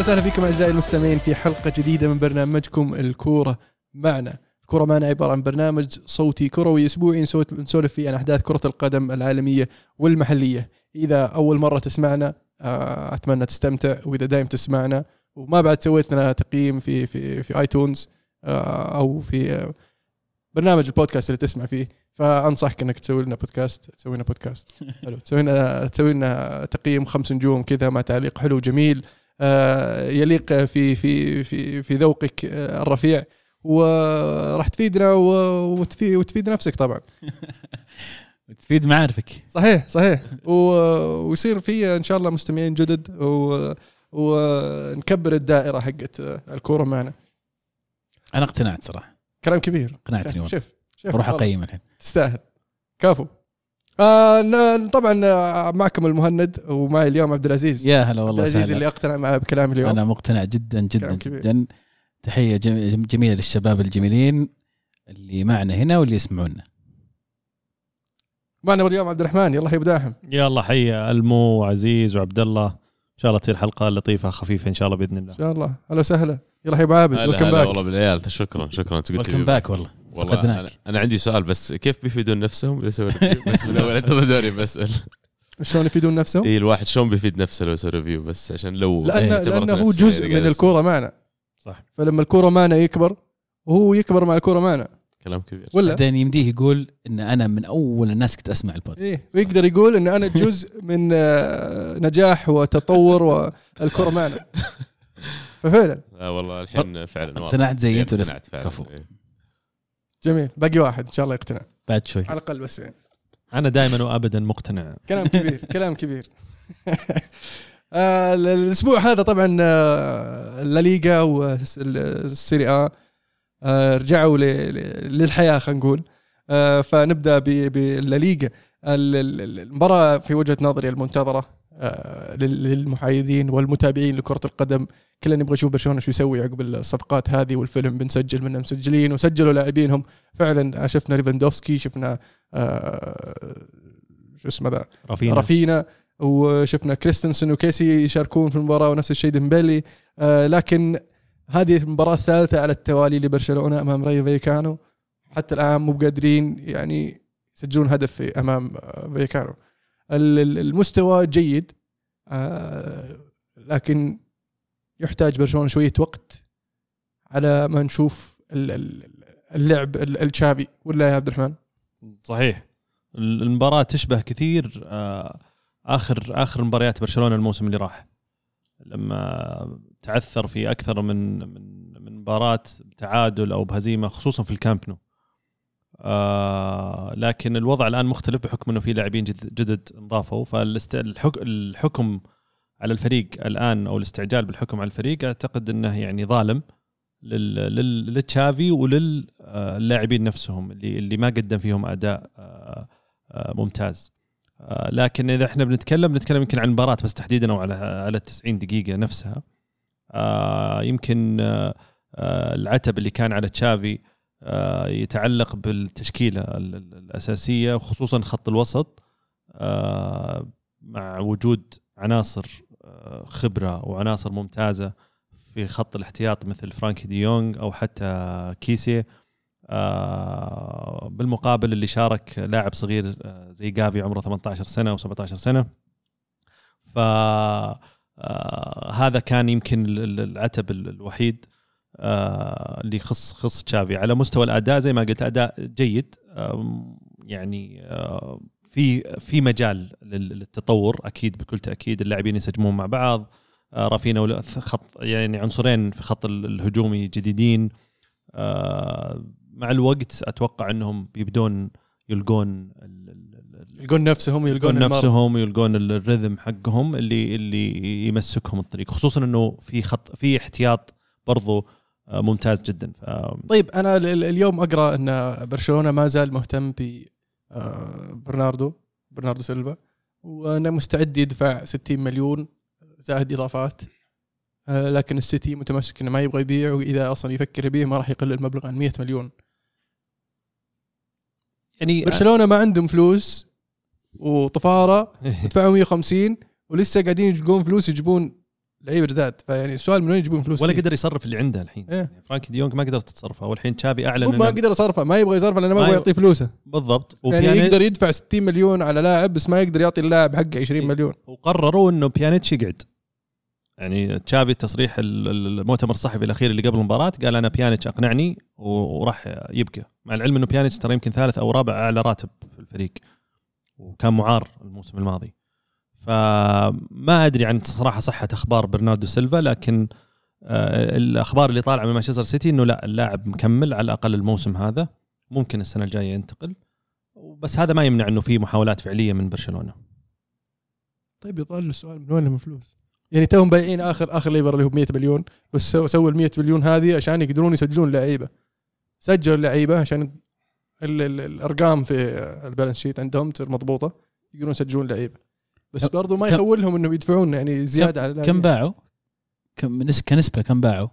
وسهلا فيكم أعزائي المستمعين في حلقة جديدة من برنامجكم الكورة معنا. الكوره معنا عبارة عن برنامج صوتي كروي أسبوعي نسولف فيه عن أحداث كرة القدم العالمية والمحلية. إذا أول مرة تسمعنا آه، أتمنى تستمتع وإذا دايم تسمعنا وما بعد سويت لنا تقييم في في في آيتونز آه، أو في آه، برنامج البودكاست اللي تسمع فيه فأنصحك إنك تسوي لنا بودكاست تسوي لنا بودكاست حلو تسوي لنا تسوي لنا تقييم خمس نجوم كذا مع تعليق حلو جميل يليق في في في في ذوقك آه، الرفيع. وراح تفيدنا وتفيد, وتفيد نفسك طبعا. تفيد معارفك. صحيح صحيح. ويصير في إن شاء الله مستمعين جدد و ونكبر الدائرة حقت الكورة معنا. أنا اقتنعت صراحة. كلام كبير. اقنعتني والله. شوف شوف بروح. أقيم الحين. تستاهل. كافو آه طبعا آه، معكم المهند ومعي اليوم عبد العزيز. يا هلا عبد والله العزيز اللي سهلا أقتنع معي بكلام اليوم. أنا مقتنع جدا جدا. جدا. تحية جم- جميلة للشباب الجميلين اللي معنا هنا واللي يسمعونا. معنا اليوم عبد الرحمن يلا يبداهم يلا حي ألمو وعزيز وعبد الله إن شاء الله تصير حلقة لطيفة خفيفة إن شاء الله بإذن الله. إن شاء الله. أهلا وسهلا. يلا يا ابو عابد هلا back والله بالعيال. شكرا شكرا. انت قلت welcome back والله. والله. أنا, أنا عندي سؤال بس كيف بيفيدون نفسهم؟ إذا سووا review بس من أول انتظر دوري بسأل. شلون يفيدون نفسهم؟ إي الواحد شلون بيفيد نفسه لو يسوي review بس عشان لو لأنه اعتبرت لأنه هو جزء يعني من الكورة معنا. صح. فلما الكورة معنا يكبر وهو يكبر مع الكورة معنا. كلام كبير. ولا؟ بعدين يمديه يقول إن أنا من أول الناس كنت أسمع البودكاست. إيه ويقدر يقول إن أنا جزء من آه، نجاح وتطور والكره معنا. ففعلا. لا والله الحين فعلا. اقتنعت زي إيه، أنت ولا اقتنعت فعلا. كفو. إيه. جميل. باقي واحد إن شاء الله يقتنع. بعد شوي. على الأقل بس. يعني أنا دائما وابدا مقتنع. كلام كبير كلام كبير. آه، الأسبوع هذا طبعا آه، الليغا والسيري آ آه، رجعوا للحياة خلينا نقول. آه، فنبدأ بالليغا ال- ال- المباراة في وجهة نظري المنتظرة. آه، للمحايدين والمتابعين لكرة القدم. كلنا نبغى نشوف برشلونة شو يسوي عقب الصفقات هذه والفيلم بنسجل منه مسجلين وسجلوا لاعبينهم. فعلا شفنا ليفاندوفسكي شفنا آه، شو اسمه ذا؟ رافينا رافينا وشفنا كريستنسن وكيسي يشاركون في المباراة ونفس الشيء ديمبلي آه لكن هذه المباراة الثالثة على التوالي لبرشلونة أمام رايو فيكانو حتى الآن مو بقادرين يعني يسجلون هدف أمام آه، فيكانو المستوى جيد آه لكن يحتاج برشلونة شوية وقت على ما نشوف ال- ال- اللعب ال- الشافي ولا يا عبد الرحمن؟ صحيح. المباراة تشبه كثير آه، اخر آخر مباريات برشلونة الموسم اللي راح. لما تعثر في أكثر من من من مباراة تعادل أو بهزيمة خصوصا في الكامب نو. آه لكن الوضع الآن مختلف بحكم إنه في لاعبين جد- جدد انضافوا. فالحكم على الفريق الآن أو الاستعجال بالحكم على الفريق أعتقد إنه يعني ظالم لل- لل- للتشافي وللاعبين نفسهم اللي اللي ما قدم فيهم أداء آه، آه، ممتاز. آه، لكن إذا إحنا بنتكلم بنتكلم يمكن عن المباراه بس تحديدا أو على على ال 90 دقيقة نفسها. آه، يمكن آه، آه، العتب اللي كان على تشافي آه، يتعلق بالتشكيلة ال- ال- الأساسية وخصوصا خط الوسط آه، مع وجود عناصر آه، خبرة وعناصر ممتازة في خط الاحتياط مثل فرانكي دي يونغ أو حتى كيسي. آه، بالمقابل اللي شارك لاعب صغير آه، زي جافي عمره 18 سنة أو 17 سنة. ف آه، هذا كان يمكن ال- ال- العتب ال- الوحيد. آه، اللي يخص خص تشافي. على مستوى الأداء زي ما قلت أداء جيد. يعني آه، في في مجال لل- للتطور أكيد بكل تأكيد. اللاعبين ينسجمون مع بعض. آه، رافينا خط يعني عنصرين في خط ال- الهجومي جديدين. آه، مع الوقت أتوقع إنهم بيبدون يلقون يلقون نفسهم يلقون يلقون. نفسهم ويلقون ال- الرذم حقهم اللي اللي يمسكهم الطريق. خصوصا إنه في خط في احتياط برضو آه، ممتاز جدا. ف طيب أنا ال- ال- اليوم أقرأ إن برشلونة ما زال مهتم ب آه، برناردو برناردو سيلفا وانه مستعد يدفع 60 مليون زائد إضافات. آه، لكن السيتي متمسك إنه ما يبغى يبيع وإذا أصلا يفكر يبيع ما راح يقل المبلغ عن 100 مليون. يعني برشلونة ما عندهم فلوس وطفارة دفعوا 150 ولسه قاعدين يلقون فلوس يجيبون لعيبة جداد. فيعني السؤال من وين يجيبون فلوس ولا؟ قدر يصرف اللي عنده الحين. إيه. يعني فرانكي ديونج ما قدرت تصرفها والحين تشافي أعلن ما قدر يصرفه. ما يبغى يصرفه لأنه ما يبغى يعطيه فلوسه. بالضبط. يعني يقدر يدفع 60 مليون على لاعب بس ما يقدر يعطي اللاعب حقه 20 إيه. مليون. وقرروا إنه بيانيتش يقعد. يعني تشافي التصريح ال- ال- المؤتمر الصحفي الأخير اللي قبل المباراة قال أنا بيانيتش أقنعني وراح يبقى. مع العلم إنه بيانيتش ترى يمكن ثالث أو رابع أعلى راتب في الفريق. وكان معار الموسم الماضي. فما أدري عن صراحة صحة أخبار برناردو سيلفا لكن آه، الأخبار اللي طالعة من مانشستر سيتي إنه لا اللاعب مكمل على الأقل الموسم هذا ممكن السنة الجاية ينتقل. بس هذا ما يمنع إنه في محاولات فعلية من برشلونة. طيب يطال السؤال من وين لهم فلوس؟ يعني توهم بايعين آخر آخر lever اللي هو ب 100 مليون بس سو- سووا ال 100 مليون هذه عشان يقدرون يسجلون لعيبة. سجلوا اللعيبة عشان ال ال الأرقام في البالانس شيت عندهم تصير مضبوطة يقدرون يسجلون لعيبة. بس برضو ما يخولهم إنهم يدفعون يعني زيادة على كم اللاعبين. باعوا؟ كم نس- كنسبة كم باعوا؟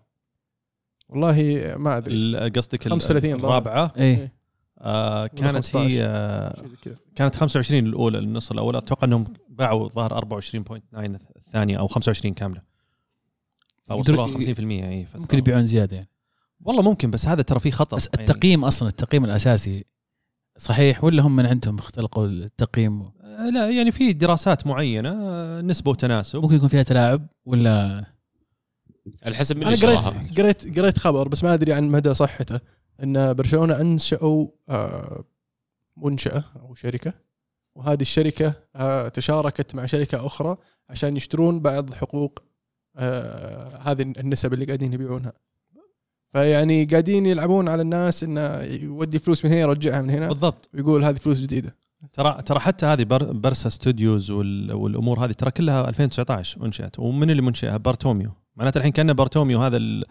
والله ما أدري. قصدك ال- 35 الرابعة؟ إيه. آه ولا كانت 15. هي آه كانت 25 الأولى النص الأول. أتوقع إنهم باعوا ظهر 24.9 الثانية أو 25 كاملة. فوصلوها يقدروا- 50% اي ممكن يبيعون زيادة يعني. والله ممكن بس هذا ترى فيه خطر بس يعني- التقييم أصلا التقييم الأساسي صحيح ولا هم من عندهم اختلقوا التقييم؟ آه، لا يعني في دراسات معينة آه، نسبة وتناسب. ممكن يكون فيها تلاعب ولا؟ على حسب من أنا اللي قريت قريت قريت خبر بس ما أدري عن مدى صحته. إن برشلونة أنشأوا آه، منشأة أو شركة وهذه الشركة آه، تشاركت مع شركة أخرى عشان يشترون بعض حقوق آه، هذه النسب اللي قاعدين يبيعونها. فيعني قاعدين يلعبون على الناس إنه يودي فلوس من هنا يرجعها من هنا. بالضبط. ويقول هذه فلوس جديدة. ترى ترى حتى هذه بر Barça Studios وال- والأمور هذه ترى كلها 2019 انشئت ومن اللي منشئها؟ بارتوميو. معناته الحين كان بارتوميو هذا ال-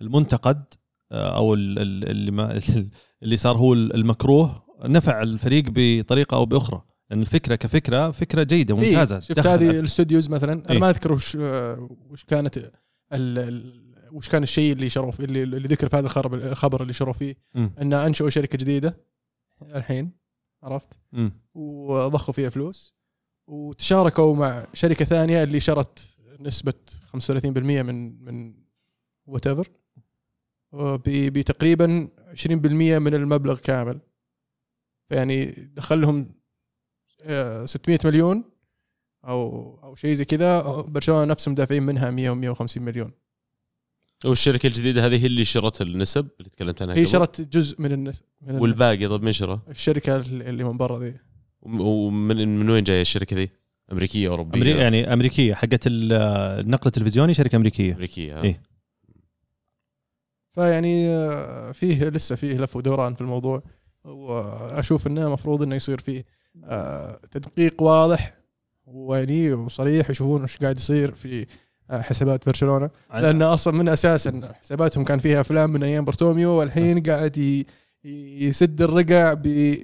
المنتقد آه، أو ال- ال- اللي ما اللي صار هو المكروه. نفع الفريق بطريقة أو بأخرى. لأن الفكرة كفكرة فكرة جيدة ممتازة. إيه شفت هذه ال Studios مثلا؟ أنا إيه. ما أذكر وش وش كانت ال- ال- وش كان الشيء اللي شروا فيه اللي, اللي ذكر في هذا الخبر الخبر اللي شروا فيه. مم. أن أنشئوا شركة جديدة الحين. عرفت؟ مم. وضخوا فيها فلوس وتشاركوا مع شركة ثانية اللي شرت نسبة 35% من من whatever بتقريبا 20% من المبلغ كامل. فيعني دخل لهم آه، 600 مليون أو أو شيء زي كذا برشلونة نفسهم دافعين منها 100 و 150 مليون. والشركة الجديدة هذه هي اللي شرت النسب اللي تكلمت عنها هي. شرت جزء من النس من والباقي طب من شرى؟ الشركة اللي من برا ذي وم- ومن من وين جاية الشركة ذي؟ أمريكية أوروبية أمري... يعني أمريكية حقت ال- النقل التلفزيوني شركة أمريكية أمريكية ها؟ إيه. فيعني آه، فيه لسه فيه لف ودوران في الموضوع وأشوف إنه المفروض إنه يصير فيه آه، تدقيق واضح ويعني وصريح يشوفون إيش قاعد يصير في آه، حسابات برشلونة لأن أصلا من أساسا حساباتهم كان فيها أفلام من أيام برتوميو والحين قاعد ي- يسد الرقع ب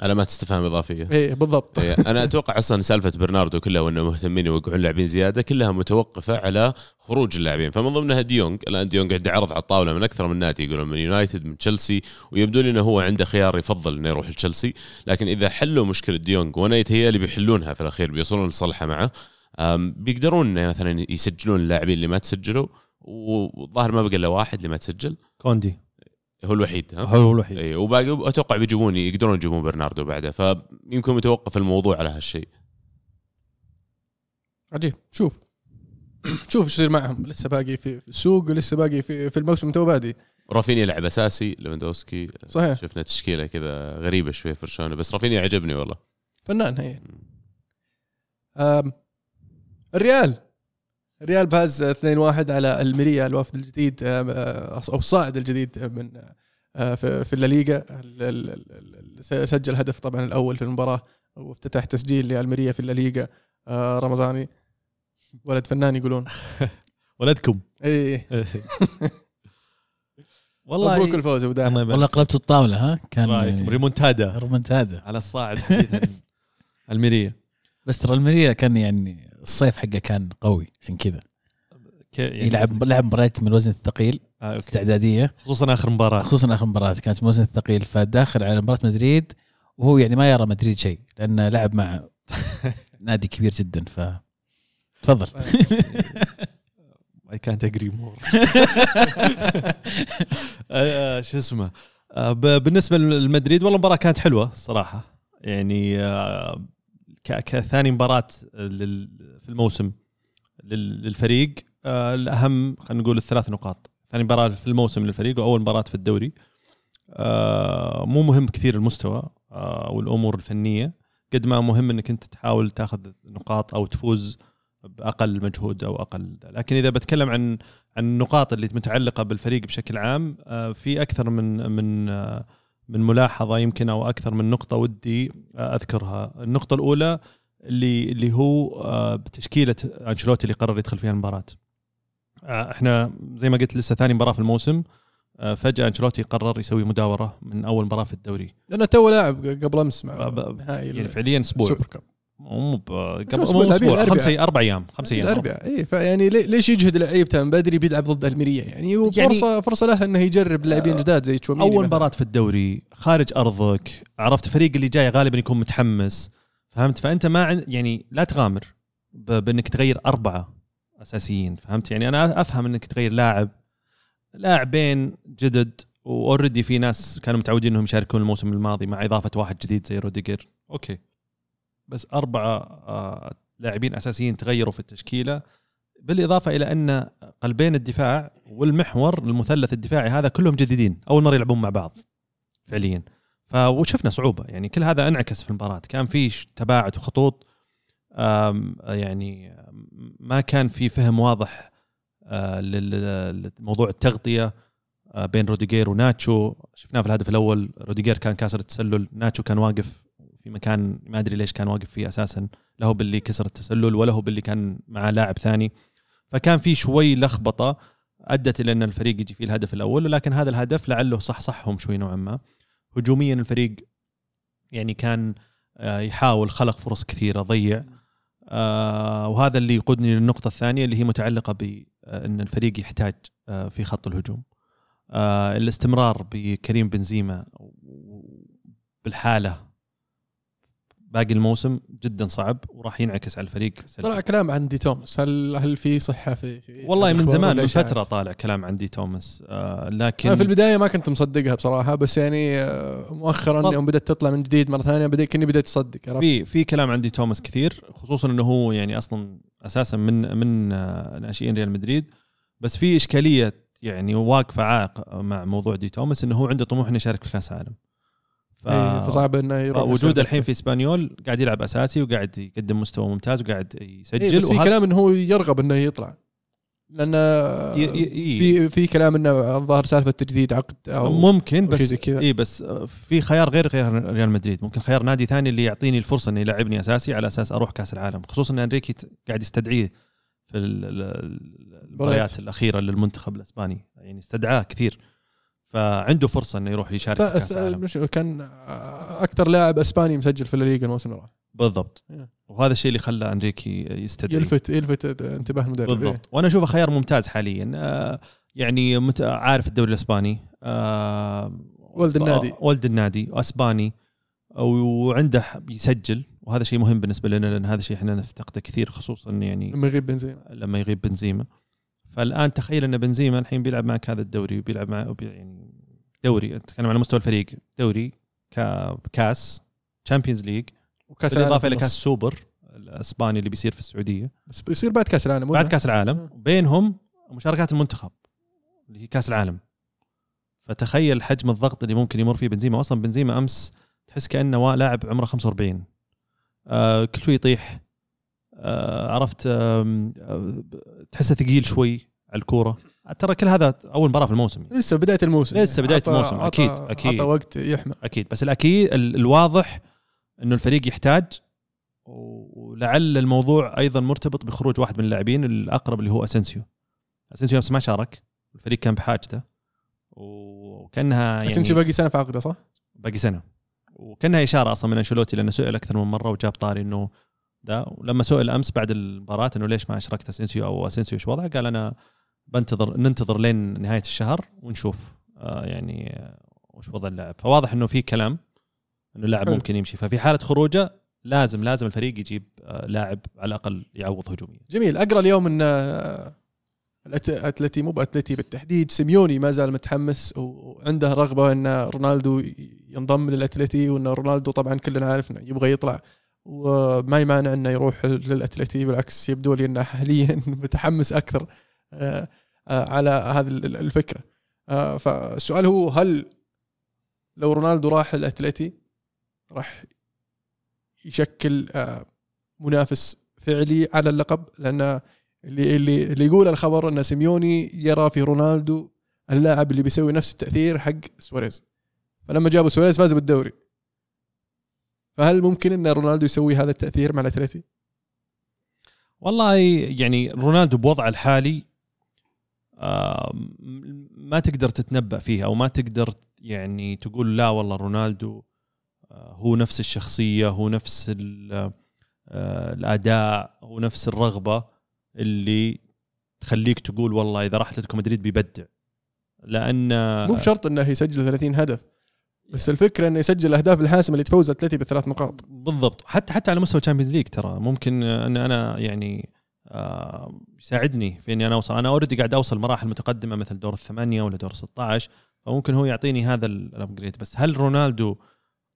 علامات استفهام إضافية. إيه بالضبط. إيه، أنا أتوقع أصلا سالفة برناردو كلها وإنه مهتمين يوقعون لاعبين زيادة كلها متوقفة على خروج اللاعبين. فمن ضمنها ديونج الآن ديونج عنده عرض على الطاولة من أكثر من نادي يقولون من يونايتد من تشيلسي ويبدو لي إنه هو عنده خيار يفضل إنه يروح لتشيلسي. لكن إذا حلوا مشكلة ديونج وأنا يتهيألي بيحلونها في الأخير بيوصلون لصلحه معه بيقدرون مثلا يسجلون اللاعبين اللي ما تسجلوا والظاهر ما بقى إلا واحد اللي ما تسجل. كوندي. هو الوحيد ها؟ هو الوحيد. اي وباقي أتوقع بيجيبون يقدرون يجيبون برناردو بعده فيمكن متوقف الموضوع على هالشيء. عجيب. شوف. شوف إيش يصير معهم. لسه باقي في السوق ولسه باقي في في الموسم توه بادي. رافينيا لعب أساسي ليفاندوسكي صحيح. شفنا تشكيلة كذا غريبة شوي في برشلونة بس رافينيا عجبني والله. فنان هي. الريال. الريال فاز 2-1 على الميريا الوافد الجديد أم، أه، أو الصاعد الجديد من أه، في في الليغا ال- ال- ال- ال- سجل هدف طبعا الأول في المباراة وافتتح تسجيل للميريا في الليغا رمضاني. ولد فنان يقولون. ولدكم. إي. والله مبروك الفوز أبو والله قلبت الطاولة ها؟ كان يعني remontada. remontada على الصاعد. الميريا بس ترى الميريا كان يعني الصيف حقه كان قوي عشان كذا. يعني يلعب لعب مباريات من الوزن الثقيل آه، أوكي. استعدادية. خصوصا آخر مباراة. خصوصا آخر مباراة كانت من الوزن الثقيل فداخل على مباراة مدريد وهو يعني ما يرى مدريد شيء لأنه لعب مع نادي كبير جدا ف تفضل. اي كانت اجري مور شو اسمه؟ آه، بالنسبة للمدريد والله المباراة كانت حلوة الصراحه يعني آه، كثاني مباراة لل- في الموسم لل- للفريق. آه، الأهم خلينا نقول الثلاث نقاط. ثاني مباراة في الموسم للفريق وأول مباراة في الدوري. آه، مو مهم كثير المستوى آه، والأمور الفنية. قد ما مهم إنك أنت تحاول تاخذ نقاط أو تفوز بأقل مجهود أو أقل لكن إذا بتكلم عن عن النقاط اللي متعلقة بالفريق بشكل عام آه، في أكثر من من آه، من ملاحظة يمكن أو أكثر من نقطة ودي أذكرها. النقطة الأولى اللي اللي هو آه، بتشكيلة أنشيلوتي اللي قرر يدخل فيها المباراة. آه، إحنا زي ما قلت لسه ثاني مباراة في الموسم آه، فجأة أنشيلوتي قرر يسوي مداورة من أول مباراة في الدوري. لأنه تو لاعب قبل أمس مع نهائي يعني فعليا أسبوع السوبر كاب. مو قبل؟ مو أسبوع. خمس أربع أيام خمس أيام الاربعاء اي فيعني لي- ليش يجهد لعيبته من بدري بيلعب ضد الميريا يعني وفرصه فرصة له إنه يجرب لاعبين جداد زي تشوميني أول. مباراة في الدوري خارج أرضك عرفت فريق اللي جاي غالبا يكون متحمس فهمت فأنت ما عن يعني لا تغامر بإنك تغير أربعة أساسيين فهمت يعني أنا أفهم إنك تغير لاعب لاعبين جدد و already في ناس كانوا متعودين إنهم يشاركون الموسم الماضي مع إضافة واحد جديد زي روديجر أوكي بس أربعة آه، لاعبين أساسيين تغيروا في التشكيلة. بالإضافة إلى أن قلبين الدفاع والمحور المثلث الدفاعي هذا كلهم جديدين أول مرة يلعبون مع بعض فعليا. فوشفنا صعوبة يعني كل هذا انعكس في المباراة. كان في تباعد وخطوط يعني ما كان في فهم واضح آه، لموضوع التغطية آه، بين روديجير وناتشو. شفناه في الهدف الأول روديجير كان كاسر التسلل ناتشو كان واقف في مكان ما أدري ليش كان واقف فيه أساسا له باللي كسر التسلل ولا هو باللي كان مع لاعب ثاني. فكان في شوي لخبطة أدت إلى أن الفريق يجي فيه الهدف الأول ولكن هذا الهدف لعله صح صحهم شوي نوعا ما. هجوميا الفريق يعني كان آه، يحاول خلق فرص كثيرة ضيع. آه، وهذا اللي يقودني للنقطة الثانية اللي هي متعلقة بان الفريق يحتاج آه، في خط الهجوم. آه، الاستمرار بكريم بنزيما بالحالة باقي الموسم جدا صعب وراح ينعكس على الفريق سلبي. طلع كلام عن دي توماس هل هل في صحة في, في والله من زمان من؟ فترة طالع كلام عن دي توماس آه لكن أنا في البداية ما كنت مصدقها بصراحة بس يعني آه، مؤخرا طب- يوم بدأت تطلع من جديد مرة ثانية بدأ كني بديت أصدق؟ في في كلام عن دي توماس كثير خصوصا إنه هو يعني أصلا أساسا من من آه، ناشئين ريال مدريد بس في إشكالية يعني واقفة عائق مع موضوع دي توماس إنه هو عنده طموح إنه يشارك في كأس العالم ف... إيه، فصعب إنه يروح وجوده. الحين في إسبانيول قاعد يلعب أساسي وقاعد يقدم مستوى ممتاز وقاعد يسجل إيه بس في وهذا- كلام إنه هو يرغب إنه يطلع. لأن ي- ي- ي- في في كلام إنه الظاهر سالفة تجديد عقد أو ممكن بس. إي بس في خيار غير غير ريال مدريد. ممكن خيار نادي ثاني اللي يعطيني الفرصة انه يلعبني أساسي على أساس أروح كأس العالم. خصوصا إن أنريكي قاعد يستدعيه في ال- ال- المباريات الأخيرة للمنتخب الأسباني. يعني استدعاه كثير. فعنده فرصة إنه يروح يشارك في كأس العالم. كان أكثر لاعب إسباني مسجل في الليغا الموسم اللي راح. بالضبط. إيه. وهذا الشيء اللي خلى أنريكي يستدعي. يلفت يلفت انتباه المدرب. إيه. بالضبط وأنا أشوفه خيار ممتاز حاليا. آه، يعني مت- عارف الدوري الإسباني. آه، ولد النادي. ولد النادي واسباني وعنده يسجل. وهذا شيء مهم بالنسبة لنا لأن هذا الشيء إحنا نفتقده كثير خصوصا يعني لما يغيب بنزيما. لما يغيب بنزيما. فالآن تخيل أن بنزيما الحين بيلعب معك هذا الدوري وبيلعب مع يعني دوري أتكلم على مستوى الفريق. دوري كا- كأس Champions League وكأس بالإضافة إلى كأس. سوبر الأسباني اللي بيصير في السعودية. بس بيصير بعد كأس العالم بعد؟ كأس العالم. بينهم مشاركات المنتخب اللي هي كأس العالم. فتخيل حجم الضغط اللي ممكن يمر فيه بنزيما. أصلا بنزيما أمس تحس كأنه لاعب عمره 45 آه كل شوي يطيح. عرفت آم، آه تحسه ثقيل شوي على الكورة ترى كل هذا أول مباراة في الموسم يعني. لسه بداية الموسم لسه بداية عطى- الموسم، عطى- أكيد، أكيد. عطى وقت يحمل أكيد بس الأكيد ال- الواضح إنه الفريق يحتاج ولعل الموضوع أيضا مرتبط بخروج واحد من اللاعبين الأقرب اللي هو اسنسيو اسنسيو امس ما شارك الفريق كان بحاجته وكأنها يعني انت باقي سنة في عقده صح؟ باقي سنة وكأنها إشارة أصلا من أنشيلوتي لأنه سئل أكثر من مرة وجاب طاري إنه ده. ولما سئل أمس بعد المباراة إنه ليش ما أشركت اسنسيو أو اسنسيو إيش وضعه قال أنا بنتظر ننتظر لين نهاية الشهر ونشوف آه يعني آه، وش وضع اللاعب. فواضح إنه في كلام إنه اللاعب. ممكن يمشي. ففي حالة خروجه لازم لازم الفريق يجيب آه لاعب على الأقل يعوض هجوميا. جميل. أقرأ اليوم إن آه، أتلتي مو بأتلتي بالتحديد سيميوني ما زال متحمس وعنده رغبة إن رونالدو ينضم للأتلتي وإن رونالدو طبعا كلنا عارف انه يبغى يطلع وما يمانع أنه يروح للأتلتي بالعكس يبدو لي أنه حاليا متحمس أكثر آه، آه، على هذه ال- الفكرة. آه، فالسؤال هو هل لو رونالدو راح الأتلتي راح يشكل منافس فعلي على اللقب؟ لأن اللي اللي اللي يقول الخبر أن سيميوني يرى في رونالدو اللاعب اللي بيسوي نفس التأثير حق سواريز. فلما جابوا سواريز فازوا بالدوري. فهل ممكن إن رونالدو يسوي هذا التأثير مع الأتلتي؟ والله يعني رونالدو بوضعه الحالي آه، ما تقدر تتنبأ فيه أو ما تقدر يعني تقول لا والله رونالدو آه، هو نفس الشخصية هو نفس آه، الأداء هو نفس الرغبة اللي تخليك تقول والله إذا راح أتلتيكو مدريد بيبدع لأن مو بشرط إنه يسجل 30 هدف بس الفكرة إنه يسجل الاهداف الحاسمه اللي تفوز اتلتي بثلاث نقاط. بالضبط. حتى حتى على مستوى ال Champions League ترى ممكن إن أنا يعني آه، يساعدني في إني أنا أوصل. أنا already قاعد أوصل مراحل متقدمة مثل دور الثمانية ولا دور 16 فممكن هو يعطيني هذا ال- ال upgrade بس هل رونالدو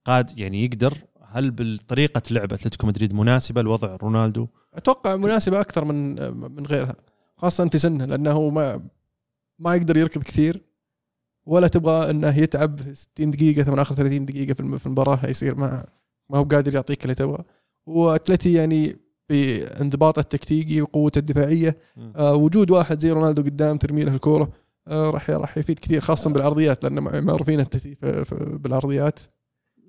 قاد يعني يقدر؟ هل بالطريقة لعب أتلتيكو مدريد مناسبة لوضع رونالدو؟ أتوقع مناسبة أكثر من من غيرها خاصة في سنه لأنه ما ما يقدر يركض كثير. ولا تبغى إنه يتعب 60 دقيقة ثم اخر 30 دقيقة في الم- في المباراة يصير ما ما هو قادر يعطيك اللي تبغى. وأتلتي يعني بانضباطه التكتيكي وقوته الدفاعية. آه، وجود واحد زي رونالدو قدام ترمي له الكورة آه، راح راح يفيد كثير خاصة بالعرضيات لأن معروفين في- بالعرضيات.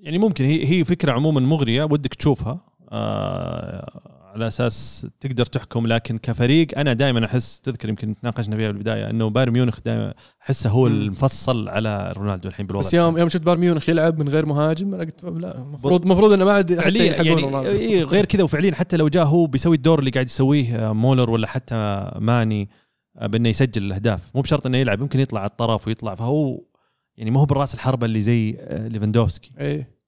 يعني ممكن هي هي فكرة عموما مغرية ودك تشوفها. آه على أساس تقدر تحكم لكن كفريق أنا دائما أحس تذكر يمكن تناقشنا فيها بالبداية إنه بايرن ميونخ دائما أحسه هو. المفصل على رونالدو الحين بالوضع. بس يوم يوم شفت بايرن ميونخ يلعب من غير مهاجم أنا قلت لا المفروض المفروض إنه ما عاد فعليا يعني. إيه غير كذا وفعليا حتى لو جاء هو بيسوي الدور اللي قاعد يسويه آه، مولر ولا حتى ماني آه، بأنه يسجل الأهداف. مو بشرط إنه يلعب يمكن يطلع على الطرف ويطلع. فهو يعني ما هو بالرأس الحربة اللي زي آه، ليفاندوفسكي. إيه.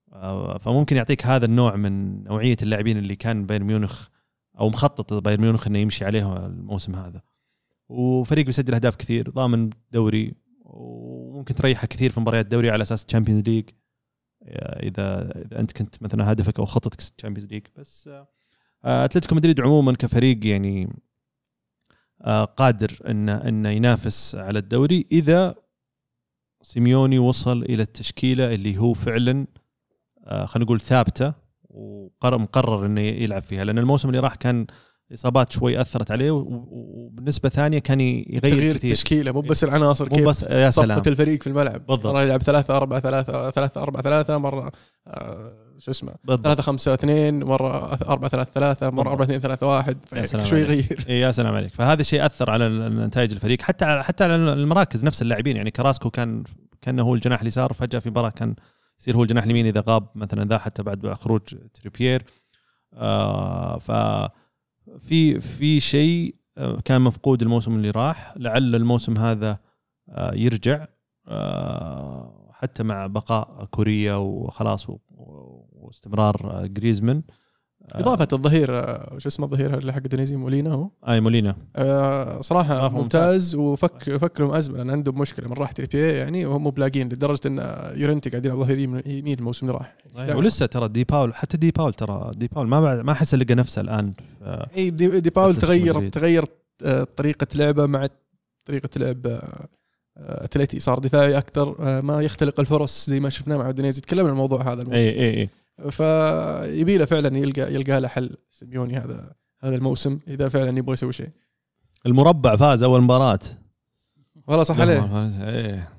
فممكن يعطيك هذا النوع من نوعية اللاعبين اللي كان بايرن ميونخ أو مخطط بايرن ميونخ إنه يمشي عليه الموسم هذا. وفريق بيسجل أهداف كثير ضامن دوري وممكن تريحه كثير في مباريات الدوري على أساس Champions League إذا إذا أنت كنت مثلا هدفك أو خطتك Champions League بس آه، أتلتيكو مدريد عموما كفريق يعني آه، قادر انه انه ينافس على الدوري. إذا سيميوني وصل إلى التشكيلة اللي هو فعلا آه، خلينا نقول ثابتة وقرر مقرر إنه يلعب فيها لأن الموسم اللي راح كان إصابات شوي أثرت عليه و- و- وبالنسبه ثانية كان يغير تغيير كثير. التشكيلة مو بس العناصر مو كيف بس يا سلام. صفة الفريق في الملعب. بالضبط. مره يلعب 3 4 3 3 4 3 مرة آه، شو اسمه بالضبط. 3 5 2 مرة 4 3 3 مرة 4 2 3 1 يا سلام شوي. يغير. يا سلام عليك. فهذا الشيء اثر على نتائج الفريق. حتى على حتى على المراكز نفس اللاعبين يعني كراسكو كان كان هو الجناح اليسار فجاه في مباراة كان يصير هو الجناح اليمين إذا غاب مثلا ذا حتى بعد خروج تريبيير. آه ف في في شيء آه، كان مفقود الموسم اللي راح. لعل الموسم هذا آه، يرجع آه، حتى مع بقاء كوريا وخلاص واستمرار جريزمان. إضافة الظهير آه، شو اسمه الظهير اللي حق أودينيزي مولينا هو اي مولينا آه، صراحة إضافة ممتاز. وفك فك لهم ازمه لأن عندهم مشكلة من راح تريبيير يعني وهم بلاقين لدرجة إن يورينتي قاعد يلعب ظهير يمين الموسم اللي راح. أي، ولسه ترى دي باول حتى دي باول ترى دي باول ما بعد ما احس لقى نفسه الآن آه، إي دي, دي باول تغير مدريد. تغير آه، طريقة لعبه مع طريقة لعب آه، آه، أتلتي. صار دفاعي أكثر آه، ما يخلق الفرص زي ما شفناه مع أودينيزي. تكلمنا عن الموضوع هذا الموسم. إي إي إي. فيبي له فعلا يلقى يلقى له حل سيميوني هذا هذا الموسم إذا فعلا يبغى يسوي شيء. المربع فاز أول مباراة. والله صح عليه. إيه.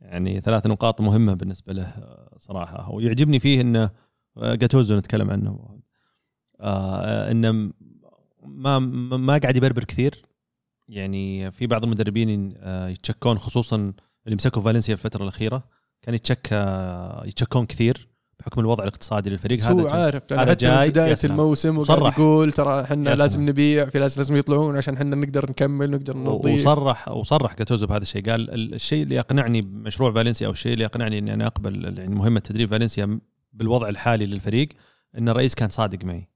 يعني ثلاث نقاط مهمة بالنسبة له آه، صراحة. ويعجبني فيه انه آه، جاتوزو نتكلم عنه. آه إنه ما ما ما قاعد يبربر كثير. يعني في بعض المدربين آه، يتشكون خصوصا اللي مسكوا فالنسيا في الفترة الأخيرة كان يتشك يتشكون كثير. بحكم الوضع الاقتصادي للفريق بس هو. عارف هذا جاي، بداية. الموسم وصرح. يقول ترى إحنا لازم. نبيع في ناس لازم يطلعون عشان إحنا نقدر نكمل نقدر نضيف وصرح وصرح جاتوزو بهذا الشيء قال ال- الشيء اللي يقنعني بمشروع فالنسيا أو الشيء اللي يقنعني إني أنا أقبل يعني مهمة تدريب فالنسيا بالوضع الحالي للفريق إن الرئيس كان صادق معي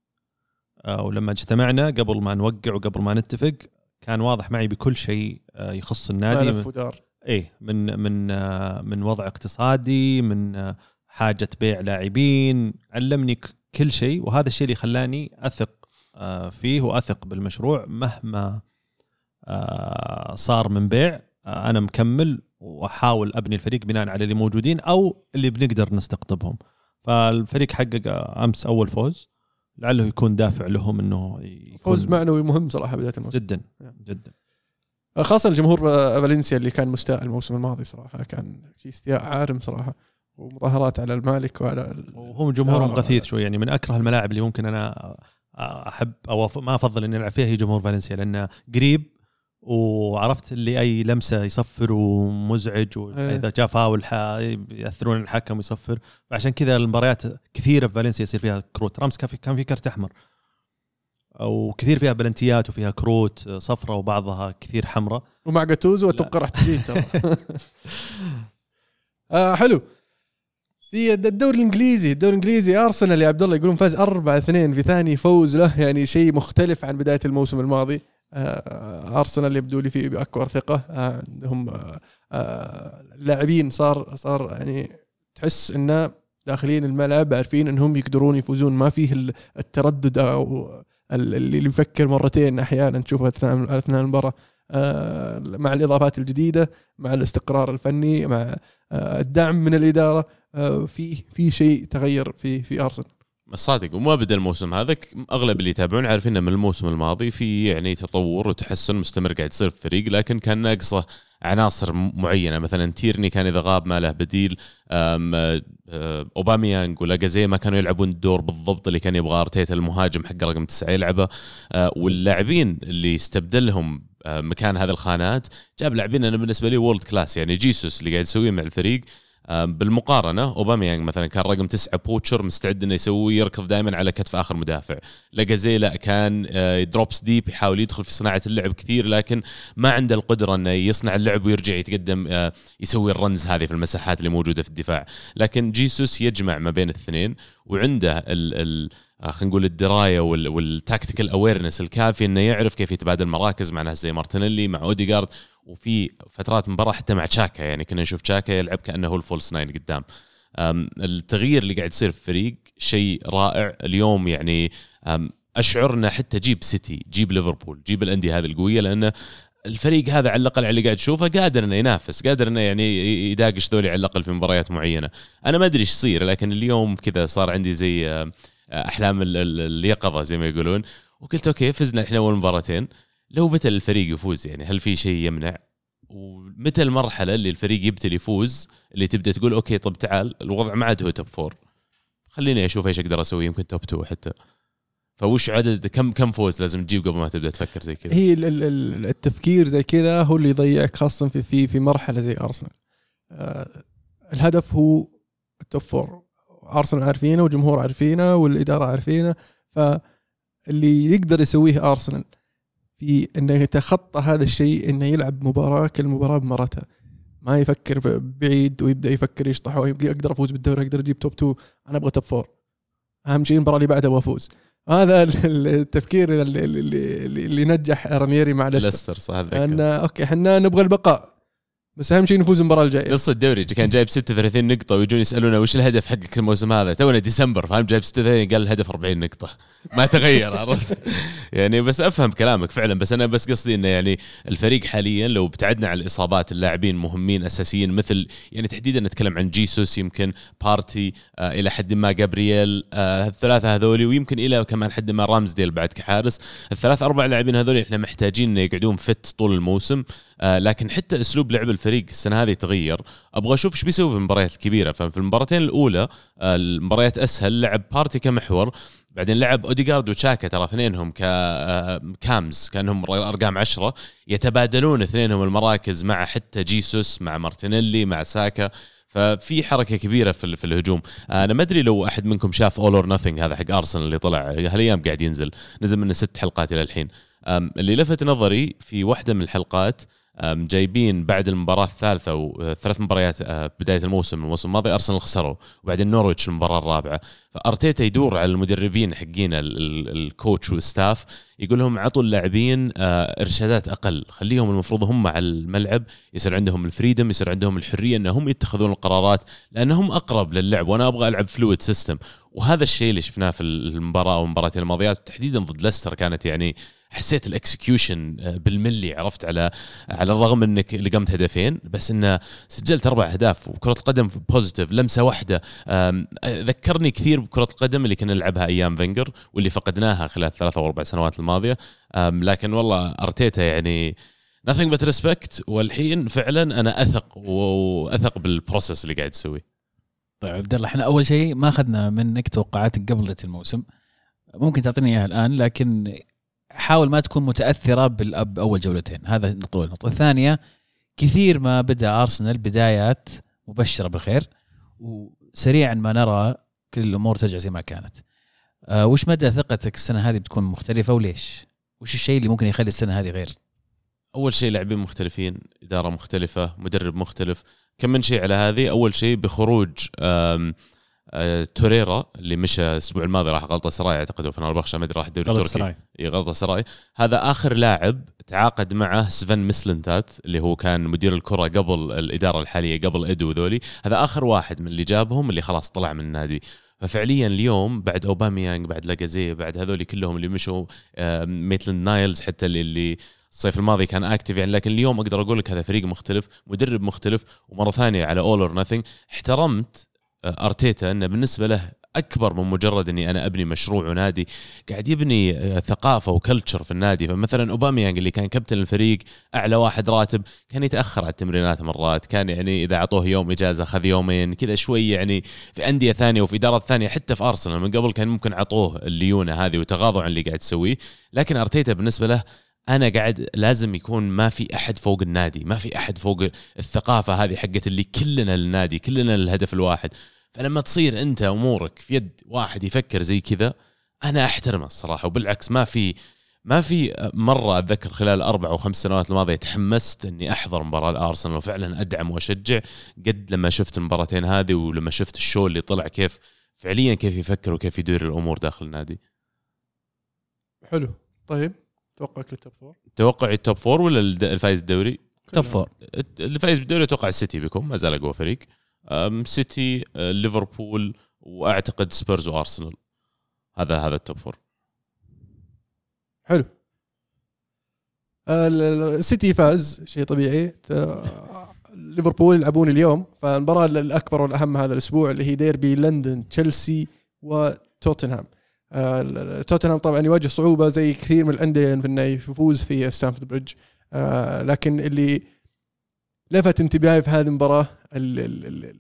آه، ولما اجتمعنا قبل ما نوقع وقبل ما نتفق كان واضح معي بكل شيء آه، يخص النادي لف ودار إيه من من آه، من وضع اقتصادي من حاجة بيع لاعبين علمني كل شيء وهذا الشيء اللي خلاني أثق آه، فيه وأثق بالمشروع مهما آه، صار من بيع آه، أنا مكمل وأحاول أبني الفريق بناء على اللي موجودين أو اللي بنقدر نستقطبهم. فالفريق حقق أمس أول فوز لعله يكون دافع لهم إنه يكون فوز معنوي مهم صراحة بداية الموسم. جدا جدا. خاصة الجمهور فالنسيا اللي كان مستاء الموسم الماضي صراحة كان في استياء عارم صراحة. ومظاهرات على المالك وعلى وهم جمهورهم. غثيث شوي يعني من أكره الملاعب اللي ممكن أنا أحب أو ما أفضل إني ألعب فيها هي جمهور فالنسيا لأنه قريب وعرفت اللي أي لمسة يصفر ومزعج إيه. وإذا جاء فاول يأثرون الحكم ويصفر. فعشان كذا المباريات كثيرة في فالنسيا يصير فيها كروت. رامس كان في كان في كرت أحمر. أو كثير فيها بلنتيات وفيها كروت صفراء وبعضها كثير حمراء. ومع جاتوزو أتوقع راح تزيد ترى. آه حلو. في الد- الدوري الإنجليزي الدوري الإنجليزي أرسنال يا عبد الله يقولون فاز 4 2 في ثاني فوز له يعني شيء مختلف عن بداية الموسم الماضي. آه أرسنال يبدو لي فيه باكبر ثقه آه عندهم آه آه اللاعبين صار صار يعني تحس انه داخلين الملعب عارفين إنهم يقدرون يفوزون. ما فيه ال- التردد أو ال- اللي يفكر مرتين أحيانا تشوفه اثناء أثناء المباراة. آه، مع الإضافات الجديدة مع الاستقرار الفني مع آه، الدعم من الإدارة آه، في في شيء تغير في في ارسنال صادق وما بدأ الموسم هذا أغلب اللي يتابعون عارفين من الموسم الماضي في يعني تطور وتحسن مستمر قاعد يصير في الفريق لكن كان ناقصه عناصر معينة. مثلا تيرني كان إذا غاب ما له بديل آه، آه، أوباميانج ولا ما كانوا يلعبون الدور بالضبط اللي كان يبغى أرتيتا المهاجم حق رقم تسعة يلعبه. آه، واللاعبين اللي استبدلهم آه، مكان هذه الخانات جاب لاعبين أنا بالنسبة لي world class يعني جيسوس اللي قاعد يسويه مع الفريق. آم، بالمقارنة أوباميانج مثلا كان رقم تسعة poacher مستعد إنه يسوي يركض دائما على كتف آخر مدافع. لاجازي لا كان drops deep يحاول يدخل في صناعة اللعب كثير لكن ما عنده القدرة إنه يصنع اللعب ويرجع يتقدم آه، يسوي ال runs هذه في المساحات اللي موجودة في الدفاع. لكن جيسوس يجمع ما بين الاثنين وعنده ال ال آه، خلينا نقول الدراية وال- وال tactical awareness الكافي إنه يعرف كيف يتبادل مراكز مع ناس زي مارتينيلي مع اوديجارد وفي فترات مباراة حتى مع تشاكا. يعني كنا نشوف تشاكا يلعب كأنه هو ال false nine قدام. التغيير اللي قاعد يصير في الفريق شيء رائع. اليوم يعني أشعر إنه حتى جيب سيتي جيب ليفربول جيب الأندية هذه القوية لأنه الفريق هذا على الأقل اللي قاعد تشوفه قادر إنه ينافس قادر إنه يعني يداقش ذولي على الأقل في مباريات معينة. أنا ما أدري إيش يصير لكن اليوم كذا صار عندي زي آه، أحلام ال- ال- اليقظه زي ما يقولون. وقلت okay فزنا إحنا اول مباراتين. لو بتل الفريق يفوز يعني هل في شيء يمنع؟ ومتى المرحلة اللي الفريق يبتل يفوز اللي تبدأ تقول okay طب تعال الوضع ما عاد هو top four خليني أشوف إيش أقدر أسوي يمكن top 2 حتى. فوش عدد كم كم فوز لازم تجيب قبل ما تبدأ تفكر زي كذا؟ هي ال- ال- ال- التفكير زي كذا هو اللي يضيعك خاصة في في في مرحلة زي ارسنال آه، الهدف هو ال top four أرسنال عارفينه والجمهور عارفينه والإدارة عارفينه. فاللي يقدر يسويه أرسنال في إنه يتخطى هذا الشيء إنه يلعب مباراة كل مباراة بمرتها. ما يفكر بعيد ويبدأ يفكر يشطح أقدر أفوز بالدوري أقدر أجيب top 2 أنا أبغى top 4 أهم شيء المباراة اللي بعدها أبغى أفوز. هذا ال- ال- التفكير اللي, اللي, اللي, نجح رانييري مع ليستر. ليستر صح أتذكر. إن okay إحنا نبغى البقاء. بس أهم شيء نفوز المباراة الجاية. نص الدوري كان جايب 36 نقطة ويجون يسألونه وش الهدف حقك الموسم هذا؟ تونا ديسمبر فاهم جايب 36 قال الهدف 40 نقطة. ما تغير عرفت؟ يعني بس أفهم كلامك فعلا بس أنا بس قصدي إنه يعني الفريق حاليا لو ابتعدنا عن الإصابات اللاعبين مهمين أساسيين مثل يعني تحديدا نتكلم عن جيسوس يمكن بارتي آه إلى حد ما جابرييل آه الثلاثة هذولي ويمكن إلى كمان حد ما رامزديل بعد كحارس. الثلاث أربع لاعبين هذول إحنا محتاجين إنه يقعدون fit طول الموسم. لكن حتى أسلوب لعب الفريق السنة هذه تغير. أبغى أشوف إيش بيسوي في المباريات الكبيرة. ففي المباراتين الأولى آه المباريات أسهل لعب بارتي كمحور بعدين لعب اوديجارد وتشاكا ترى اثنينهم كامز كأنهم أرقام عشرة. يتبادلون اثنينهم المراكز مع حتى جيسوس مع مارتينيلي مع ساكا. ففي حركة كبيرة في, في الهجوم. أنا ما أدري لو أحد منكم شاف All or Nothing هذا حق ارسنال اللي طلع. هالأيام قاعد ينزل. نزل منه ست حلقات إلى الحين. اللي لفت نظري في واحدة من الحلقات جايبين بعد المباراة الثالثة وثلاث مباريات آه، بداية الموسم. الموسم الماضي أرسنال خسروا وبعدين نورويتش المباراة الرابعة. فأرتيتا يدور على المدربين حقين ال- ال- ال coach وال staff يقول لهم عطوا اللاعبين آه، إرشادات أقل. خليهم المفروض هم على الملعب يصير عندهم ال freedom يصير عندهم الحرية إنهم يتخذون القرارات لأنهم أقرب للعب وأنا أبغى ألعب fluid system وهذا الشيء اللي شفناه في المباراة أو المباراتين الماضيات تحديدا ضد ليستر كانت يعني حسيت ال execution بالملي عرفت؟ على على الرغم إنك لقمت هدفين بس انه سجلت أربع أهداف وكرة القدم positive لمسة واحدة ذكرني كثير بكرة القدم اللي كنا نلعبها أيام فينجر واللي فقدناها خلال الثلاث أو أربع سنوات الماضية. لكن والله أرتيتا يعني nothing but respect والحين فعلا أنا أثق وأثق بال process اللي قاعد تسويه. طيب عبد الله إحنا أول شيء ما أخذنا منك توقعاتك قبل الموسم ممكن تعطيني إياها الآن لكن حاول ما تكون متأثرة بالأب- باول جولتين. هذا النقطه الأولى. النقطه الثانية كثير ما بدأ أرسنال بدايات مبشرة بالخير وسريعا ما نرى كل الأمور ترجع زي ما كانت. آه وش مدى ثقتك السنة هذه بتكون مختلفة وليش؟ وش الشيء اللي ممكن يخلي السنة هذه غير؟ أول شيء لاعبين مختلفين إدارة مختلفة مدرب مختلف. كم من شيء على هذه؟ أول شيء بخروج توريرا اللي مشى الأسبوع الماضي راح غلطة سراي أعتقد في البخشة ما أدري راح الدوري التركي. اي غلطة سراي هذا آخر لاعب تعاقد معه سفن مسلنتات اللي هو كان مدير الكرة قبل الإدارة الحالية قبل إدو وذولي. هذا آخر واحد من اللي جابهم اللي خلاص طلع من النادي. ففعليا اليوم بعد أوباميانج بعد لاكازيت بعد هذول كلهم اللي مشوا آه، ميتلاند نايلز حتى اللي, اللي الصيف الماضي كان active يعني. لكن اليوم أقدر أقول لك هذا فريق مختلف مدرب مختلف ومرة ثانية على All or Nothing احترمت آه، أرتيتا انه بالنسبة له أكبر من مجرد أني أنا أبني مشروع ونادي قاعد يبني آه، ثقافة وكلتشر في النادي. فمثلا أوباميانج اللي كان كابتن الفريق أعلى واحد راتب كان يتأخر على التمرينات مرات. كان يعني إذا أعطوه يوم إجازة اخذ يومين كذا شوي يعني في أندية ثانية وفي إدارات ثانية حتى في أرسنال من قبل كان ممكن أعطوه الليونة هذه وتغاضوا عن اللي قاعد يسويه لكن أرتيتا بالنسبة له أنا قاعد لازم يكون ما في أحد فوق النادي ما في أحد فوق الثقافة هذه حقت اللي كلنا للنادي كلنا للهدف الواحد. فلما تصير انت امورك في يد واحد يفكر زي كذا أنا احترمه الصراحة وبالعكس ما في ما في مرة أتذكر خلال الاربع أو خمس سنوات الماضية تحمست إني أحضر مباراة الأرسنال وفعلا أدعم وأشجع. قد لما شفت المباراتين هذه ولما شفت ال show اللي طلع كيف فعليا كيف يفكر وكيف يدير الأمور داخل النادي. حلو. طيب توقعك للتوب فور توقعي التوب فور ولا الفايز الدوري؟ top four الت- اللي فايز بالدوري أتوقع السيتي بيكون ما زال أقوى فريق. سيتي أه، ليفربول وأعتقد سبيرز وأرسنال. هذا هذا ال top four حلو. ال- السيتي فاز شيء طبيعي. ليفربول يلعبون اليوم. فالمباراة الأكبر والأهم هذا الأسبوع اللي هي ديربي لندن تشيلسي وتوتنهام ال- توتنهام طبعا يواجه صعوبة زي كثير من الأندية في إنه يفوز في ستانفورد بريدج. لكن اللي لفت انتباهي في هذه المباراة ال- ال- ال-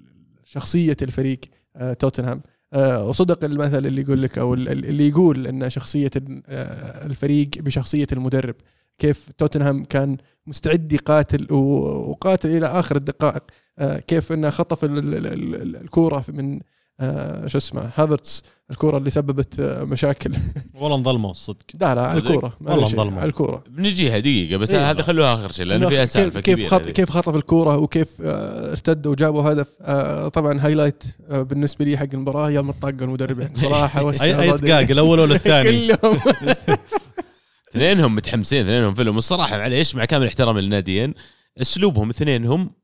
شخصية الفريق آه، توتنهام. آه، وصدق المثل اللي يقول لك أو ال- ال- اللي يقول إن شخصية آه، الفريق بشخصية المدرب. كيف توتنهام كان مستعد يقاتل وقاتل إلى آخر الدقائق. كيف إنه خطف ال- ال- ال- ال- الكورة من شو اسمه هافرتس الكورة اللي سببت آه، مشاكل والله انظلموا الصدق لا لا على صدق؟ الكورة والله انظلموا. على الكوره بنجيها دقيقه بس إيه. هذا خلوها آخر شيء لأنه إنه فيها كيف- سالفة كيف كبيرة خط. كيف خطف الكورة وكيف آه، ارتدوا وجابوا هدف آه، طبعا هايلايت آه، بالنسبة لي حق المباراة يوم الطاقه المدربين صراحة وسع أي اي. دقائق الأول ولا الثاني كلهم اثنينهم متحمسين اثنينهم فيلم والصراحة معليش مع كامل احترامي للناديين أسلوبهم اثنينهم آه،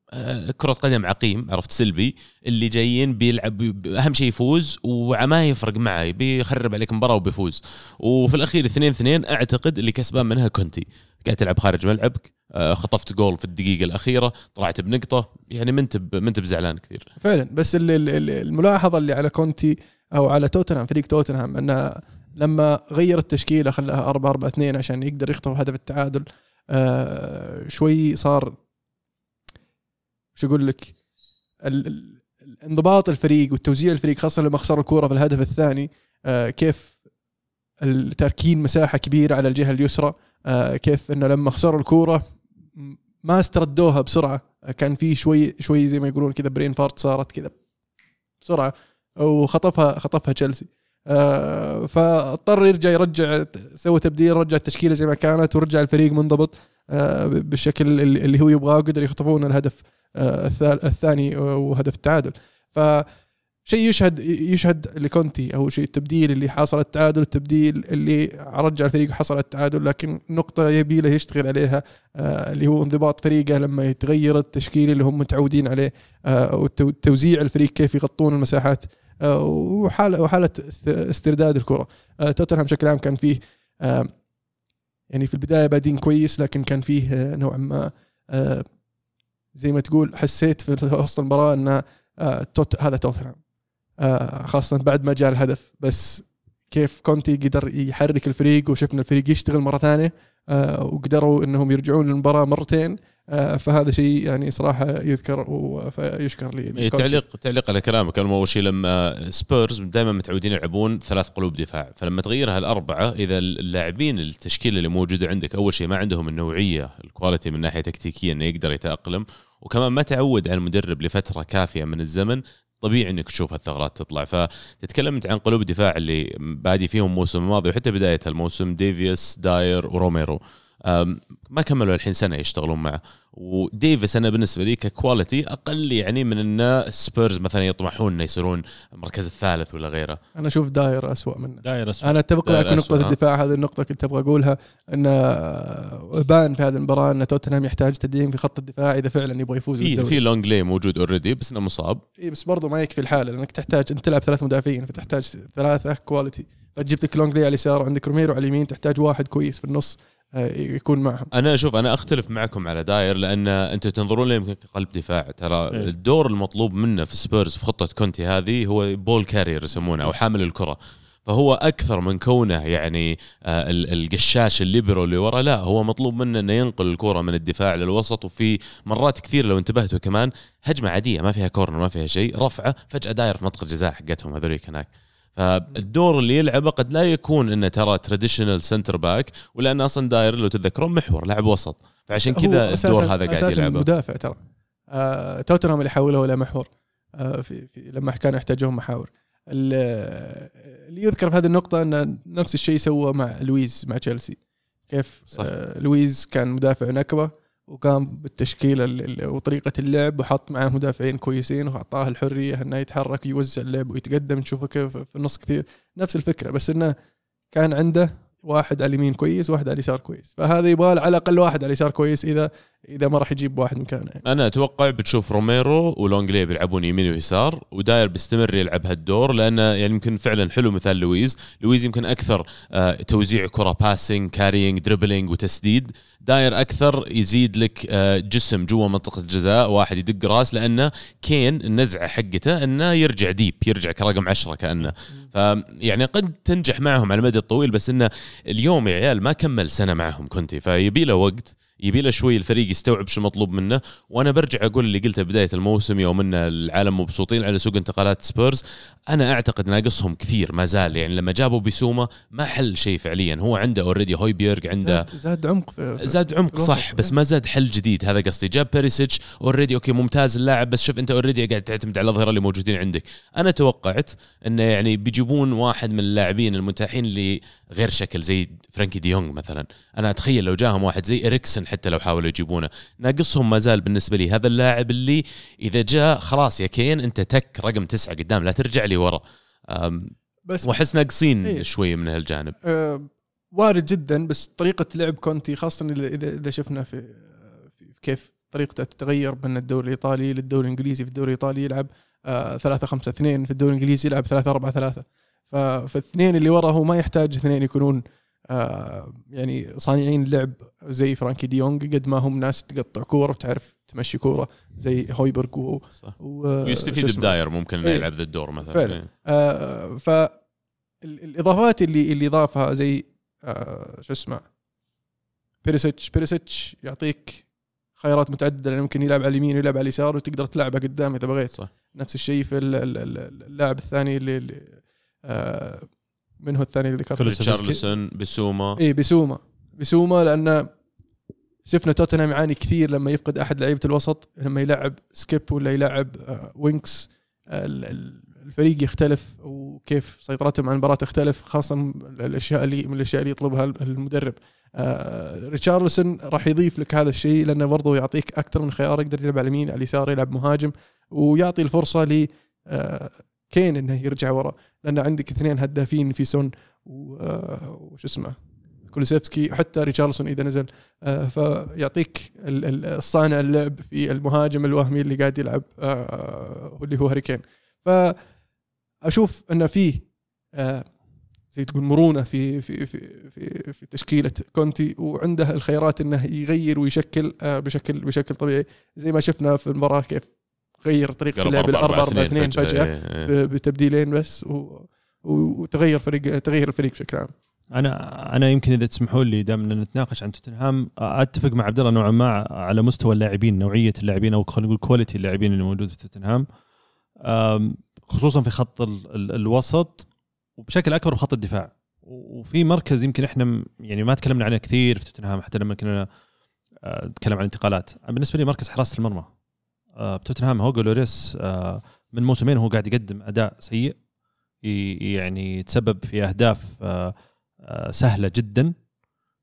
كرة قدم عقيم عرفت سلبي اللي جايين بيلعب بي- أهم شيء يفوز وما يفرق معي بيخرب عليك مباراة وبيفوز. وفي الأخير اثنين اثنين أعتقد اللي كسبان منها كونتي. قاعد تلعب خارج ملعبك آه، خطفت جول في الدقيقة الأخيرة طلعت بنقطة يعني ما أنت ما أنت بزعلان كثير. فعلا بس ال- ال- ال- الملاحظة اللي على كونتي أو على توتنهام فريق توتنهام أنه لما غير التشكيلة خلاها 4 4 2 عشان يقدر يخطف هدف التعادل آه شوي صار شو أقول لك؟ انضباط الفريق والتوزيع الفريق خاصة لما خسروا الكورة في الهدف الثاني آه كيف التركين مساحة كبيرة على الجهة اليسرى آه كيف إنه لما خسروا الكورة ما استردوها بسرعة. آه، كان في شوي شوي زي ما يقولون كذا برين فارت صارت كذا بسرعة وخطفها خطفها تشيلسي آه، فاضطر يرجع يرجع سوى تبديل رجع التشكيلة زي ما كانت ورجع الفريق منضبط آه، بالشكل اللي هو يبغاه وقدر يخطفون الهدف آه، الثاني وهدف التعادل. ف شيء يشهد يشهد لكونتي أو شيء التبديل اللي حصل التعادل التبديل اللي رجع الفريق وحصل التعادل لكن نقطة يبي له يشتغل عليها اللي هو انضباط فريقه لما يتغير التشكيل اللي هم متعودين عليه وتوزيع الفريق كيف يغطون المساحات وحاله وحالة است- استرداد الكرة. آه، توتنهام بشكل عام كان فيه آه، يعني في البداية بادين كويس لكن كان فيه آه، نوعا ما آه، زي ما تقول حسيت في وسط المباراة إن آه، توت هذا توتنهام. آه، خاصة بعد ما جاء الهدف. بس كيف كونتي قدر يحرك الفريق وشفنا الفريق يشتغل مرة ثانية آه، وقدروا إنهم يرجعون للمباراة مرتين آه، فهذا شيء يعني صراحة يذكر ويشكر لي إيه،. تعليق تعليق على كلامك. أنا أول شيء لما سبيرز دائما متعودين يلعبون ثلاث قلوب دفاع فلما تغيرها الأربعة إذا اللاعبين التشكيلة اللي موجودة عندك أول شيء ما عندهم النوعية ال quality من ناحية تكتيكية إنه يقدر يتأقلم وكمان ما تعود على المدرب لفترة كافية من الزمن طبيعي إنك تشوف الثغرات تطلع. فتتكلم انت عن قلوب دفاع اللي بادي فيهم الموسم الماضي وحتى بداية الموسم ديفيس داير وروميرو. ما كملوا الحين سنة يشتغلون معه. وديفيس أنا بالنسبة لي ك quality أقل يعني من إن سبيرز مثلا يطمحون إنه يصيرون المركز الثالث ولا غيره. أنا أشوف داير أسوأ منه. داير أسوأ. أنا أتفق معك في أسوأ، نقطه. الدفاع هذه النقطة كنت أبغى أقولها إن بان في هذه المباراة إن توتنهام يحتاج تدعيم في خط الدفاع إذا فعلا يبغى يفوز في بالدوري. في لونجلي موجود already بس إنه مصاب. إيه بس برضو ما يكفي الحالة لأنك تحتاج إنت تلعب ثلاث مدافعين فتحتاج ثلاثة quality فجبت لك لونجلي على اليسار وعندك روميرو على اليمين تحتاج واحد كويس في النص. يكون معهم. أنا أشوف أنا أختلف معكم على داير لأن أنتم تنظرون له يمكن كقلب دفاع. ترى إيه. الدور المطلوب منه في سبيرز في خطة كونتي هذه هو ball carrier يسمونه أو حامل الكرة. فهو أكثر من كونه يعني آه، ال- القشاش الليبرو اللي ورا لا هو مطلوب منه إنه ينقل الكرة من الدفاع للوسط وفي مرات كثير لو انتبهتوا كمان هجمة عادية ما فيها corner ما فيها شيء رفعة فجأة داير في منطقة الجزاء حقتهم هذوليك هناك. فالدور اللي يلعبه قد لا يكون إنه ترى traditional center back ولأن أصلا داير لو تتذكرون محور لاعب وسط. فعشان كذا الدور هذا قاعد يلعبه. مدافع ترى. آه توتنهام اللي حوله إلى محور. آه في, في لما كانوا يحتاجون محاور. ال- اللي يذكر في هذه النقطة أن نفس الشيء سوى مع لويز مع تشيلسي. كيف؟ صح. آه لويز كان مدافع نكبة. وقام ال- وطريقة اللعب وحط معاه مدافعين كويسين وأعطاه الحرية أنه يتحرك يوزع اللعب ويتقدم نشوفه كيف في النص كثير. نفس الفكرة بس أنه كان عنده واحد على اليمين كويس واحد على اليسار كويس. فهذا يبغى على الأقل واحد على اليسار كويس إذا إذا ما راح يجيب واحد مكانه. يعني. أنا أتوقع بتشوف روميرو ولونجلي بيلعبون يمين ويسار وداير بيستمر يلعب هالدور لأنه يعني يمكن فعلا حلو مثال لويز. لويز يمكن أكثر آه، توزيع كرة passing carrying dribbling وتسديد. داير أكثر يزيد لك آه، جسم جوا منطقة الجزاء واحد يدق راس لأنه كين النزعة حقته إنه يرجع deep يرجع كرقم عشرة كأنه. فيعني قد تنجح معهم على المدى الطويل بس إنه اليوم يا عيال ما كمل سنة معهم كونتي فيبي له وقت. يبي له شوي الفريق يستوعب شو المطلوب منه. وأنا برجع أقول اللي قلته بداية الموسم يوم إن العالم مبسوطين على سوق انتقالات سبيرز أنا أعتقد ناقصهم كثير ما زال. يعني لما جابوا بيسوما ما حل شيء فعليا. هو عنده already هويبيرج عنده زاد, زاد عمق في زاد عمق. صح بس ما زاد حل جديد. هذا قصدي. جاب بيريسيتش already okay ممتاز اللاعب بس شوف أنت already قاعد تعتمد على الظهيرة اللي موجودين عندك. أنا توقعت إنه يعني بيجيبون واحد من اللاعبين المتاحين اللي غير شكل زي فرانكي ديونغ مثلا. أنا أتخيل لو جاهم واحد زي إريكسن حتى لو حاولوا يجيبونه. ناقصهم ما زال بالنسبة لي هذا اللاعب اللي إذا جاء خلاص يا كين أنت تك رقم تسعة قدام لا ترجع لي ورا. بس وأحس ناقصين إيه. شوي من هالجانب. آه، وارد جدا بس طريقة لعب كونتي خاصة إذا إذا إذا شفنا في في كيف طريقته تتغير من الدوري الإيطالي للدوري الإنجليزي في الدوري الإيطالي يلعب آه، ثلاثة خمسة اثنين في الدوري الإنجليزي يلعب ثلاثة أربعة ثلاثة. فالاثنين اللي ورا هو ما يحتاج اثنين يكونون آه، يعني صانعين لعب زي فرانكي ديونج قد ما هم ناس تقطع كورة وتعرف تمشي كورة زي هويبرغ و, ويستفيد؟ بداير ممكن إنه إيه. يلعب ذا الدور مثلا فعلا. إيه. آه ف ال- الإضافات اللي اللي ضافها زي آه شو اسمه بيريسيتش بيريسيتش يعطيك خيارات متعددة لأنه ممكن يلعب على اليمين ويلعب على اليسار وتقدر تلعبه قدام إذا بغيت صح نفس الشيء في ال- ال- ال- اللاعب الثاني اللي, اللي من هو الثاني اللي ذكرته ريتشارلسون بسوما. اي بسوما. بسوما لأن شفنا توتنهام يعاني كثير لما يفقد أحد لعيبة الوسط لما يلعب سكيب ولا يلعب آه، وينكس. آه، ال- ال- الفريق يختلف وكيف سيطرتهم على المباراة تختلف خاصة الأشياء اللي من الأشياء اللي يطلبها المدرب. آه ريتشارلسون راح يضيف لك هذا الشيء لأنه برضه يعطيك أكثر من خيار يقدر يلعب على اليمين على اليسار يلعب مهاجم ويعطي الفرصة ل آه كين إنه يرجع ورا لأن عندك اثنين هدافين في سون و- وش اسمه كولوسيفسكي وحتى ريتشارلسون إذا نزل. آه، فيعطيك ال- ال- الصانع اللعب في المهاجم الوهمي اللي قاعد يلعب آه، اللي هو هاري كين. فأشوف انه آه، زي تقول مرونة في في في في, في تشكيلة كونتي وعنده الخيارات إنه يغير ويشكل آه، بشكل بشكل طبيعي. زي ما شفنا في المباراة كيف غير طريقة اللعب 4 الأربعة 4 4 2 فجأة. إيه، بتبديلين بس و وتغير فريق تغير الفريق بشكل عام. أنا أنا يمكن إذا تسمحوا لي دام نتناقش عن توتنهام أتفق مع عبد الله نوعا ما على مستوى اللاعبين نوعية اللاعبين أو خلينا نقول كواليتي اللاعبين اللي موجود في توتنهام. خصوصا في خط ال ال الوسط وبشكل أكبر بخط الدفاع. وفي مركز يمكن إحنا يعني ما تكلمنا عنه كثير في توتنهام حتى لما كنا نتكلم عن الانتقالات. بالنسبة لي مركز حراسة المرمى. بتوتنهام هوجو لوريس آه، من موسمين هو قاعد يقدم أداء سيء يعني يتسبب في أهداف آه، آه، سهلة جدا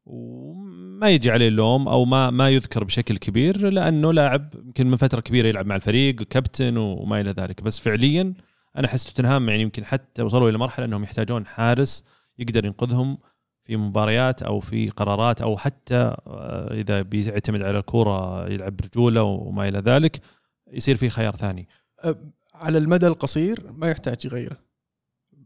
وما يجي عليه اللوم أو ما ما يذكر بشكل كبير لأنه لاعب يمكن من فترة كبيرة يلعب مع الفريق كابتن وما إلى ذلك. بس فعليا أنا أحس توتنهام يعني يمكن حتى وصلوا إلى مرحلة إنهم يحتاجون حارس يقدر ينقذهم في مباريات أو في قرارات أو حتى آه، إذا بيعتمد على الكورة يلعب برجوله وما إلى ذلك. يصير في خيار ثاني. أه، على المدى القصير ما يحتاج يغيره.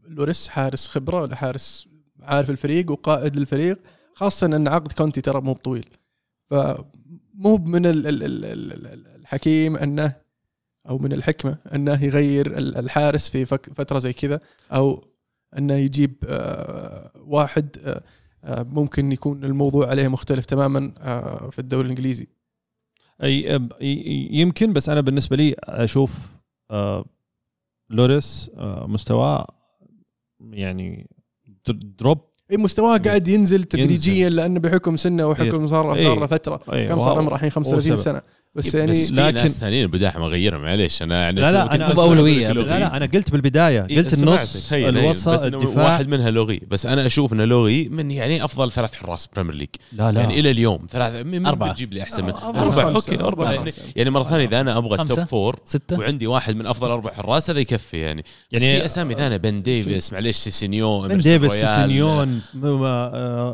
لوريس حارس خبرة ولا حارس عارف الفريق وقائد للفريق خاصة أن عقد كونتي ترى مو طويل فمو من ال- ال- ال- ال- ال- الحكيم أنه أو من الحكمة أنه يغير ال- الحارس في فترة زي كذا أو أنه يجيب آه، واحد آه، ممكن يكون الموضوع عليه مختلف تماما في الدوري الإنجليزي. أي يمكن بس أنا بالنسبة لي أشوف آه، لوريس آه، مستواه يعني در- دروب. أي مستواه قاعد ينزل تدريجيا لأنه بحكم سنة وحكم صار إيه. صار له فترة. أي، كم صار؟ عمره الحين 35 سبب. سنة. بس إيه، يعني بس في لكن- ناس ثانيين بداحم أغيرها معليش أنا يعني لا لا أنا لك لا لغي. لا أنا قلت بالبداية إيه، قلت. النص هين. الوسط الدفاع واحد منها لوغي بس أنا أشوف إنه لوغي من يعني أفضل ثلاث حراس بريمير ليج لا لا يعني إلى اليوم ثلاث من أربعة. بتجيب لي أحسن من أربعة. أربعة خمسة. أوكي أربعة أربعة. يعني, يعني مرة ثانية إذا أنا أبغى. التوب فور ستة وعندي واحد من أفضل أربع حراس هذا يكفي يعني يعني في أسامي ثانية بن ديفيس معليش سيسينيو إمرسون ديفيس. سيسينيون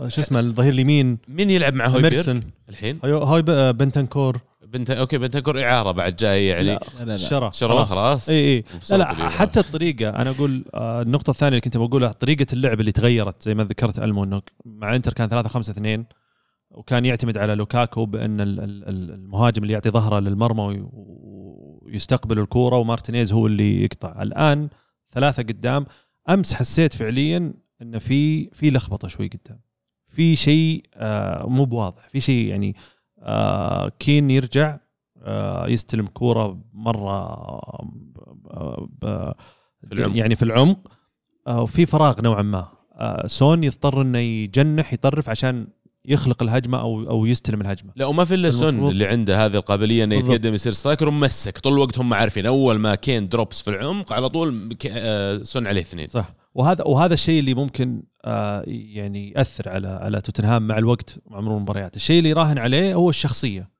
شو اسمه الظهير اليمين مين يلعب مع هويبرغ ميرسن الحين هاي هاي ب- بنتنكور بنت أوكي بنتنكور إعارة بعد جاي يعني لا، لا لا. شرى شرى خلاص. إي إي. لا لا. حتى الطريقة أنا أقول آه، النقطة الثانية اللي كنت بقولها طريقة اللعب اللي تغيرت زي ما ذكرت المو إنه مع إنتر كان 3 5 2 وكان يعتمد على لوكاكو بأن ال- ال- ال- المهاجم اللي يعطي ظهره للمرمى وي- ويستقبل الكورة ومارتينيز هو اللي يقطع. الآن ثلاثة قدام أمس حسيت فعليا إن في في لخبطة شوي قدام. في شيء آه، مو بواضح. في شيء يعني آه، كين يرجع آه، يستلم كورة مرة آه، ب- في العمق. يعني في العمق. آه، وفي فراغ نوعا ما. آه، سون يضطر إنه يجنح يطرف عشان يخلق الهجمة أو أو يستلم الهجمة. لا وما في إلا سون اللي عنده هذه القابلية إنه. يتقدم يصير striker ومسك طول الوقت هم عارفين. أول ما كين drops في العمق على طول سون عليه اثنين. صح. وهذا وهذا الشيء اللي ممكن آه، يعني يأثر على على توتنهام مع الوقت مع مرور المباريات. الشيء اللي يراهن عليه هو الشخصية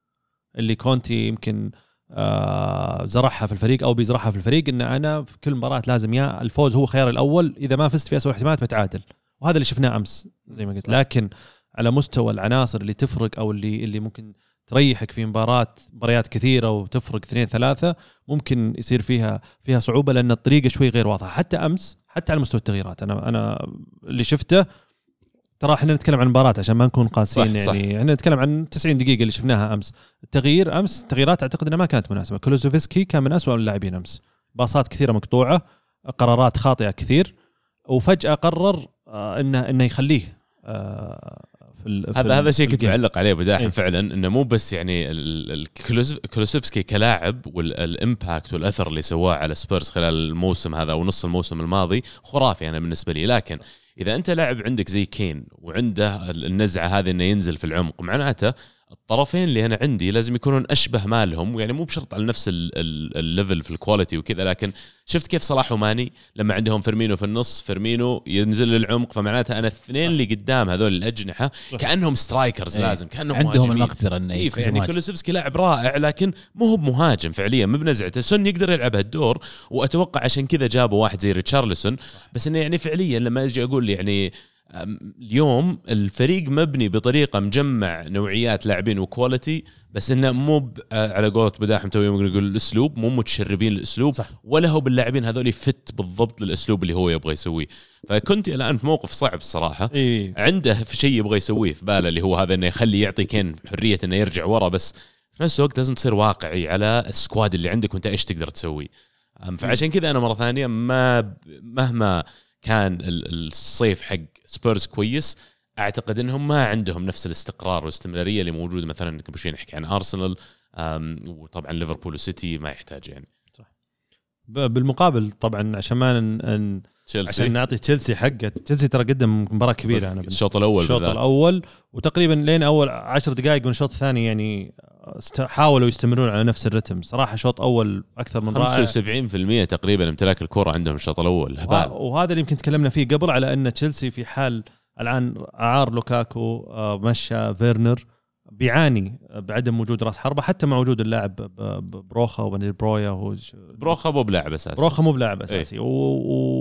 اللي كونتي يمكن آه، زرعها في الفريق أو بيزرعها في الفريق إن أنا في كل مباراة لازم يا الفوز هو خيار الأول إذا ما فزت في اسوء الاحتمالات بتعادل وهذا اللي شفناه أمس زي ما قلت. لكن على مستوى العناصر اللي تفرق أو اللي اللي ممكن تريحك في مباراه مباريات كثيرة وتفرق اثنين ثلاثة ممكن يصير فيها فيها صعوبة لأن الطريقة شوي غير واضحة. حتى أمس حتى على مستوى التغييرات. أنا أنا اللي شفته ترى إحنا نتكلم عن مباراة عشان ما نكون قاسيين. يعني. إحنا نتكلم عن 90 دقيقة اللي شفناها أمس. التغيير أمس تغييرات أعتقد إنها ما كانت مناسبة. كولوزوفسكي كان من أسوأ اللاعبين أمس. باصات كثيرة مقطوعة قرارات خاطئة كثير وفجأة قرر آه، انه إنه يخليه آه، في هذا هذا شيء كنت. معلق عليه بداحم إيه. فعلا إنه مو بس يعني كلوسيفسكي كلاعب وال impact والأثر اللي سواه على سبيرز خلال الموسم هذا أو نص الموسم الماضي خرافي أنا بالنسبة لي لكن إذا أنت لاعب عندك زي كين وعنده النزعة هذه إنه ينزل في العمق معناته الطرفين اللي أنا عندي لازم يكونون أشبه مالهم يعني مو بشرط على نفس ال- ال- ال level في ال quality وكذا لكن شفت كيف صلاح وماني لما عندهم فيرمينو في النص فيرمينو ينزل للعمق فمعناتها أنا الاثنين اللي قدام هذول الأجنحة كأنهم strikers إيه. لازم كأنهم عندهم مهاجمين. المقدره إنه اي يفوز يعني مهاجم. كولوسيفسكي لاعب رائع لكن مو هو بمهاجم فعليا مو بنزعته سون يقدر يلعب هالدور وأتوقع عشان كذا جابوا واحد زي ريتشارلسون بس إنه يعني فعليا لما أجي أقول يعني اليوم الفريق مبني بطريقة مجمع نوعيات لاعبين و quality بس إنه مو على قولة بداحم تو يقول الأسلوب مو متشربين الأسلوب صح. ولا هو باللاعبين هذول fit بالضبط للأسلوب اللي هو يبغى يسويه. فكونتي الآن في موقف صعب الصراحة. إي. عنده في شيء يبغى يسويه في باله اللي هو هذا إنه يخلي يعطي كين حرية إنه يرجع ورا بس في نفس الوقت لازم تصير واقعي على ال squad اللي عندك وأنت إيش تقدر تسوي. فعشان كذا أنا مرة ثانية ما مهما كان ال- الصيف حق سبيرز كويس. أعتقد إنهم ما عندهم نفس الاستقرار والاستمرارية اللي موجوده مثلا قبل شوي نحكي عن أرسنال وطبعا ليفربول وسيتي ما يحتاج يعني. ب- بالمقابل طبعا عشان ما ن... ن... عشان تشيلسي نعطي تشيلسي حقه. تشيلسي ترى قدم مباراة كبيرة أنا بالنسبة الشوط الأول الشوط. الأول وتقريبا لين أول عشر دقائق من الشوط الثاني يعني است- حاولوا يستمرون على نفس الرتم. صراحة شوط أول أكثر من رائع. 75% تقريبا امتلاك الكرة عندهم الشوط الأول. هبال. وهذا اللي يمكن تكلمنا فيه قبل على أن تشيلسي في حال الآن أعار لوكاكو آه، مشى فيرنر بيعاني بعدم وجود راس حربة حتى مع وجود اللاعب بروخا وبن برويا هو بروخا مو بلاعب أساسا بروخا مو بلاعب أساسي. و-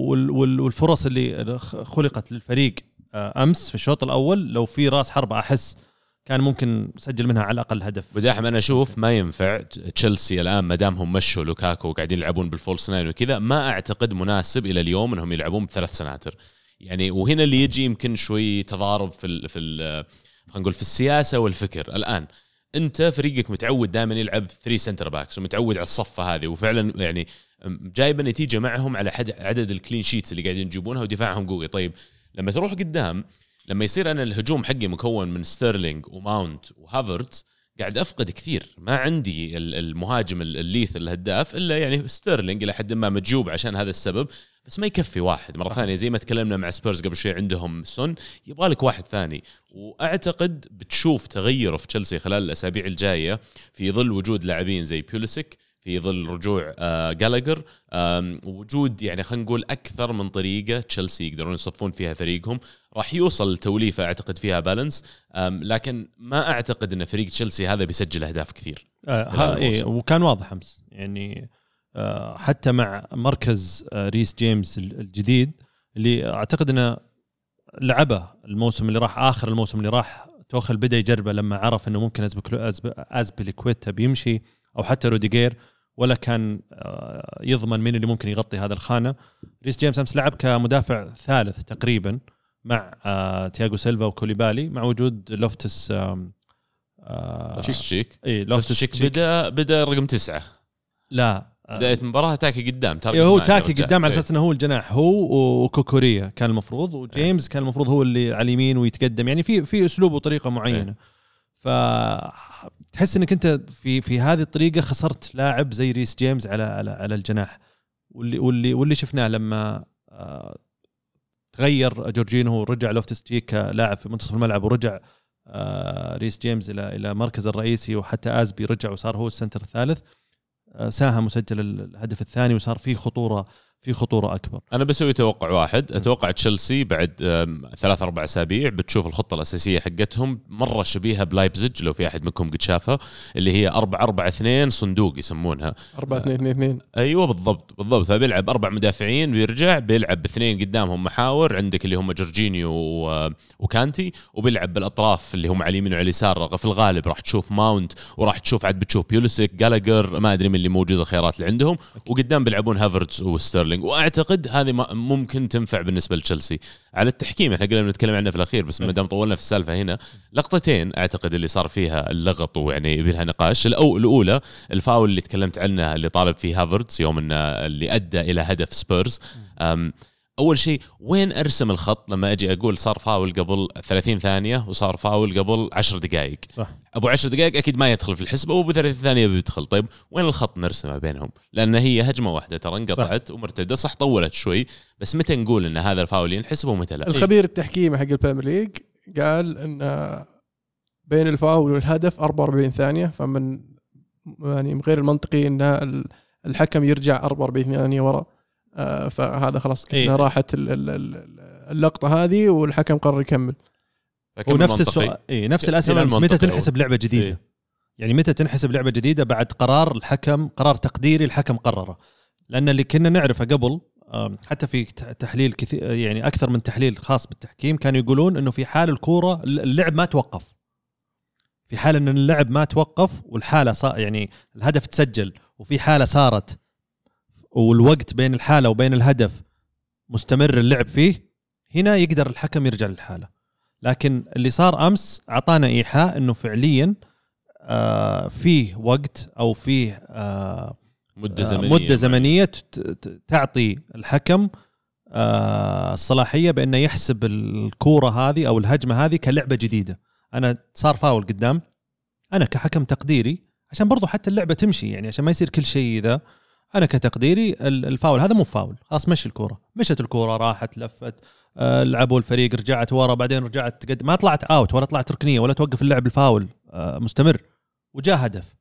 وال- وال- والفرص اللي خلقت للفريق آه، أمس في الشوط الأول لو في راس حربة أحس كان ممكن سجل منها على الأقل هدف. بداحم أنا أشوف ما ينفع تشيلسي الآن ما دام هم مشوا لوكاكو وقاعدين يلعبون بال false nine وكذا ما أعتقد مناسب إلى اليوم إنهم يلعبون بثلاث سناتر. يعني وهنا اللي يجي يمكن شوي تضارب في ال في خلينا نقول في السياسة والفكر. الآن أنت فريقك متعود دائما يلعب 3 center backs ومتعود على الصفة هذه وفعلا يعني جايبة نتيجة معهم على حد عدد ال clean sheets اللي قاعدين يجيبونها ودفاعهم قوي. طيب لما تروح قدام لما يصير أنا الهجوم حقي مكون من ستيرلينج وماونت وهافرتز قاعد أفقد كثير. ما عندي ال- المهاجم ال- اللي هو الهداف إلا يعني ستيرلينج إلى حد ما مجيوب عشان هذا السبب بس ما يكفي واحد. مرة ثانية زي ما تكلمنا مع سبيرز قبل شوي عندهم سون يبغى لك واحد ثاني. وأعتقد بتشوف تغيره في تشيلسي خلال الأسابيع الجاية في ظل وجود لاعبين زي بوليسيك في ظل رجوع آه جالاجر آم، وجود يعني خلينا نقول أكثر من طريقة تشيلسي يقدرون يصفون فيها فريقهم. راح يوصل لتوليفه أعتقد فيها balance لكن ما أعتقد إن فريق تشيلسي هذا بيسجل أهداف كثير. آه إيه. وكان واضح أمس. يعني آه حتى مع مركز آه ريس جيمس ال- الجديد اللي أعتقد إنه لعبه الموسم اللي راح آخر الموسم اللي راح توخيل بدأ يجربه لما عرف إنه ممكن ازبليكويتا بيمشي أو حتى روديجير. ولا كان آه، يضمن مين اللي ممكن يغطي هذا الخانة. ريس جيمس أمس لعب كمدافع ثالث تقريبا مع آه تياغو سيلفا وكوليبالي مع وجود لوفتس آه تشيك. إي لوفتس تشيك بدا بدا رقم تسعة. لا بداية المباراة تاكي قدام إيه هو تاكي ورجع. قدام على. أساس إنه هو الجناح. هو وكوكوريا كان المفروض وجيمس كان المفروض هو اللي على اليمين ويتقدم. يعني في في أسلوب وطريقة معينة. ف تحس إنك أنت في في هذه الطريقة خسرت لاعب زي ريس جيمس على على على الجناح. واللي واللي واللي شفناه لما آه، تغير جورجينو ورجع لوفتس تشيك كلاعب في منتصف الملعب ورجع آه، ريس جيمس إلى إلى مركز الرئيسي وحتى آزبي رجع وصار هو السنتر الثالث آه، ساهم وسجل الهدف الثاني وصار في خطورة في خطورة أكبر. أنا بسوي توقع واحد. أتوقع تشيلسي بعد ثلاث أربع أسابيع بتشوف الخطة الأساسية حقتهم. مرة شبيهة بلايبزج لو في أحد منكم قد شافها اللي هي 4 4 2 صندوق يسمونها. 4 2 2 2 أيوه بالضبط بالضبط. فبيلعب أربع مدافعين بيرجع بيلعب باثنين قدامهم محاور عندك اللي هم جورجينيو و- وكانتي وبيلعب بالأطراف اللي هم على اليمين وعلى اليسار. في الغالب راح تشوف ماونت وراح تشوف عاد بتشوف بوليسيك جالاجر ما أدري من اللي موجود الخيارات اللي عندهم. وقدام بيلعبون هافرتز وستيرلينج. وأعتقد هذه ممكن تنفع بالنسبة لتشيلسي. على التحكيم إحنا قلنا بنتكلم عنه في الأخير بس ما دام طولنا في السالفة هنا لقطتين أعتقد اللي صار فيها اللغط ويعني يبي لها نقاش الأولى الفاول اللي تكلمت عنه اللي طالب فيه هافرتز يوم إنه اللي أدى إلى هدف سبيرز. أول شيء وين أرسم الخط لما أجي أقول صار فاول قبل 30 ثانية وصار فاول قبل 10 دقائق صح. أبو 10 دقائق أكيد ما يدخل في الحسبة وأبو 30 ثانية بيدخل. طيب وين الخط نرسمه بينهم؟ لأن هي هجمة واحدة ترى انقطعت ومرتدة صح طولت شوي. بس متى نقول إن هذا الفاول ينحسب ومتى لا؟ الخبير التحكيمي حق البريمير ليج قال إن بين الفاول والهدف 44 ثانية فمن يعني غير المنطقي إن ال- الحكم يرجع 44 ثانية ورا. فهذا خلاص إيه. كنا راحت ال- ال- ال- اللقطة هذه والحكم قرر يكمل ونفس. السؤال اي نفس الأسئلة متى؟ تنحسب لعبة جديدة؟ إيه. يعني متى تنحسب لعبة جديدة بعد قرار الحكم قرار تقديري الحكم قرره لأن اللي كنا نعرفه قبل حتى في ت- تحليل كثير يعني أكثر من تحليل خاص بالتحكيم كانوا يقولون إنه في حال الكورة اللعب ما توقف في حال إن اللعب ما توقف والحالة صار يعني الهدف تسجل وفي حالة صارت والوقت بين الحالة وبين الهدف مستمر اللعب فيه هنا يقدر الحكم يرجع للحالة. لكن اللي صار أمس أعطانا إيحاء إنه فعليا آه فيه وقت أو فيه آه مدة آه، زمنية مدة زمنية تعطي الحكم آه الصلاحية بأنه يحسب الكورة هذه أو الهجمة هذه كلعبة جديدة. أنا صار فاول قدام أنا كحكم تقديري عشان برضو حتى اللعبة تمشي يعني عشان ما يصير كل شيء ذا أنا كتقديري ال- الفاول هذا مو فاول خلاص مشي الكورة مشت الكورة راحت لفت آه، لعبوا الفريق رجعت ورا بعدين رجعت تقد... ما طلعت out ولا طلعت ركنية ولا توقف اللعب الفاول آه، مستمر وجاء هدف.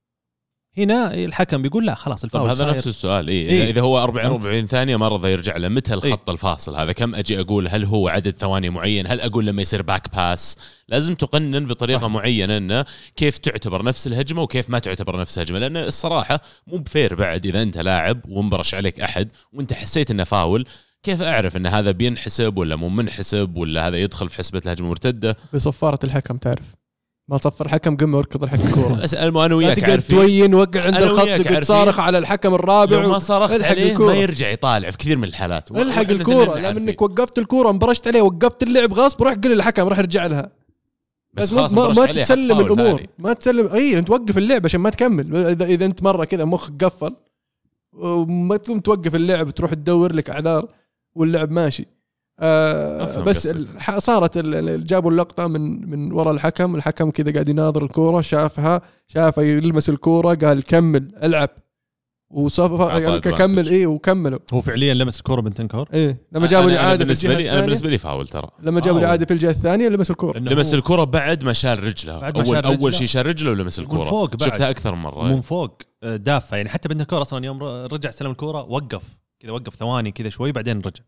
هنا الحكم بيقول لا خلاص الفاول هذا صاير. نفس السؤال إيه؟ إيه. إيه؟ إذا هو 40 فهمت. 40 ثانية ما رضى يرجع له متى الخط إيه. الفاصل هذا كم أجي أقول هل هو عدد ثواني معين هل أقول لما يصير back pass لازم تقنن بطريقة صح. صح. معينة انه كيف تعتبر نفس الهجمة وكيف ما تعتبر نفس الهجمة لأن الصراحة مو ب fair بعد إذا أنت لاعب وانبرش عليك أحد وأنت حسيت إنه فاول كيف أعرف إن هذا بينحسب ولا مو منحسب ولا هذا يدخل في حسبة الهجمة المرتده بصفارة الحكم تعرف ما صفر الحكم قم اركض الحق الكوره أسأل أنا وياك تقعد توين وقع عند الخط تقعد. تصارخ على الحكم الرابع لو ما صرخت عليه الكورة. ما يرجع يطالع في كثير من الحالات. الحق الكورة. عارفين. منك وقفت الكورة انبرشت عليه وقفت اللعب غصب روح قل للحكم راح يرجع لها. بس ما, خلاص ما, ما تسلم الأمور. ثاني. ما تسلم إي انت وقف اللعب عشان ما تكمل. اذا إذا انت مرة كذا مخك قفل وما تقوم توقف اللعب تروح تدور لك أعذار واللعب ماشي. آه بس قصدك. صارت جابوا اللقطة من من ورا الحكم الحكم كذا قاعد يناظر الكورة شافها شافه يلمس الكورة قال كمل العب. وصف كمل. إيه وكملوا. هو فعليا لمس الكورة بنتنكور إيه لما جابوا الإعادة في بالنسبة لي أنا الثانية. بالنسبة لي فاول ترى. لما جابوا. الإعادة في الجهة الثانية لمس الكورة. لمس هو الكره بعد ما شال رجله. بعد ما أول شال أول. شيء شال رجله ولمس الكره فوق بعد. شفتها أكثر من مرة. من فوق آه، دافة. يعني حتى بنتانكور أصلا يوم رجع استلم الكورة وقف. كذا وقف ثواني كذا شوي بعدين رجع.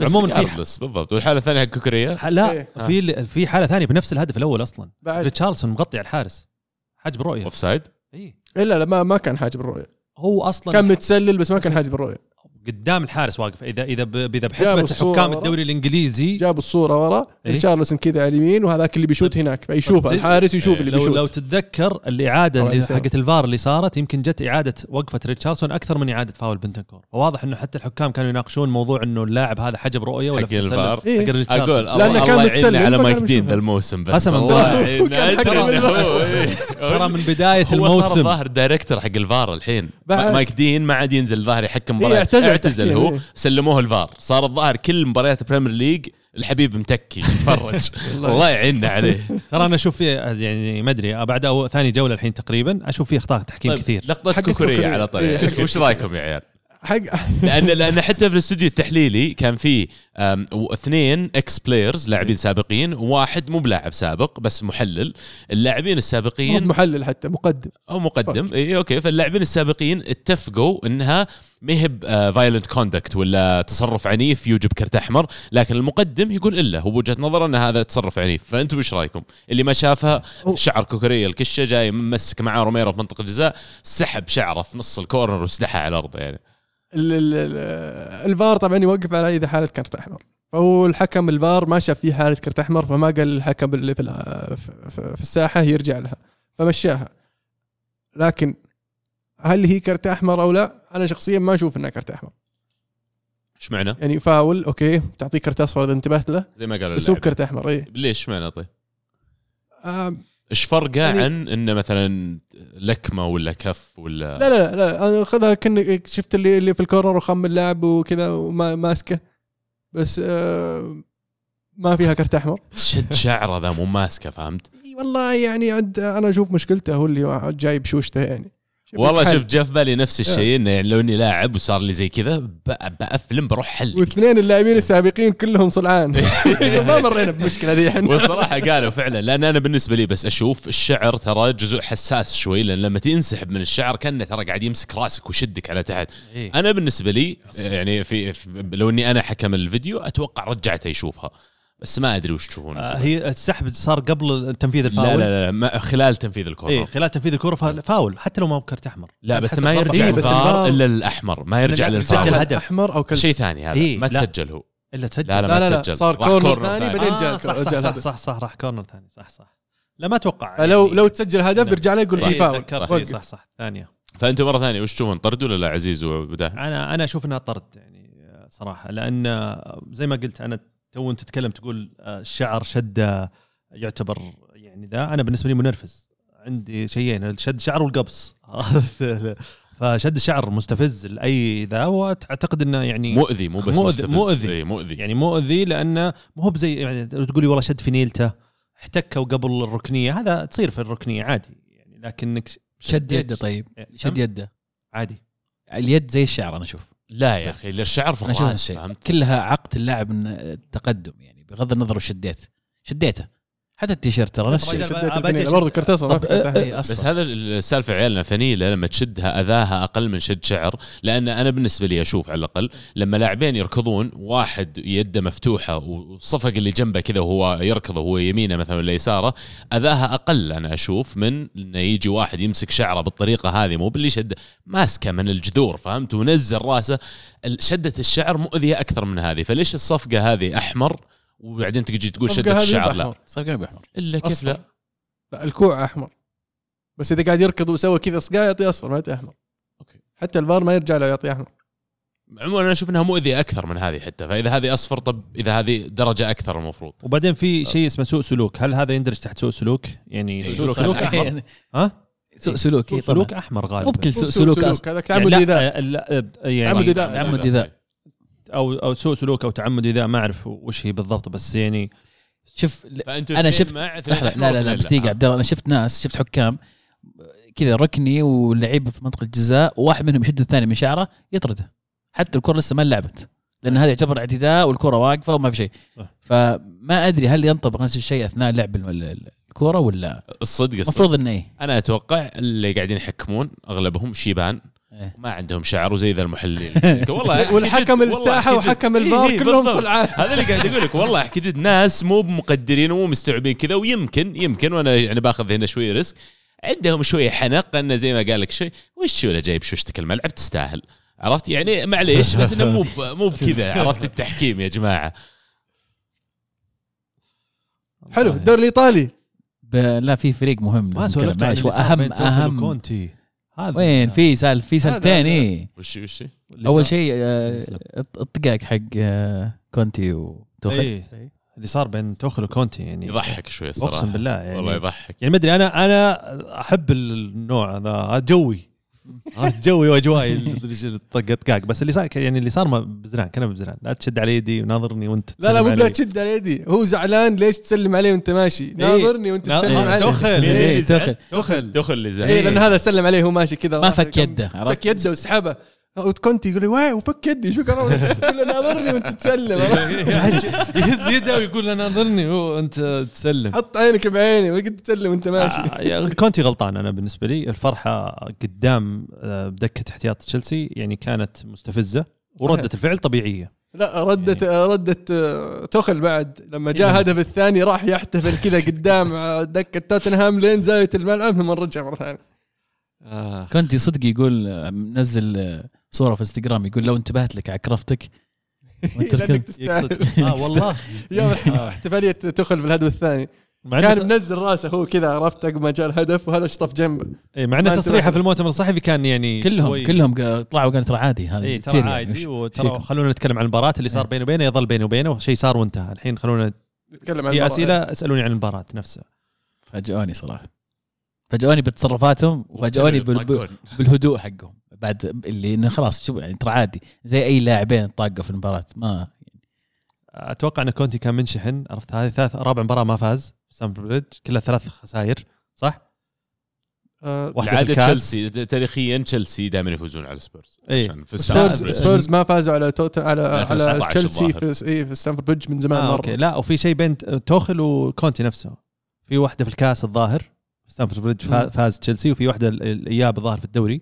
عموماً في- regardless، بالضبط. والحالة الثانية حق كوكوريا ح- لا إيه. في في حالة ثانية بنفس الهدف الأول أصلا. ريتشارلسون مغطي على الحارس. حاجب رؤية. offside اي إلا لا ما ما كان حاجب الرؤية. هو أصلا كان متسلل بس ما كان حاجب الرؤية. قدام الحارس واقف اذا إذا ب- إذا بحسبة حكام. الدوري الإنجليزي جابوا الصورة ورا إيه؟ ريتشارلسون كذا على اليمين وهذاك اللي بيشوت هناك فيشوفه طيب. الحارس يشوف إيه، اللي لو بيشوت لو تتذكر الإعادة اللي. حقت الفار اللي صارت يمكن جت إعادة وقفة ريتشارلسون أكثر من إعادة فاول بنتانكور فواضح إنه حتى الحكام كانوا يناقشون موضوع إنه اللاعب هذا حجب رؤية ولا حق. الفار. إيه. حق ريتشارلسون. أقول الله كان يعيننا على ما مايك دين. ذا الموسم بس قسماً الله بالله. إيه. ترى من بداية هو صار الموسم الظاهر director حق الفار الحين. مايك دين ما عاد ينزل الظاهر يحكم إيه، مباريات اعتزل هو. سلموه الفار صار الظاهر كل مباريات البريمير ليج الحبيب متكي يتفرج الله يعيننا عليه ترى أنا أشوف فيه يعني ما أدري بعد أو ثاني جولة الحين تقريبا أشوف فيه أخطاء تحكيم طيب، كثير كوكوريا كوكوريا. على طريق وش رأيكم يا عيال؟ حق لأن لأن حتى في الاستوديو التحليلي كان في اثنين ex players لاعبين سابقين وواحد مو بلاعب سابق بس محلل. اللاعبين مو السابقين محلل حتى مقدم. أو مقدم. إي أوكي. فاللاعبين السابقين اتفقوا إنها ما هي violent conduct ولا تصرف عنيف يوجب كرت أحمر لكن المقدم يقول إلا هو بوجهه نظره إن هذا تصرف عنيف. فأنتم وش رأيكم؟ اللي ما شافها شعر كوكوريا الكشة جاي ممسك معاه روميرو في منطقة الجزاء سحب شعره في نص الكورنر وسدحها على الأرض يعني. الفار طبعا يوقف على اذا حالة كرت أحمر فهو الحكم الفار ما شاف فيه حالة كرت أحمر فما قال الحكم اللي في ال- في- الساحة يرجع لها فمشاها لكن هل هي كرت أحمر أو لا؟ أنا شخصيا ما أشوف إنها كرت أحمر إيش معنى؟ يعني فاول أوكي تعطيه كرت أصفر إذا انتبهت له زي ما قالوا بس هو. بكرت أحمر اي ليش معنى طيب؟ إيش فرقه يعني- عن إنه مثلا لكمة ولا كف ولا لا لا لا أنا خذها كن شفت اللي اللي في الكورنر وخم اللاعب وكذا وما ماسكه. بس آه، ما فيها كرت أحمر. شد شعره ذا مو ماسكه فهمت؟ والله يعني عند أنا أشوف مشكلته هو اللي جايب شوشته يعني. والله. شوف جاء في بالي نفس الشيء إنه يعني لو إني لاعب وصار لي زي كذا بافلم بروح حل. واثنين اللاعبين السابقين كلهم صلعان. ما مرينا بمشكلة ذي إحنا. والصراحة قالوا فعلا لأن أنا بالنسبة لي بس أشوف الشعر ترى جزء حساس شوي لأن لما تنسحب من الشعر كأنه ترى قاعد يمسك راسك ويشدك على تحت. إيه. أنا بالنسبة لي يعني في, في لو إني أنا حكم الفيديو أتوقع رجعته يشوفها. بس ما أدري وش تشوفون. آه، هي السحب صار قبل تنفيذ لا الفاول؟ لا لا ما خلال تنفيذ الكره إيه خلال تنفيذ الكره فا- فاول حتى لو ما بكرت أحمر. لا بس ما يرجع إيه،. بس إلا للاحمر ما يرجع لا، سجل هدف. احمر أو كذا شيء ثاني هذا إيه، ما لا. تسجل هو. إلا تسجل. لا لا لا ما لا تسجل. صار كورنر ثاني. بعدين آه جاء صح جاء صح, صح. صح صح راح كورنر ثاني. صح صح. لا ما أتوقع. لو يعني- لو تسجل هدف نعم. بيرجع له يقول في صحيح، فاول. وقف. صح صح. ثانية. فأنتم مرة ثانية وش تشوفون؟ طرد ولا لا عزيز وبداح؟ أنا أنا أشوف إنها طرد يعني صراحة. لأن زي ما قلت أنا تو انت تتكلم تقول آه، الشعر شدة يعتبر يعني ذا. أنا بالنسبة لي منرفز. عندي شيئين شد شعر والقبص. فشد الشعر مستفز لأي ذا وأعتقد إنه يعني مؤذي مو بس مؤذي- مستفز. مؤذي. إيه، مؤذي. يعني مؤذي لأنه مو هو بزي يعني لو تقولي والله شد في نيلته احتكوا قبل الركنية. هذا تصير في الركنية عادي. يعني لكنك شد يده طيب. إيه، شد يده. عادي. اليد زي الشعر أنا أشوف. لا يا أخي الشعر فهمت؟ كلها عقد اللاعب من التقدم يعني بغض النظر وش شديت شديته. حتى التيشيرت ترى نفس الشيء. برضه كرت اصفر ما طب في كرت أحمر. إيه، بس. هذا السالفة عيالنا فنيله لما تشدها أذاها أقل من شد شعر لأن أنا بالنسبة لي أشوف على الأقل لما لاعبين يركضون واحد يده مفتوحة والصفق اللي جنبه كذا وهو يركض وهو يمينه مثلا ولا يساره أذاها أقل أنا أشوف من إنه يجي واحد يمسك شعره بالطريقة هذه مو باللي شد ماسكه من الجذور فهمت؟ ونزل راسه. شدة الشعر مؤذية أكثر من هذه. فليش الصفقة هذه أحمر؟ وبعدين تجي تقول هذه الشعر. لا. صار قلب احمر إلا كيف أصفر. لا؟ لا الكوع أحمر. بس إذا قاعد يركض وسوى كذا صقاع يعطي أصفر ما يعطي أحمر. أوكي. حتى الفار ما يرجع له يعطي أحمر. عموما أنا أشوف إنها مؤذية أكثر من هذه حتى فإذا هذه أصفر طب إذا هذه درجة أكثر المفروض. وبعدين في شيء اسمه سوء سلوك. هل هذا يندرج تحت سوء سلوك؟ يعني إيه، سوء سلوك سلوك أحمر. أحمر. ها؟ سوء سلوك سوء إيه سلوك طبعاً. أحمر غالبا. ممكن سوء سوء سلوك. يعني تعمد لا، ايذاء يعني تعمد إيذاء. أو أو سوء سلوك أو تعمد إذا ما أعرف وش هي بالضبط بس يعني شوف أنا شفت لحظة لا لا لا بس دقيقة عبد الله أنا شفت ناس شفت حكام كذا ركني ولعيبه في منطقة الجزاء وواحد منهم يشد الثاني من شعره يطرده. حتى الكرة لسه ما لعبت لأن هذا يعتبر اعتداء والكرة واقفة وما في شيء. فما أدري هل ينطبق نفس الشيء أثناء لعب ال- ال- الكرة ولا الصدق الصدق. المفروض إنه إيه. أنا أتوقع اللي قاعدين يحكمون أغلبهم شيبان. إيه. ما عندهم شعر وزي ذا المحللين. والله والحكم الساحة. وحكم إيه، الفار إيه، كلهم بالضبط. صلعان هذا اللي قاعد أقول لك والله أحكي جد ناس مو مقدرين ومو مستوعبين كذا ويمكن يمكن وأنا يعني باخذ هنا شوي risk. عندهم شوية حنق إنه زي ما قال لك شوي وش ولا جايب شوشتك الملعب؟ تستاهل. عرفت؟ يعني معليش بس إنه مو مو بكذا. عرفت التحكيم يا جماعة. حلو الدوري الإيطالي. لا في فريق مهم ما لازم سولفت نتكلم عن معلش اللي صار واهم أهم وكونتي هذا وين؟ في سال في سالفتين هذا- إيه وش وش أول شيء آه،. الطقاق حق آه، كونتي وتوخل. إيه. اللي صار بين توخل وكونتي يعني. يضحك شوي الصراحه اقسم بالله يعني. والله يضحك. يعني ما أدري أنا أنا أحب النوع هذا جوي. عرفت جوي واجوائي الطق طقاق بس اللي صار يعني اللي صار ما بزران كان بزران. لا تشد على يدي وناظرني وانت لا لا مو بلا علي. تشد على يدي. هو زعلان ليش تسلم عليه وانت ماشي؟ ناظرني وانت تسلم إيه، عليه. إيه، إيه، توخل. توخل. دخل اللي إيه لأن هذا سلم عليه وهو ماشي كذا. ما فك يده عرفت؟ فك يده وسحبه. كنت يقول لي وين وفك يدي شو كان يقول له ناظرني وأنت تسلم. يهز يده ويقول له ناظرني وأنت تسلم. حط عينك بعيني وقت تسلم وأنت ماشي. آه، كونتي غلطان أنا بالنسبة لي. الفرحة قدام آه، بدكة احتياط تشيلسي يعني كانت مستفزة وردة الفعل طبيعية. لا ردت ردت آه، توخل بعد. لما جاء إيه. هدف الثاني راح يحتفل كذا قدام آه، دكة توتنهام لين زاوية الملعب ثم رجع مرة ثانية. كونتي صدق يقول آه، منزل آه، صورة في انستغرام يقول لو انتبهت لك عكرفتك وانت يقصد. آه والله. يوم احتفالية توخل في الهدف الثاني. كان منزل راسه هو كذا عرفت؟ عقب ما جاء الهدف وهذا شطف جنبه إيه، مع إنه. تصريحه في المؤتمر الصحفي كان يعني كلهم شوي- كلهم طلعوا قالوا ترى عادي هذه اي ترى تصير. عادي وترى فيكم؟ خلونا نتكلم عن المباراة اللي صار إيه. بيني وبينه يظل بيني وبينه شيء صار وانتهى. الحين خلونا نتكلم عن في المباراة. أسئلة اسألوني عن المباراة نفسها فاجئوني صراحة. فاجئوني بتصرفاتهم وفاجئوني بال- بال- بالهدوء حقهم. بعد اللي إنه خلاص شوف يعني ترى عادي زي أي لاعبين طاقوا في المباراة ما أتوقع إن كونتي كان منشحن عرفت هذه ثالث رابع مباراة ما فاز في ستامفورد بريدج كلها ثلاث خسائر صح؟ العاده الكاس. تشيلسي تاريخيا تشيلسي دائما يفوزون على سبيرز إيه. عشان في سبيرز سبيرز ما فازوا على توت على على 2019 تشيلسي. في اي في ستانفورد بريدج من زمان آه مرة أوكي لا وفي شيء بين توخل وكونتي نفسه في واحدة في الكاس الظاهر ستانفورد بريدج. فاز تشيلسي وفي واحدة ال- الإياب الظاهر في الدوري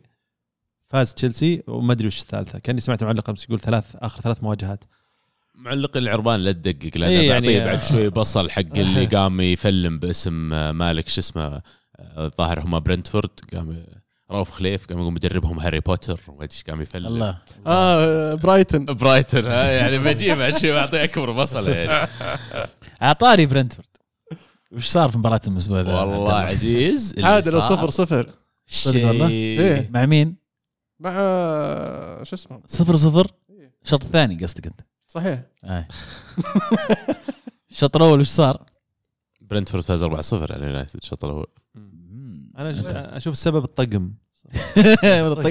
فاز تشيلسي وما أدري وش الثالثة. كأني سمعت معلق أمس يقول ثلاث آخر ثلاث مواجهات. معلق العربان لا تدقق لأنه إيه يعني بعد شوي بصل حق اللي قام يفلم باسم آه، مالك شو اسمه آه، الظاهر هم برنتفورد. قام رؤوف خليف قام يقول مدربهم هاري بوتر وما أدري إيش قام يفلم. الله. آه برايتن برايتن ها يعني بجيب بعد شوي بعطيه أكبر بصل يعني. اعطاري برنتفورد. وش صار في مباراة الأسبوع ذا؟ والله الله؟ عزيز عادل صفر صفر. شيء. والله؟ إيه. مع مين؟ مع آه، شو اسمه؟ صفر صفر. الشوط الثاني قصدك أنت. صحيح. آه. الشوط الأول وش صار؟ برنتفورد فاز 4-0 على يونايتد الشوط الأول. أنا أشوف السبب الطقم.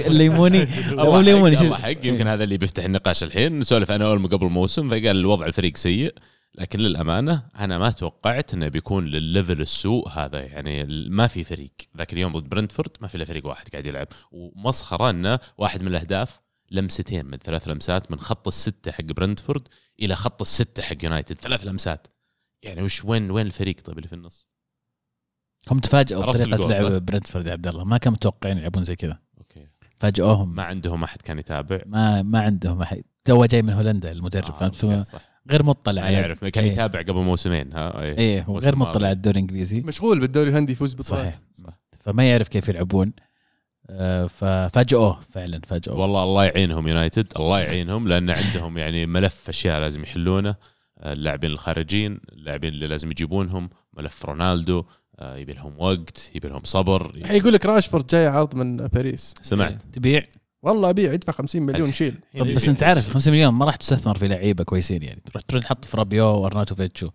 الليموني. هو الليموني حق شو- الله حق يمكن هذا اللي بيفتح النقاش الحين. نسولف أنا أول قبل الموسم فقال الوضع الفريق سيء. لكن للأمانة أنا ما توقعت إنه بيكون لل level السوء هذا. يعني ما في فريق. ذاك اليوم ضد برنتفورد ما في إلا فريق واحد قاعد يلعب. ومسخرة إنه واحد من الأهداف لمستين من ثلاث لمسات من خط الستة حق برنتفورد إلى خط الستة حق يونايتد. ثلاث لمسات. يعني وش وين وين الفريق طيب اللي في النص؟ هم تفاجئوا بطريقة؟ لعب برنتفورد يا عبد الله. ما كانوا متوقعين يلعبون زي كذا. أوكي. فاجئوهم. ما عندهم أحد كان يتابع. ما ما عندهم أحد. تو جاي من هولندا المدرب. آه، فهمت. غير مطلع ما على يعرف كان إيه. يتابع قبل موسمين ها إيه. إيه هو موسم غير. مطلع على الدوري الإنجليزي. مشغول بالدوري الهندي يفوز بطولات صحيح صح. فما يعرف كيف يلعبون. آه، ففاجئوه فعلا فاجئوه. والله الله يعينهم يونايتد. الله يعينهم لأن عندهم يعني ملف أشياء لازم يحلونه. آه، اللاعبين الخارجين اللاعبين اللي لازم يجيبونهم. ملف رونالدو آه، يبي لهم وقت يبي لهم صبر. الحين يقول لك راشفورد جاي عرض من باريس. سمعت. تبيع؟ والله أبيع يدفع 50 مليون شيل. طب بس أنت عارف 5 مليون ما راح تستثمر في لعيبة كويسين يعني. تروح تروح تحط في رابيو وارناتوفيتش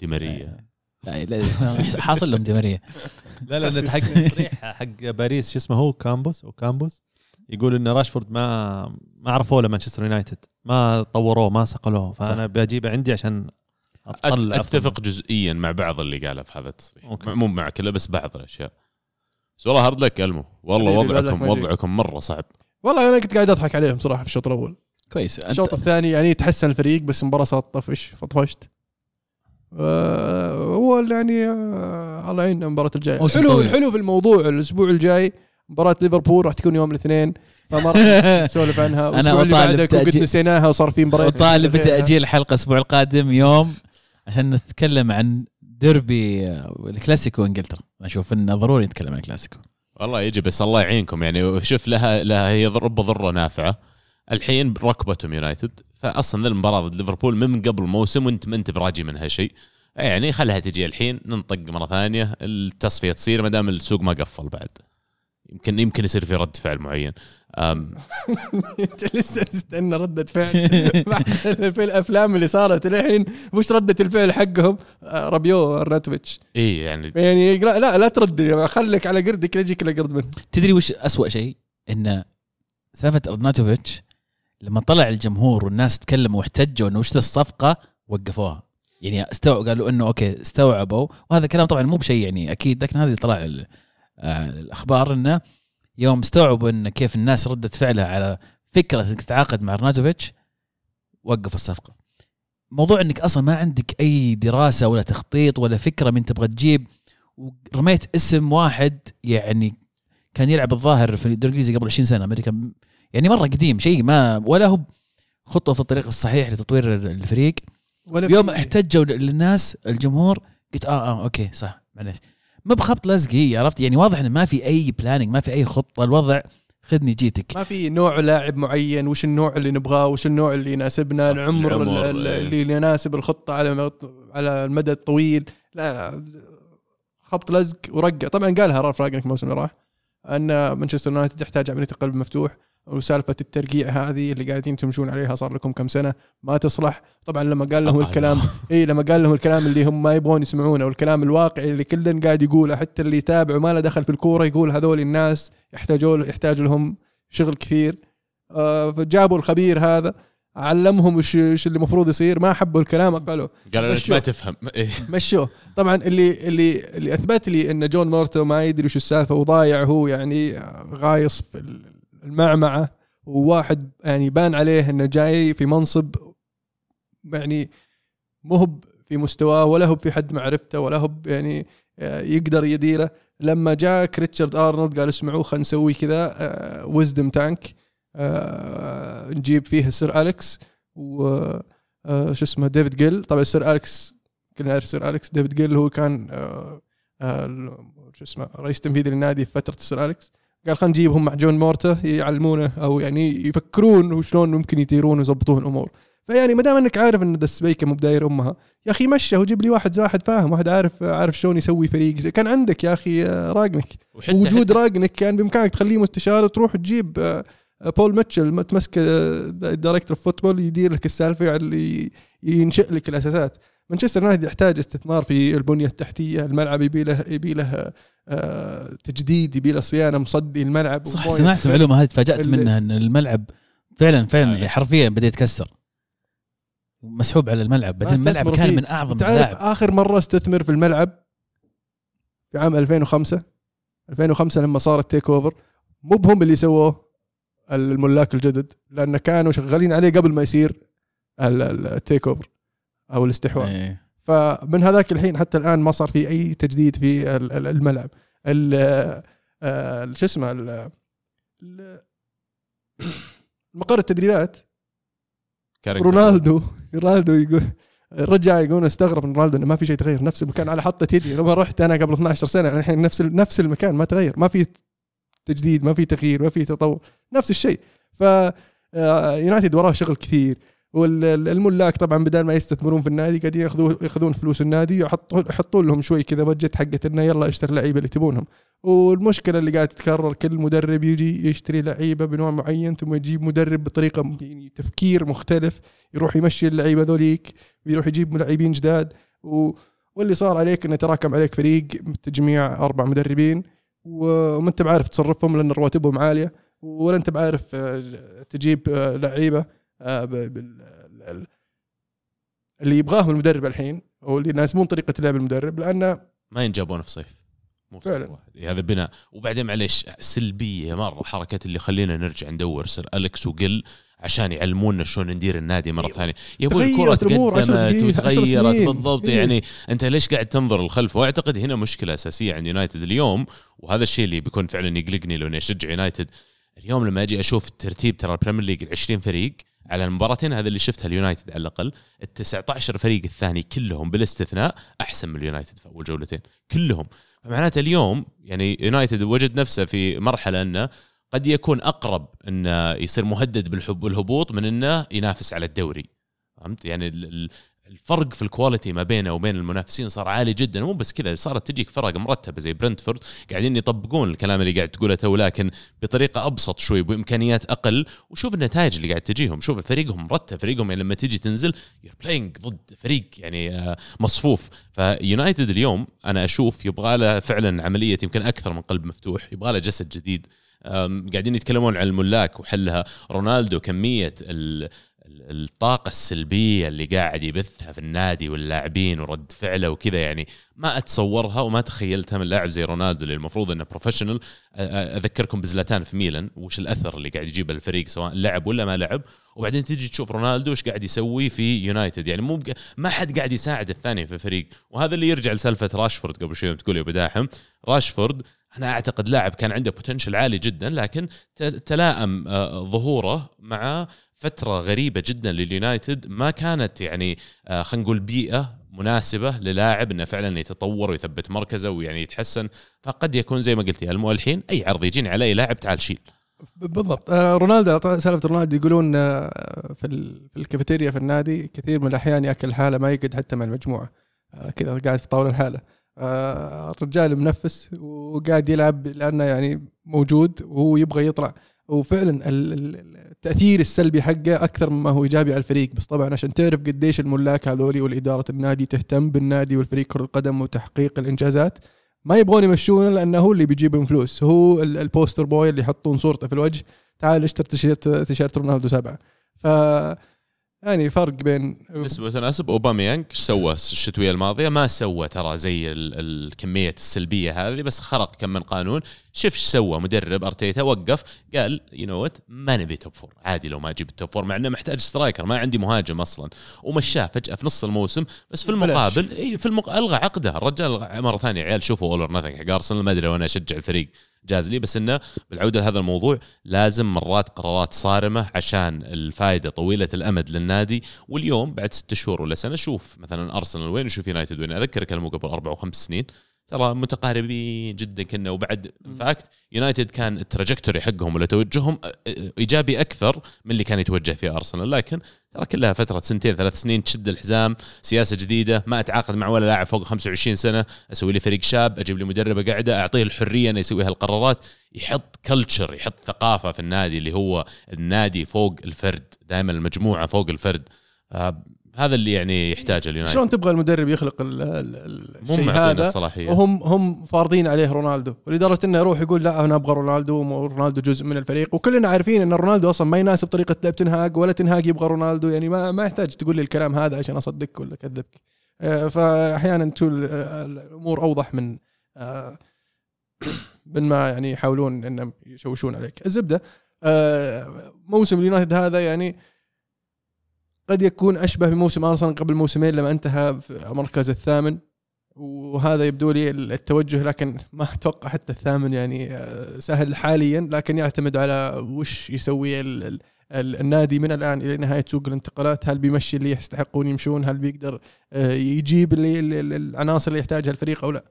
دي ماريا. لا لا حاصل لهم دمريه لا لا لا حق تصريح حق باريس. شو اسمه هو؟ كامبوس أو كامبوس. يقول إن راشفورد ما ما عرفوه لمانشستر يونايتد. ما طوروه ما صقلوه فأنا بجيبه عندي عشان أطلع. أتفق جزئيا مع بعض اللي قاله في هذا التصريح. مو مع كله بس بعض الأشياء. بس والله hard luck ألمو. والله وضعكم. وضعكم مرة صعب. والله أنا كنت قاعد أضحك عليهم صراحة في الشوط الأول. كويس. أنت- الشوط الثاني يعني تحسن الفريق بس المباراة صارت طفش فطفشت. آه، هو يعني آه، الله يعيننا المباراة الجاية. موسم حلو طويل. الحلو في الموضوع الأسبوع الجاي مباراة ليفربول راح تكون يوم الاثنين فما راح نسولف عنها. أطالب بعده وقد نسيناها وصار في مباراة. وطالب بتاجيل الحلقة الأسبوع القادم يوم عشان نتكلم عن ديربي آه، الكلاسيكو إنجلترا. أشوف إنه ضروري نتكلم عن الكلاسيكو. والله يجي بس الله يعينكم. يعني شوف لها لها هي رب ضرة نافعة. الحين ركبتهم يونايتد. فاصلا المباراة ضد ليفربول من قبل الموسم وانت ما انت براجي منها شيء. يعني خلها تجي الحين ننطق مرة ثانية. التصفية تصير ما دام السوق ما قفل بعد. يمكن يمكن يصير في رد فعل معين. أم. أنت لسه تستنى ردة فعل. في الأفلام اللي صارت الحين وش ردة الفعل حقهم. آه، رابيو ارناتوفيتش إيه يعني يعني لا لا, لا ترد. خليك على قردك لا يجيك إلا قرد منه. تدري وش أسوأ شيء؟ إن سالفة ارناتوفيتش لما طلع الجمهور والناس تكلموا واحتجوا إنه وش ذا الصفقة وقفوها. يعني استوعبوا قالوا إنه أوكي استوعبوا. وهذا كلام طبعا مو بشيء يعني أكيد لكن هذه اللي طلع الأخبار إنه يوم استوعبوا إن كيف الناس ردت فعلها على فكرة إنك تتعاقد مع ارناتوفيتش وقف الصفقة. موضوع إنك أصلا ما عندك أي دراسة ولا تخطيط ولا فكرة من تبغى تجيب ورميت اسم واحد يعني كان يلعب الظاهر في الدوري الإنجليزي قبل 20 سنة أمريكا يعني مرة قديم شيء ما ولا هو خطوة في الطريق الصحيح لتطوير الفريق. ولا يوم احتجوا للناس الجمهور قلت آه آه OK صح معلش ما بخبط لزق هي عرفت؟ يعني واضح إنه ما في أي planning ما في أي خطة الوضع خذني جيتك. ما في نوع لاعب معين وش النوع اللي نبغاه وش النوع اللي يناسبنا العمر, العمر، ال- إيه. اللي يناسب الخطة على على المدى الطويل. لا لا خبط لزق ورقة. طبعا قالها رالف راجنك الموسم اللي راح أن مانشستر يونايتد يحتاج عملية القلب مفتوح وسالفة الترقيع هذه اللي قاعدين تمشون عليها صار لكم كم سنة ما تصلح طبعا لما قال لهم. الكلام إي لما قال لهم الكلام اللي هم ما يبغون يسمعونه والكلام الواقعي اللي كل قاعد يقوله حتى اللي يتابع وما له دخل في الكورة يقول هذول الناس يحتاجوا يحتاج لهم شغل كثير آه، فجابوا الخبير هذا علمهم وش وش اللي المفروض يصير ما حبوا الكلام قالوا قال أنت مشوه. ما تفهم إيه. مشوه طبعا اللي اللي اللي أثبت لي إن جون مورتو ما يدري وش السالفة وضايع هو يعني غايص في المعمعة وواحد يعني بان عليه إنه جاي في منصب يعني مو هو في مستواه ولا هو في حد معرفته ولا هو يعني آه، يقدر يديره. لما جاك ريتشارد أرنولد قال اسمعوا خلينا نسوي كذا wisdom tank نجيب فيه سير أليكس و آه، شو اسمه ديفيد جيل. طبعا سير أليكس كلنا نعرف سير أليكس. ديفيد جيل هو كان آه، آه، شو اسمه رئيس تنفيذي للنادي في فترة سير أليكس. قال خلينا نجيبهم مع جون مورتا يعلمونه أو يعني يفكرون وشلون ممكن يديرون ويظبطون الأمور. فيعني ما دام إنك عارف إن السبيكه مو بداير أمها يا أخي مشى وجيب لي واحد واحد فاهم واحد عارف عارف شلون يسوي فريق زي- كان عندك يا أخي آه، راجنك وجود راجنك كان بإمكانك تخليه مستشار وتروح تجيب آه، آه، بول ميتشل تمسك director football يدير لك السالفة اللي ينشئ لك الأساسات. مانشستر يونايتد يحتاج استثمار في البنية التحتية الملعب يبي له يبي له آه، تجديد يبي له صيانة مصدي الملعب صح سمعت. المعلومة هذه تفاجأت منها إن الملعب فعلا فعلا فعلا. حرفيا بدأ يتكسر مسحوب على الملعب بعدين الملعب كان فيه. من أعظم الملاعب آخر مرة استثمر في الملعب في عام 2005 2005 لما صار التيك أوفر مو بهم اللي سووه الملاك الجدد لأن كانوا شغالين عليه قبل ما يصير ال- ال- التيك أوفر أو الاستحواذ. إيه. فمن هذاك الحين حتى الآن ما صار في أي تجديد في ال- ال- الملعب. ال- آه، شو اسمه مقر التدريبات. رونالدو رونالدو يقول رجع يقول استغرب من رونالدو إنه ما في شيء تغير نفس المكان على حطة يدي. لما رحت أنا قبل 12 سنة الحين نفس نفس المكان ما تغير. ما في تجديد ما في تغيير ما في تطور. نفس الشيء. ف آه، يونايتد وراه شغل كثير. والملاك طبعا بدل ما يستثمرون في النادي قاعدين ياخذون يأخذون فلوس النادي يحطون يحطون لهم شوي كذا بجت حقت إنه يلا اشتري لعيبة اللي تبونهم. والمشكلة اللي قاعدة تتكرر كل مدرب يجي يشتري لعيبة بنوع معين ثم يجيب مدرب بطريقة يعني تفكير مختلف يروح يمشي اللعيبة ذوليك ويروح يجيب ملاعبين جداد. و... واللي صار عليك إنه تراكم عليك فريق تجميع أربع مدربين وما أنت بعارف تصرفهم لأن رواتبهم عالية ولا أنت بعارف آه، تجيب آه، لعيبة. اللي يبغاهم المدرب الحين أو اللي يناسبون طريقة لعب المدرب لأنه ما ينجابون في صيف. مو في فعلا. واحد. هذا بناء. وبعدين معليش سلبية مرة الحركات اللي خلينا نرجع ندور سر أليكس وقل عشان يعلمونا شلون ندير النادي مرة ثانية. يا أبوي الكرة تقدمت وتغيرت. بالضبط. إيه. يعني أنت ليش قاعد تنظر للخلف وأعتقد هنا مشكلة أساسية عند يونايتد اليوم وهذا الشيء اللي بيكون فعلا يقلقني لو إني أشجع يونايتد. اليوم لما أجي أشوف ترتيب ترى ال Premier League 20 فريق على المباراتين هذا اللي شفتها اليونايتد على الأقل ال 19 فريق الثاني كلهم بالاستثناء أحسن من اليونايتد في أول جولتين كلهم. فمعناته اليوم يعني يونايتد وجد نفسه في مرحلة أنه قد يكون أقرب أنه يصير مهدد بالحب والهبوط من أنه ينافس على الدوري. فهمت؟ يعني الفرق في ال quality ما بينه وبين المنافسين صار عالي جدا. مو بس كذا صارت تجيك فرق مرتبة زي برنتفورد قاعدين يطبقون الكلام اللي قاعد تقوله تو لكن بطريقة أبسط شوي بإمكانيات أقل. وشوف النتائج اللي قاعد تجيهم. شوف فريقهم مرتب فريقهم يعني لما تيجي تنزل you're playing ضد فريق يعني آه، مصفوف. فيونايتد اليوم أنا أشوف يبغى له فعلا عملية يمكن أكثر من قلب مفتوح يبغى له جسد جديد. قاعدين يتكلمون عن الملاك وحلها. رونالدو كمية ال ال- الطاقة السلبية اللي قاعد يبثها في النادي واللاعبين ورد فعله وكذا يعني ما أتصورها وما تخيلتها من لاعب زي رونالدو اللي المفروض إنه professional أذكركم بزلاتان في ميلان وش الأثر اللي قاعد يجيبه الفريق سواء لعب ولا ما لعب. وبعدين تجي تشوف رونالدو إيش قاعد يسوي في يونايتد. يعني مو. ما حد قاعد يساعد الثاني في الفريق. وهذا اللي يرجع لسالفة راشفورد قبل شوي تقول يا أبو داحم. راشفورد أنا أعتقد لاعب كان عنده potential عالي جدا لكن تلائم ظهوره مع فترة غريبة جدا لليونايتد. ما كانت يعني آه، خلينا نقول بيئة مناسبة للاعب إنه فعلا يتطور ويثبت مركزه ويعني يتحسن. فقد يكون زي ما قلت يا المو الحين أي عرض يجيني على اي لاعب تعال شيل. بالضبط. آه، رونالدو سالفة رونالدو يقولون آه، في ال- في الكافيتيريا في النادي كثير من الأحيان يأكل لحاله ما يقعد حتى مع المجموعة. كذا قاعد في طاولة لحاله الرجال منفس وقاعد يلعب لأنه يعني موجود وهو يبغى يطلع. وفعلا التأثير السلبي حقه أكثر مما هو إيجابي على الفريق. بس طبعا عشان تعرف قديش الملاك هذولي والإدارة النادي تهتم بالنادي والفريق كرة القدم وتحقيق الإنجازات ما يبغون يمشونه لأنه هو اللي بيجيب لهم فلوس. هو ال- ال poster boy اللي يحطون صورته في الوجه تعال اشتر تيشيرت تيشيرت رونالدو سبعة. ف يعني فرق بين نسبة وتناسب اوباميانج إيش سوى الشتوية الماضية ما سوى ترى زي ال- الكمية السلبية هذه بس خرق كم من قانون. شوف إيش سوى مدرب أرتيتا وقف قال you know what ما نبي top four عادي لو ما أجيب ال top four مع إنه محتاج striker ما عندي مهاجم أصلا. ومشاه فجأة في نص الموسم بس في. المقابل إي في المق... ألغى عقده. الرجال مرة ثانية عيال شوفوا All or Nothing حق ارسنال ما أدري وأنا أشجع الفريق. جاز لي بس إنه بالعودة لهذا الموضوع لازم مرات قرارات صارمة عشان الفائدة طويلة الأمد للنادي. واليوم بعد ست شهور ولا سنة شوف مثلا أرسنال وين وشوف يونايتد وين. اذكر كلمه قبل أربع وخمس سنين ترى متقاربين جدا كنا وبعد fact يونايتد كان ال trajectory حقهم ولا توجههم إيجابي أكثر من اللي كان يتوجه فيه ارسنال لكن ترى كلها فترة سنتين ثلاث سنين تشد الحزام سياسة جديدة ما أتعاقد مع ولا لاعب فوق 25 سنة أسوي لي فريق شاب أجيب لي مدرب قاعدة أعطيه الحرية إنه يسوي هالقرارات. يحط culture يحط ثقافة في النادي اللي هو النادي فوق الفرد دائما المجموعة فوق الفرد. آه، هذا اللي يعني يحتاجه اليونايتد. شلون تبغى المدرب يخلق ال- ال- الشيء هذا؟ الصلاحية. وهم هم فارضين عليه رونالدو ولدرجه إنه يروح يقول لا أنا أبغى رونالدو ورونالدو جزء من الفريق. وكلنا عارفين إن رونالدو أصلا ما يناسب طريقة لعب تنهاج ولا تنهاج يبغى رونالدو. يعني ما ما يحتاج تقول لي الكلام هذا عشان أصدقك ولا أكذبك. آه، فاحيانا تكون آه، الأمور أوضح من آه، من ما يعني يحاولون إنهم يشوشون عليك. الزبدة آه، موسم اليونايتد هذا يعني قد يكون أشبه بموسم أرسنال قبل موسمين لما انتهى في المركز الثامن. وهذا يبدو لي التوجه لكن ما أتوقع حتى الثامن يعني آه، سهل حاليا لكن يعتمد على وش يسوي ال ال ال النادي من الآن إلى نهاية سوق الانتقالات. هل بيمشي اللي يستحقون يمشون؟ هل بيقدر آه، يجيب اللي- العناصر اللي يحتاجها الفريق أو لا؟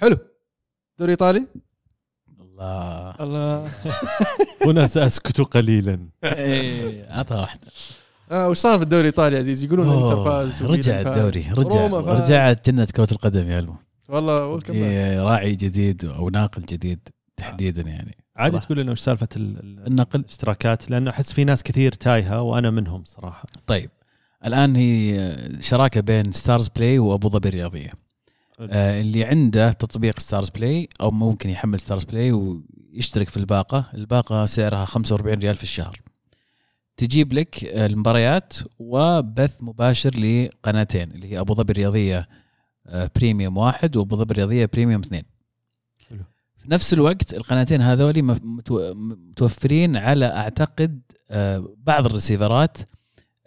حلو. دوري إيطالي؟ الله الله هنا سأسكت قليلا إيه عطها واحدة آه وش صار في الدوري الإيطالي يا عزيز يقولون إنتر فاز رجع. الدوري رجع. رجعت جنة كرة القدم يا ألمو والله. إيه، راعي جديد أو ناقل جديد تحديدا يعني عادي. تقول لنا وش سالفة ال- ال- النقل الاشتراكات لأنه أحس في ناس كثير تايهة وأنا منهم صراحة طيب الآن هي شراكة بين ستارز بلاي وأبو ظبي الرياضية. آه اللي عنده تطبيق ستارز بلاي أو ممكن يحمل ستارز بلاي ويشترك في الباقة. الباقة سعرها 45 ريال في الشهر. تجيب لك المباريات وبث مباشر لقناتين اللي هي أبو ظبي الرياضية آه، بريميوم واحد وأبو ظبي الرياضية بريميوم اثنين. حلو. في نفس الوقت القناتين هذولي متوفرين على أعتقد آه، بعض ال receivers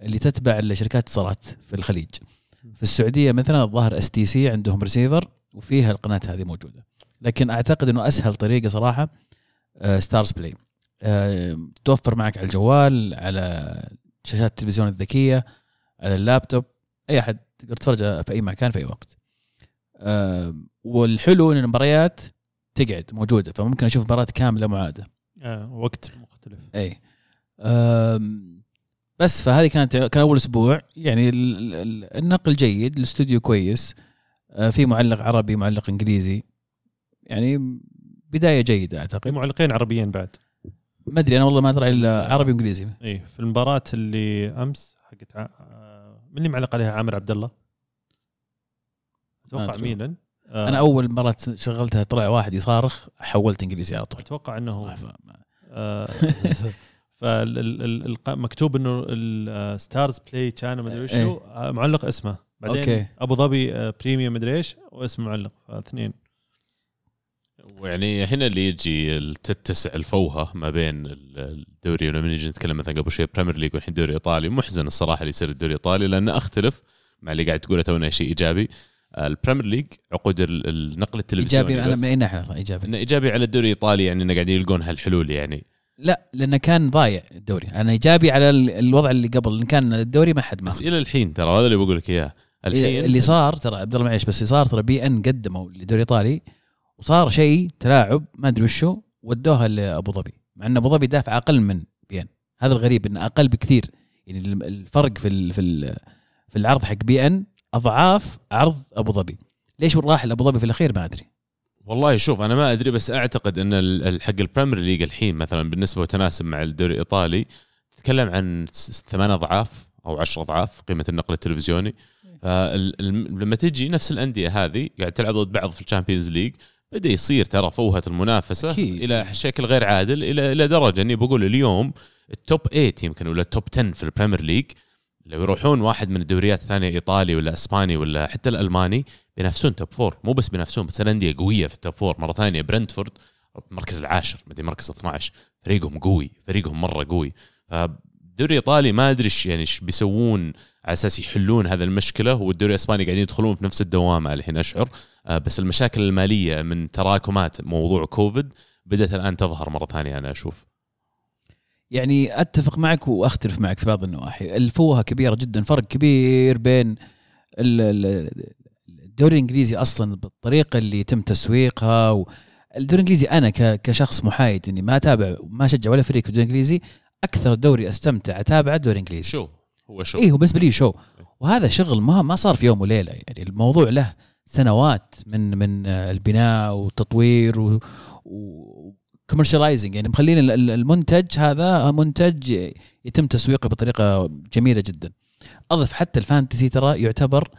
اللي تتبع لشركات اتصالات في الخليج. في السعودية مثلا الظاهر اس تي سي عندهم ريسيفر وفيها القناة هذه موجودة. لكن أعتقد إنه أسهل طريقة صراحة آه، ستارز بلاي آه، توفر معك على الجوال على شاشات التلفزيون الذكية على اللابتوب أي أحد تقدر تتفرج في أي مكان في أي وقت. آه، والحلو إن المباريات تقعد موجودة فممكن أشوف مباراة كاملة معادة. آه وقت مختلف. أي. بس فهذه كانت كان أول أسبوع. يعني ال- ال- النقل جيد الاستوديو كويس أه، في معلق عربي معلق إنجليزي. يعني بداية جيدة أعتقد. معلقين عربيين بعد. ما أدري أنا والله ما ادري إلا عربي وإنجليزي. اي في المباراة اللي أمس حقت ع- آه، من اللي معلق عليها عامر عبد الله أتوقع. ميلان. آه، أنا أول مرة شغلتها طلع واحد يصارخ حولت إنجليزي على طول. أتوقع إنه فمكتوب إنه الستارز بلاي كان مدري. آه، معلق اسمه. بعدين أوكي. أبو ظبي آه، بريميوم مدري إيش واسم معلق. فاثنين. ويعني هنا اللي يجي تتسع الفوهة ما بين الدوري ولما نيجي نتكلم مثلا قبل شوي Premier League والحين دوري إيطالي محزن الصراحة اللي يصير الدوري الايطالي لأنه أختلف مع اللي قاعد تقوله تونا شيء إيجابي. ال Premier League عقود ال- النقل التلفزيوني إيجابي بس. من اي ناحيه إيجابي. إنه إيجابي على الدوري الإيطالي يعني إنه قاعدين يلقون هالحلول يعني. لا لأنه كان ضايع الدوري. أنا ايجابي على ال- الوضع اللي قبل إن كان الدوري ما حد بس ماخذ إلى الحين ترى هذا اللي بقول لك إياه. الحين اللي صار ترى عبد الله معليش بس اللي صار ترى بي إن قدموا لدوري إيطالي وصار شيء تلاعب ما أدري وشو ودوها لأبو ظبي. مع إن أبو ظبي دافع أقل من بي إن. هذا الغريب إنه أقل بكثير. يعني الفرق في ال في ال في العرض حق بي إن أضعاف عرض أبو ظبي. ليش راح لأبو ظبي في الأخير؟ ما أدري. والله شوف أنا ما أدري بس أعتقد إن حق ال Premier League الحين مثلا بالنسبة وتناسب مع الدوري الإيطالي تتكلم عن ثمان أضعاف أو عشر أضعاف قيمة النقل التلفزيوني. فلما تجي نفس الأندية هذه قاعد تلعب ضد بعض في ال Champions League بدأ يصير ترى فوهة المنافسة أكيد. إلى شكل غير عادل إلى إلى درجة إني بقول اليوم ال top 8 يمكن ولا ال top 10 في ال Premier League. لو يروحون واحد من الدوريات الثانية إيطالي ولا إسباني ولا حتى الألماني بينافسون top four مو بس بينافسون بس الأندية قوية في ال top four مرة ثانية برنتفورد المركز العاشر مدري مركز 12 فريقهم قوي فريقهم مرة قوي. فالدوري الإيطالي ما أدري إيش يعني إيش بيسوون على أساس يحلون هذا المشكلة. والدوري الإسباني قاعدين يدخلون في نفس الدوامة الحين اشعر آه، بس المشاكل المالية من تراكمات موضوع كوفيد بدأت الآن تظهر مرة ثانية أنا أشوف. يعني أتفق معك وأختلف معك في بعض النواحي. الفوهة كبيرة جدا فرق كبير بين ال- ال- الدوري الإنجليزي أصلا بالطريقة اللي يتم تسويقها و... الدوري الإنجليزي أنا ك- كشخص محايد إني ما اتابع ما أشجع ولا فريق في الدوري الإنجليزي. أكثر دوري أستمتع أتابعه الدوري الإنجليزي. شو؟ هو شو؟ إيه هو بالنسبة لي شو. وهذا شغل ما ما صار في يوم وليلة. يعني الموضوع له سنوات من من البناء والتطوير و, و commercializing. يعني مخلين ال- ال- المنتج هذا منتج يتم تسويقه بطريقة جميلة جدا. أضف حتى ال fantasy ترى يعتبر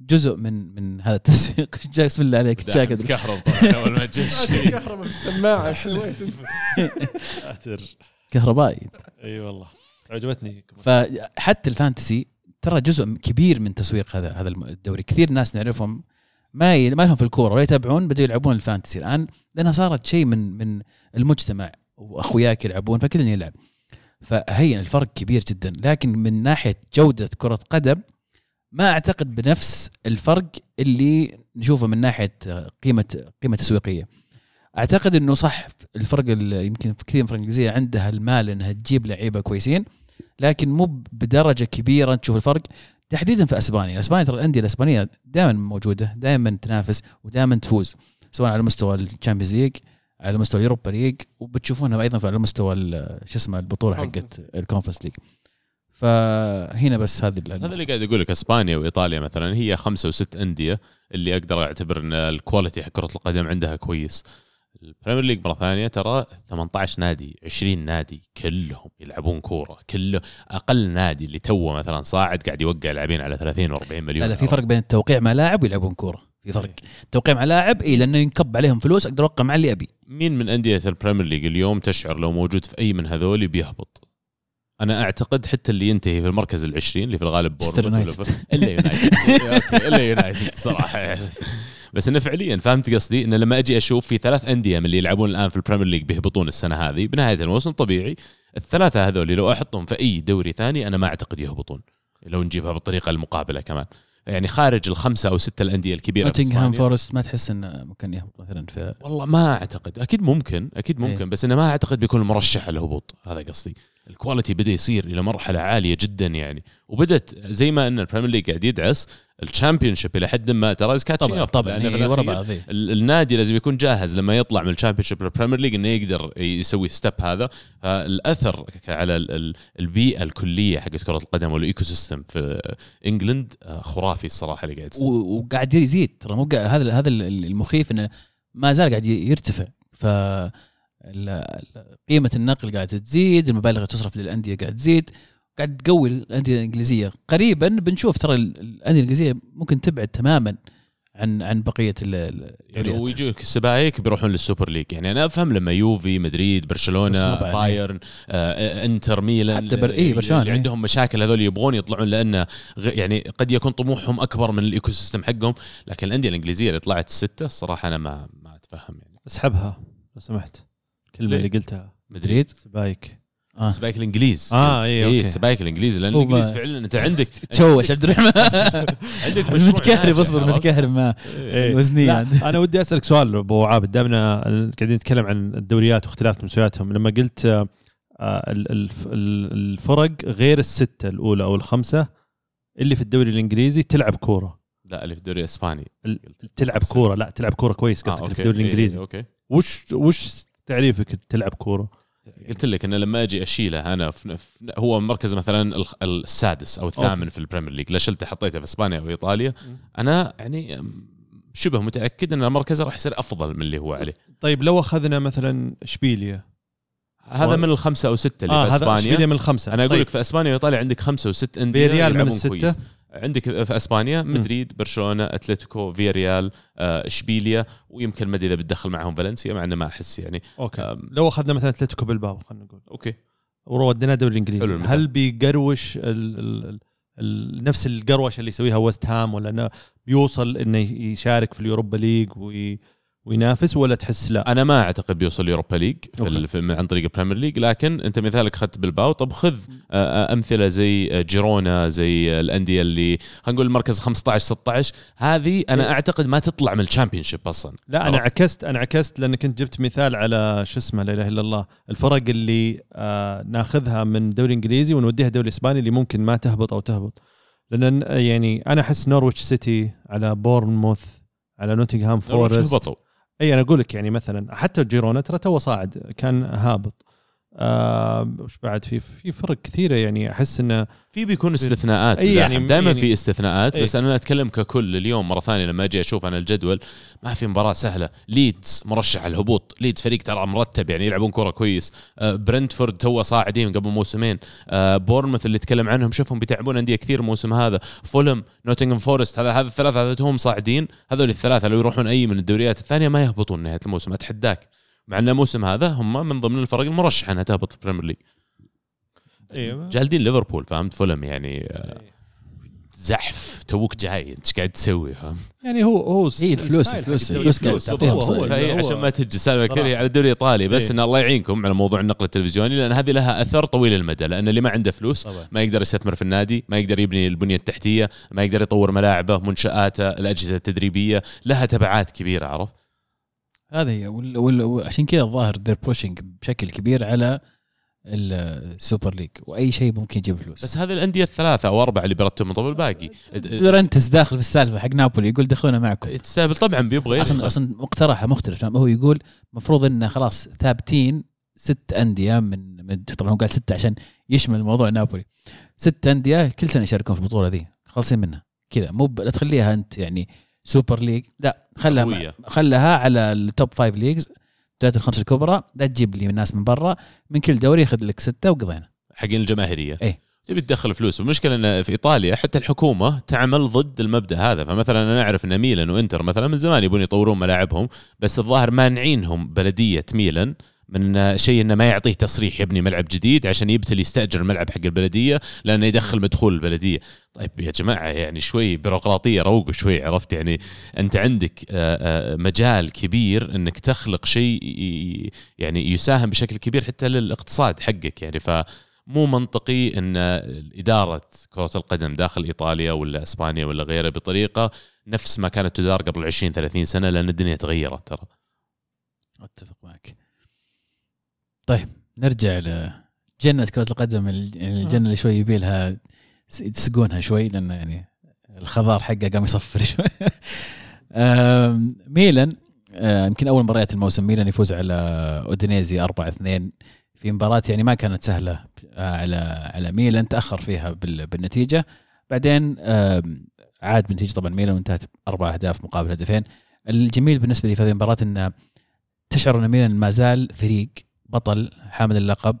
جزء من من هذا التسويق. جاك بسم الله عليك. جاك. تكهرب أول ما جيت كهرباء في السماعة إيش سويت كهربائي. إي والله. عجبتني. فحتى ال fantasy ترى جزء كبير من تسويق هذا هذا الدوري. كثير ناس نعرفهم ما ي... ما لهم في الكورة ولا يتابعون بدوا يلعبون الفانتسي. الآن لأنها صارت شيء من من المجتمع وأخوياك يلعبون فكل يلعب. فهي الفرق كبير جدا. لكن من ناحية جودة كرة قدم ما أعتقد بنفس الفرق اللي نشوفه من ناحية قيمه قيمة تسويقية. أعتقد إنه صح الفرق يمكن في كثير من الفرق الإنجليزية عندها المال إنها تجيب لعيبة كويسين لكن مو بدرجة كبيرة تشوف الفرق. تحديدا في إسبانيا، إسبانيا ترى الأندية الإسبانية دائما موجودة، دائما تنافس ودائما تفوز سواء على مستوى ال Champions League على مستوى ال Europa League وبتشوفونها أيضا على مستوى شو اسمه البطولة حقت ال Conference League. فهنا بس هذه هذا اللي قاعد أقول لك إسبانيا وإيطاليا مثلا هي خمسة وست أندية اللي أقدر أعتبر إن ال quality حق كرة القدم عندها كويس. ال Premier League مرة ثانية ترى 18 نادي 20 نادي كلهم يلعبون كورة كله أقل نادي اللي توه مثلا صاعد قاعد يوقع لاعبين على 30 و40 مليون لا لا في فرق بين التوقيع مع لاعب ويلعبون كورة. في فرق. توقيع مع لاعب اي لأنه ينكب عليهم فلوس أقدر أوقع مع اللي أبي. مين من أندية ال Premier League اليوم تشعر لو موجود في أي من هذول بيهبط؟ أنا أعتقد حتى اللي ينتهي في المركز العشرين اللي في الغالب. ولا- إلا يونايتد أوكي إلا يونايتد صراحة يعني بس انه فعليا فهمت قصدي إنه لما أجي أشوف في ثلاث أندية من اللي يلعبون الآن في ال Premier League بيهبطون السنة هذه بنهاية الموسم طبيعي الثلاثة هذول لو أحطهم في أي دوري ثاني أنا ما أعتقد يهبطون لو نجيبها بالطريقة المقابلة كمان يعني خارج الخمسة أو ستة الأندية الكبيرة نوتنغهام. فورست ما تحس إنه ممكن يهبط مثلا في والله ما أعتقد أكيد ممكن أكيد ممكن إيه. بس إنه ما أعتقد بيكون مرشح للهبوط هذا قصدي ال quality بدأ يصير إلى مرحلة عالية جدا يعني. وبدت زي ما إن ال Premier League قاعد يدعس ال Championship إلى حد ما ترى catching طبعا طبعا في إيه، ورا بعض إيه. ال- النادي لازم يكون جاهز لما يطلع من ال Championship لل Premier League إنه يقدر يسوي step هذا. فالأثر على ال- ال- البيئة الكلية حقت كرة القدم وال ecosystem في England آه، خرافي الصراحة اللي قاعد وقاعد يزيد ترى مو هذا هذا المخيف إنه ما زال قاعد يرتفع. ف قيمة النقل قاعدة تزيد المبالغ اللي تصرف للأندية قاعد تزيد قاعد تقوي الأندية الإنجليزية قريبا بنشوف ترى ال- الأندية الإنجليزية ممكن تبعد تماما عن عن بقية ال- ال- يعني. ويجوك السبايك بيروحون للسوبر ليج يعني أنا أفهم لما يوفي مدريد برشلونة. بايرن آه إنتر ميلان حتى بر- إيه، برشلونة، اللي. عندهم مشاكل هذول يبغون يطلعون لأنه غ- يعني قد يكون طموحهم أكبر من الايكو سيستم حقهم لكن الأندية الإنجليزية اللي طلعت السته الصراحه أنا ما ما أتفهم يعني أسحبها لو سمحت الكلمة؟ اللي قلتها. مدريد؟ سبايك. آه. سبايك الإنجليز. آه، إيه، أوكي. سبايك الإنجليز لأن الإنجليز فعلا أنت عندك تشوش عبد الرحمن عندك متكهرب اصبر؟ متكهرب مع إيه. الوزنيه لا أنا ودي أسألك سؤال أبو عابد. دامنا قاعدين نتكلم عن الدوريات واختلاف مستوياتهم. لما قلت آه، ال- الف- ال- الفرق غير الستة الأولى أو الخمسة اللي في الدوري الإنجليزي تلعب كورة. لا اللي في الدوري الإسباني. ال- تلعب كورة. لا تلعب كورة كويس آه، قصدك اللي في. الدوري إيه، الإنجليزي. أوكي. وش وش تعريفك تلعب كورة؟ قلت لك إنه لما أجي أشيله أنا في هو مركز مثلا السادس أو الثامن في ال Premier League. لا شلته حطيته في إسبانيا أو إيطاليا. أنا يعني شبه متأكد إن مركزه راح يصير أفضل من اللي هو عليه. طيب لو أخذنا مثلا إشبيليا. هذا و- من الخمسة أو ستة اللي آه في هذا إسبانيا. إشبيليا من الخمسة. أنا أقول طيب. لك في إسبانيا وايطاليا عندك خمسة وست أندية فيريال من الستة. كويس. عندك في إسبانيا مدريد برشلونة أتلتيكو فياريال آه، إشبيليا ويمكن ما ادري اذا بتدخل معهم فالنسيا مع إنه ما أحس يعني. Okay. لو أخذنا مثلا أتلتيكو بالباو خلينا نقول. Okay. وديناه الدوري الإنجليزي. هل بيقروش ال ال ال نفس القروشة اللي يسويها ويست هام ولا إنه بيوصل إنه يشارك في ال Europa League وي وينافس ولا تحس لا؟ أنا ما أعتقد بيوصل Europa League عن طريق ال Premier League لكن أنت مثالك أخذت بلباو طب خذ آه، آه، أمثلة زي آه، جيرونا زي الأندية اللي خلينا نقول المركز 15 16 هذه أنا أعتقد ما تطلع من ال Championship أصلا. لا أنا؟ عكست أنا عكست لأن كنت جبت مثال على شو اسمه لا إله إلا الله الفرق اللي آه ناخذها من الدوري الإنجليزي ونوديها الدوري الإسباني اللي ممكن ما تهبط أو تهبط. لأن يعني أنا أحس نورويتش سيتي على بورنموث على نوتنغهام فورست. أي أنا أقول لك يعني مثلا حتى جيرونا ترى تو صاعد كان هابط. آه وش بعد في في فرق كثيرة يعني أحس انه في بيكون استثناءات أي يعني دائما يعني- في استثناءات أي. بس أنا أتكلم ككل اليوم مرة ثانية لما أجي أشوف أنا الجدول ما في مباراة سهلة. ليدز مرشح على الهبوط ليدز فريق ترى مرتب يعني يلعبون كرة كويس. آه، برنتفورد تو صاعدين قبل موسمين. آه، بورنموث اللي تكلم عنهم شوفهم بيتعبون أندية كثير الموسم هذا. فولم نوتنغهام فورست هذا هذا الثلاثة هذا هم صاعدين. هذول الثلاثة لو يروحون أي من الدوريات الثانية ما يهبطون نهاية الموسم أتحداك. مع أن الموسم هذا هم من ضمن الفرق المرشحة إنها تهبط في ال Premier League أيوه جالدين ليفربول فهمت؟ فولم يعني آه، زحف توك جاي إنت إيش قاعد تسوي؟ فهمت؟ يعني هو هو إيه، الفلوس- style حق الفلوس- الدوري. الفلوس قاعد تعطيهم هو- عشان ما تجي سالفة كثير. على الدوري الإيطالي بس إيه. إن الله يعينكم على موضوع النقل التلفزيوني لأن هذه لها أثر طويل المدى لأن اللي ما عنده فلوس طبعا. ما يقدر يستثمر في النادي ما يقدر يبني البنية التحتية ما يقدر يطور ملاعبه منشآته الأجهزة التدريبية لها تبعات كبيرة عرفت؟ هذا هي. وال- وال- وعشان كذا الظاهر they're pushing بشكل كبير على ال Super League وأي شيء ممكن يجيب فلوس. بس هذه الأندية الثلاثة أو أربعة اللي بيرتبون طب الباقي. دورنتس داخل في السالفة حق نابولي يقول دخلونا معكم. تستاهل طبعا بيبغى أصلا. أصلا مقترحه مختلف. هو يقول المفروض انه خلاص ثابتين ست أندية من, من طبعا هو قال ستة عشان يشمل موضوع نابولي. ست أندية كل سنة يشاركون في البطولة ذي. خالصين منها. كذا. مو لا تخليها أنت يعني Super League. لا خلها. خلها على ال top five leagues الدوريات الخمسة الكبرى. لا تجيب لي ناس من برا من كل دوري ياخذ لك ستة وقضينا. حقين الجماهيرية. إيه. تبي تدخل فلوس. المشكلة إن في إيطاليا حتى الحكومة تعمل ضد المبدأ هذا. فمثلا أنا أعرف إن ميلان وإنتر مثلا من زمان يبون يطورون ملاعبهم بس الظاهر مانعينهم بلدية ميلان. من شيء إنه ما يعطيه تصريح يبني ملعب جديد عشان يبتل يستأجر الملعب حق البلدية لأنه يدخل مدخول البلدية. طيب يا جماعة يعني شوي بيروقراطية روقوا شوي عرفت يعني؟ أنت عندك آه، آه، مجال كبير إنك تخلق شيء يعني يساهم بشكل كبير حتى للاقتصاد حقك يعني. ف مو منطقي إن إدارة كرة القدم داخل إيطاليا ولا إسبانيا ولا غيره بطريقة نفس ما كانت تدار قبل 20 30 سنة لأن الدنيا تغيرت ترى. أتفق معك. طيب نرجع لجنة كرة القدم ال- يعني الجنة اللي شوي يبي لها يسقونها شوي لأن يعني الخضار حقه قام يصفر شوي. ميلان آه، يمكن أول مباريات الموسم ميلان يفوز على أودينيزي 4 2 في مباراة يعني ما كانت سهلة آه، على على ميلان تأخر فيها بال- بالنتيجة. بعدين عاد بنتيجة طبعا ميلان وانتهت بأربع أهداف مقابل هدفين. الجميل بالنسبة لي في هذه المباراة أنه تشعر أن ميلان ما زال فريق بطل حامل اللقب.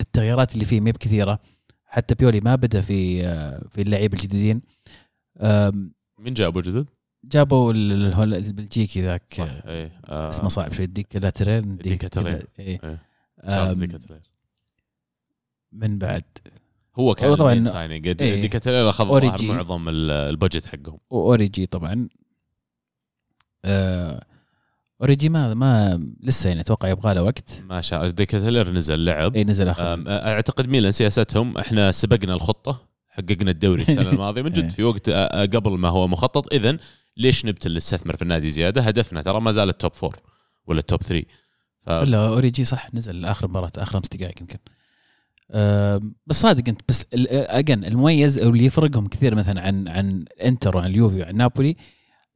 التغييرات اللي فيه ما بكثيرة. حتى بيولي ما بدأ في آه، في اللعيبه الجديدين. مين جابوا جدد؟ جابوا البلجيكي ذاك. صح إيه آه اسمه صعب شوي ديكاتلير تشارلز ديكاتلير. من بعد. هو كان طبعاً- signing. ديكاتلير أخذ معظم ال- ال budget حقهم. وأوريجي طبعا. آه، أوريجي ما ما لسه يعني أتوقع يبغى له وقت. ما شاء ديكاتلير نزل لعب. اي نزل آخر. أعتقد ميلان سياستهم إحنا سبقنا الخطة حققنا الدوري السنة الماضية. من إيه. جد في وقت قبل ما هو مخطط. اذا ليش نبتل نستثمر في النادي زيادة؟ هدفنا ترى ما زال ال top four ولا ال top 3 ف... لا أوريجي صح نزل آخر مباراة آخر خمس دقائق يمكن. آم، بس صادق أنت بس أحس المميز أو اللي يفرقهم كثير مثلا عن عن إنتر وعن اليوفي وعن نابولي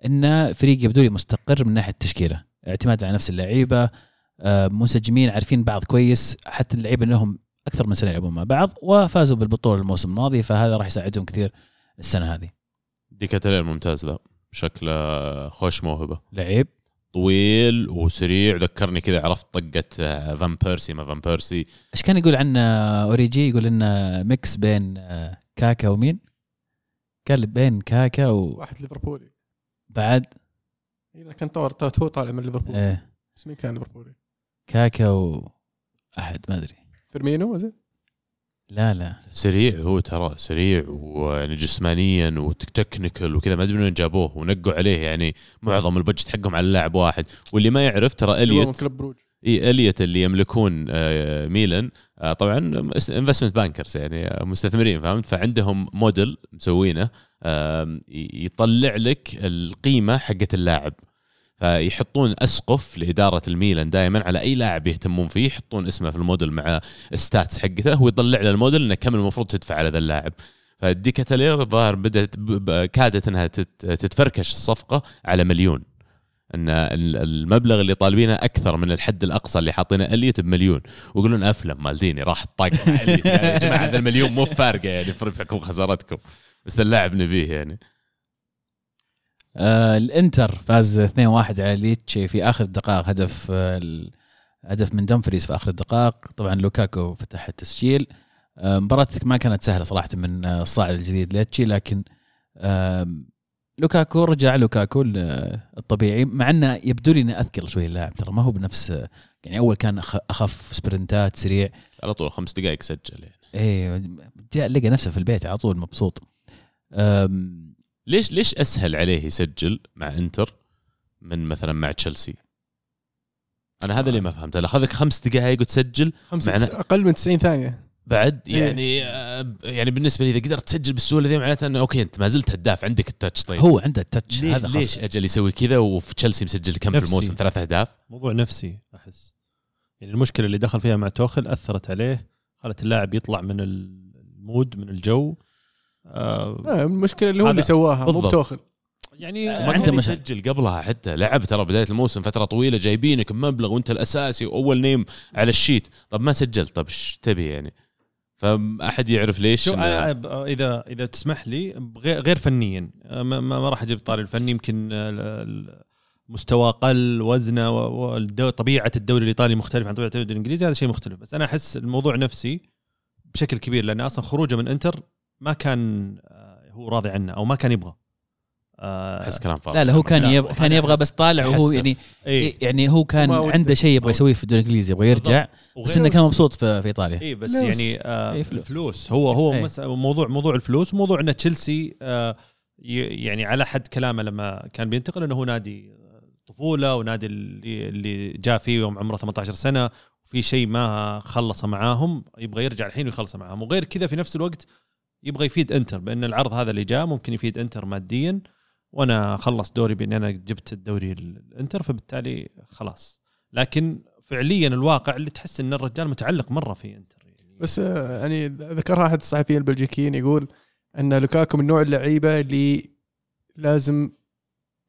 ان فريق يبدو لي مستقر من ناحية التشكيلة. اعتماد على نفس اللعيبة آم، منسجمين عارفين بعض كويس حتى اللعيبة لهم أكثر من سنة يلعبون مع بعض وفازوا بالبطولة الموسم الماضي فهذا راح يساعدهم كثير السنة هذه. ديكاتلير ممتاز لا شكله خوش موهبة. لعيب. طويل وسريع ذكرني كذا عرفت طقة آه، فان بيرسي ما فان بيرسي. إيش كان يقول عن أوريجي؟ يقول انه mix بين آه، كاكا ومين؟ قال بين كاكا وبعد واحد ليفربولي. إيه، كان طور تو طالع من ليفربول. آه، بس مين كان ليفربولي؟ كاكا و أحد ما أدري. فيرمينو زين لا لا. سريع هو ترى سريع ويعني جسمانيا و technical وكذا ما أدري من وين جابوه ونقوا عليه. يعني معظم ال budget حقهم على لاعب واحد. واللي ما يعرف ترى هو إليوت. كلوب بروج. إي إليوت اللي يملكون آه، ميلان. آه، طبعا investment bankers يعني آه، مستثمرين فهمت؟ فعندهم موديل مسوينه. يطلع لك القيمة حقت اللاعب. فيحطون أسقف لإدارة الميلان دائما على أي لاعب يهتمون فيه يحطون اسمه في الموديل مع ال stats حقته ويطلع له الموديل إنه كم المفروض تدفع على ذا اللاعب. فدي كاتالير الظاهر بدأت كادت إنها تت- تتفركش الصفقة على مليون. إن ال- المبلغ اللي طالبينه أكثر من الحد الأقصى اللي حاطينه إليوت بمليون. ويقولون باولو مالديني راح إليوت. يعني يا جماعة هذا المليون مو فارقة يعني في ربحكم وخسارتكم بس اللاعب نبيه يعني. آه الانتر فاز 2-1 على ليتشي في آخر الدقائق هدف آه هدف من دمفريز في آخر الدقائق. طبعا لوكاكو فتح التسجيل. آه مباراة ما كانت سهلة صراحة من آه، الصاعد الجديد ليتشي لكن آه لوكاكو رجع لوكاكو ال- الطبيعي مع إنه يبدو لي انه اثقل شوي اللاعب ترى ما هو بنفس آه، يعني أول كان أخف سبرنتات سريع. على طول خمس دقائق سجل يعني. إيه جاء لقى نفسه في البيت على طول مبسوط. ليش ليش أسهل عليه يسجل مع إنتر من مثلا مع تشيلسي؟ أنا هذا اللي ما فهمته. لا اخذك خمس دقائق وتسجل. خمسة معنى- أقل من 90 ثانية. بعد إيه. يعني يعني بالنسبة لي إذا قدرت تسجل بالسهولة ذي معناته إنه أوكي أنت ما زلت هداف عندك ال touch طيب. هو عنده ال touch ليش, هذا ليش خاص أجل يسوي كذا وفي تشيلسي مسجل كم في نفسي. الموسم؟ ثلاث أهداف؟ موضوع نفسي أحس. يعني المشكلة اللي دخل فيها مع توخل أثرت عليه خلت اللاعب يطلع من ال mood من الجو. آه آه، المشكلة اللي هو اللي سواها مو بالضبط. بتوخل. يعني آه، ما عنده كان مشا- يسجل قبلها حتى لعب ترى بداية الموسم فترة طويلة جايبينك بمبلغ وانت الأساسي وأول name على ال sheet. طب ما سجلت طب إيش تبي يعني؟ فأحد يعرف ليش شو أنا ب- إذا إذا تسمح لي غير غير فنيا. آه، ما, ما ما راح أجيب طاري الفني يمكن آه، مستوى قل وزنه وطبيعه الدوري الإيطالي مختلف عن طبيعة الدوري الإنجليزي هذا شيء مختلف. بس أنا أحس الموضوع نفسي بشكل كبير لأن أصلا خروجه من إنتر ما كان آه، هو راضي عنه أو ما كان يبغى. آه، أحس كلام فاضي. لا لا هو كان لا، يب... كان يبغى بس طالع وهو يعني اي يعني هو كان. عنده شيء يبغى يسويه في الدوري الإنجليزي يبغى يرجع بس إنه كان مبسوط في, في إيطاليا. اي بس لا، بس- يعني آه إيه، فلوس. الفلوس. هو هو إيه. مس- موضوع موضوع الفلوس وموضوع إن تشيلسي آه يعني على حد كلامه لما كان بينتقل إنه هو نادي طفولة ونادي اللي اللي جاء فيه يوم عمره 18 سنة وفي شيء ما خلص معاهم يبغى يرجع الحين ويخلص معاهم. وغير كذا في نفس الوقت يبغى يفيد انتر بأن العرض هذا اللي جاء ممكن يفيد انتر ماديا وأنا خلص دوري باني أنا جبت الدوري الانتر فبالتالي خلاص. لكن فعليا الواقع اللي تحس إن الرجال متعلق مرة في انتر يعني. بس آه، يعني ذكرها أحد الصحفيين البلجيكيين يقول إن لوكاكو من نوع اللعيبة اللي لازم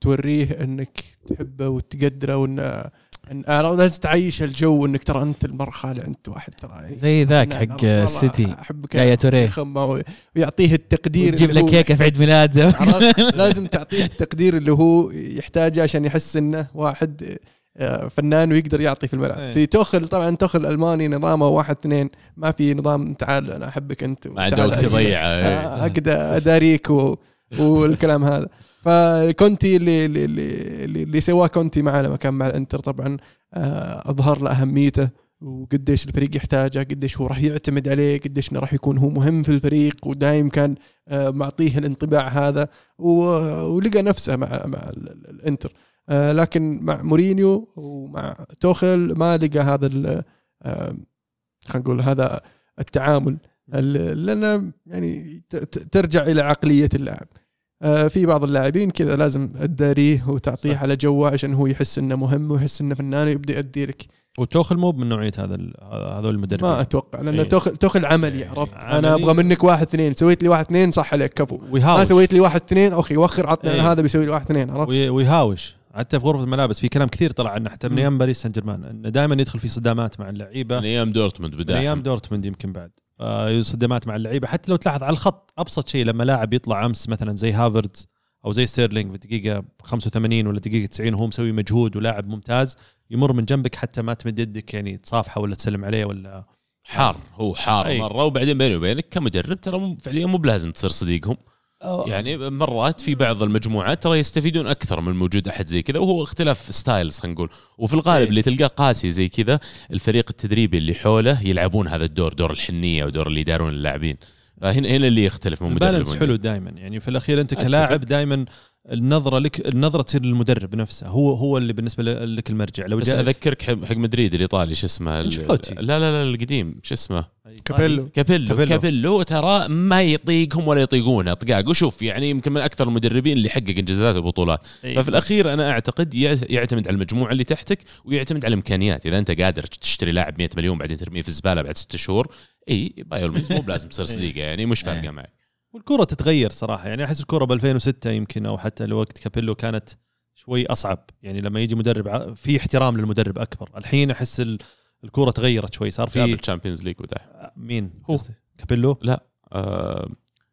توريه إنك تحبه وتقدره وان إن آه، لازم تعيش الجو إنك ترى أنت المرخى انت واحد ترى يعني زي ذاك أنا- حق والله السيتي أحبك يا توريه يخمه ويعطيه التقدير تجيب اللي لك كيكة في عيد ميلاده؟ لازم تعطيه التقدير اللي هو يحتاجه عشان يحس إنه واحد آه، فنان ويقدر يعطي في الملعب إيه. في توخل طبعا توخل ألماني نظامه واحد اثنين ما في نظام تعال أنا أحبك أنت ما عنده تعال وقت. يضيعه آه،. أقدر أداريك و... والكلام هذا فكونتي اللي اللي اللي, اللي سواه كونتي معه لما كان مع الانتر طبعا آه، أظهر له أهميته وقديش الفريق يحتاجه قديش هو راح يعتمد عليه قديش إنه راح يكون هو مهم في الفريق ودايم كان آه، معطيه الانطباع هذا ولقى نفسه مع مع ال- ال- الانتر. آه، لكن مع مورينيو ومع توخل ما لقى هذا خلينا نقول هذا التعامل ال- لأن يعني ترجع إلى عقلية اللاعب. في بعض اللاعبين كذا لازم تداريه وتعطيه صح. على جوه عشان هو يحس إنه مهم ويحس إنه فنان ويبدأ يدي لك وتوخل مو من نوعية هذا ال- هذول المدربين ما أتوقع لأن إيه. توخل توخل عملي إيه، عرفت عملي. أنا أبغى منك واحد اثنين سويت لي واحد اثنين صح عليك كفو ما ويهاوش سويت لي واحد اثنين okay وخر عطنا إيه. هذا بيسوي لي واحد اثنين عرفت وي- ويهاوش حتى في غرفة الملابس في كلام كثير طلع عنه حتى من. أيام باريس سان جيرمان إنه دائما يدخل في صدامات مع اللعيبة من أيام دورتموند من بدا أيام دورتموند يمكن بعد آه، صدامات مع اللعيبة. حتى لو تلاحظ على الخط أبسط شيء لما لاعب يطلع أمس مثلا زي هافردز أو زي ستيرلينج في دقيقة 85 ولا دقيقة 90 وهو مسوي مجهود ولاعب ممتاز يمر من جنبك حتى ما تمد يدك يعني تصافحه ولا تسلم عليه ولا حار هو حار أي. مرة. وبعدين بيني وبينك كمدرب ترى فعليا مو بلازم تصير صديقهم. يعني مرات في بعض المجموعات ترى يستفيدون أكثر من وجود أحد زي كذا وهو اختلاف styles خلينا نقول وفي الغالب إيه. اللي تلقاه قاسي زي كذا الفريق التدريبي اللي حوله يلعبون هذا الدور دور الحنية ودور اللي يدارون اللاعبين فهنا هنا اللي يختلف من مدرب. حلو دائما يعني في الأخير أنت. كلاعب دائما النظرة لك النظرة تصير للمدرب نفسه. هو هو اللي بالنسبة لك المرجع. لو بس أذكرك حق مدريد الايطالي شو اسمه. لا لا لا القديم. شو اسمه؟ كابيلو. كابيلو. كابيلو. كابيلو. ترى ما يطيقهم ولا يطيقونه طقاق وشوف يعني يمكن من أكثر المدربين اللي حقق إنجازات وبطولات. ففي الأخير أنا أعتقد يع- يعتمد على المجموعة اللي تحتك ويعتمد على الإمكانيات. إذا أنت قادر تشتري لاعب 100 مليون بعدين ترميه في الزبالة بعد ست شهور إي bye مو بلازم تصير صديقة يعني مش فارقة إيه. والكرة تتغير صراحة. يعني أحس الكرة ب 2006 يمكن أو حتى لوقت كابيلو كانت شوي أصعب. يعني لما يجي مدرب ع- في احترام للمدرب أكبر. الحين أحس ال- الكرة تغيرت شوي. صار جاب في الشامبيونز ليج وده. مين؟ هو. كابيلو؟ آه،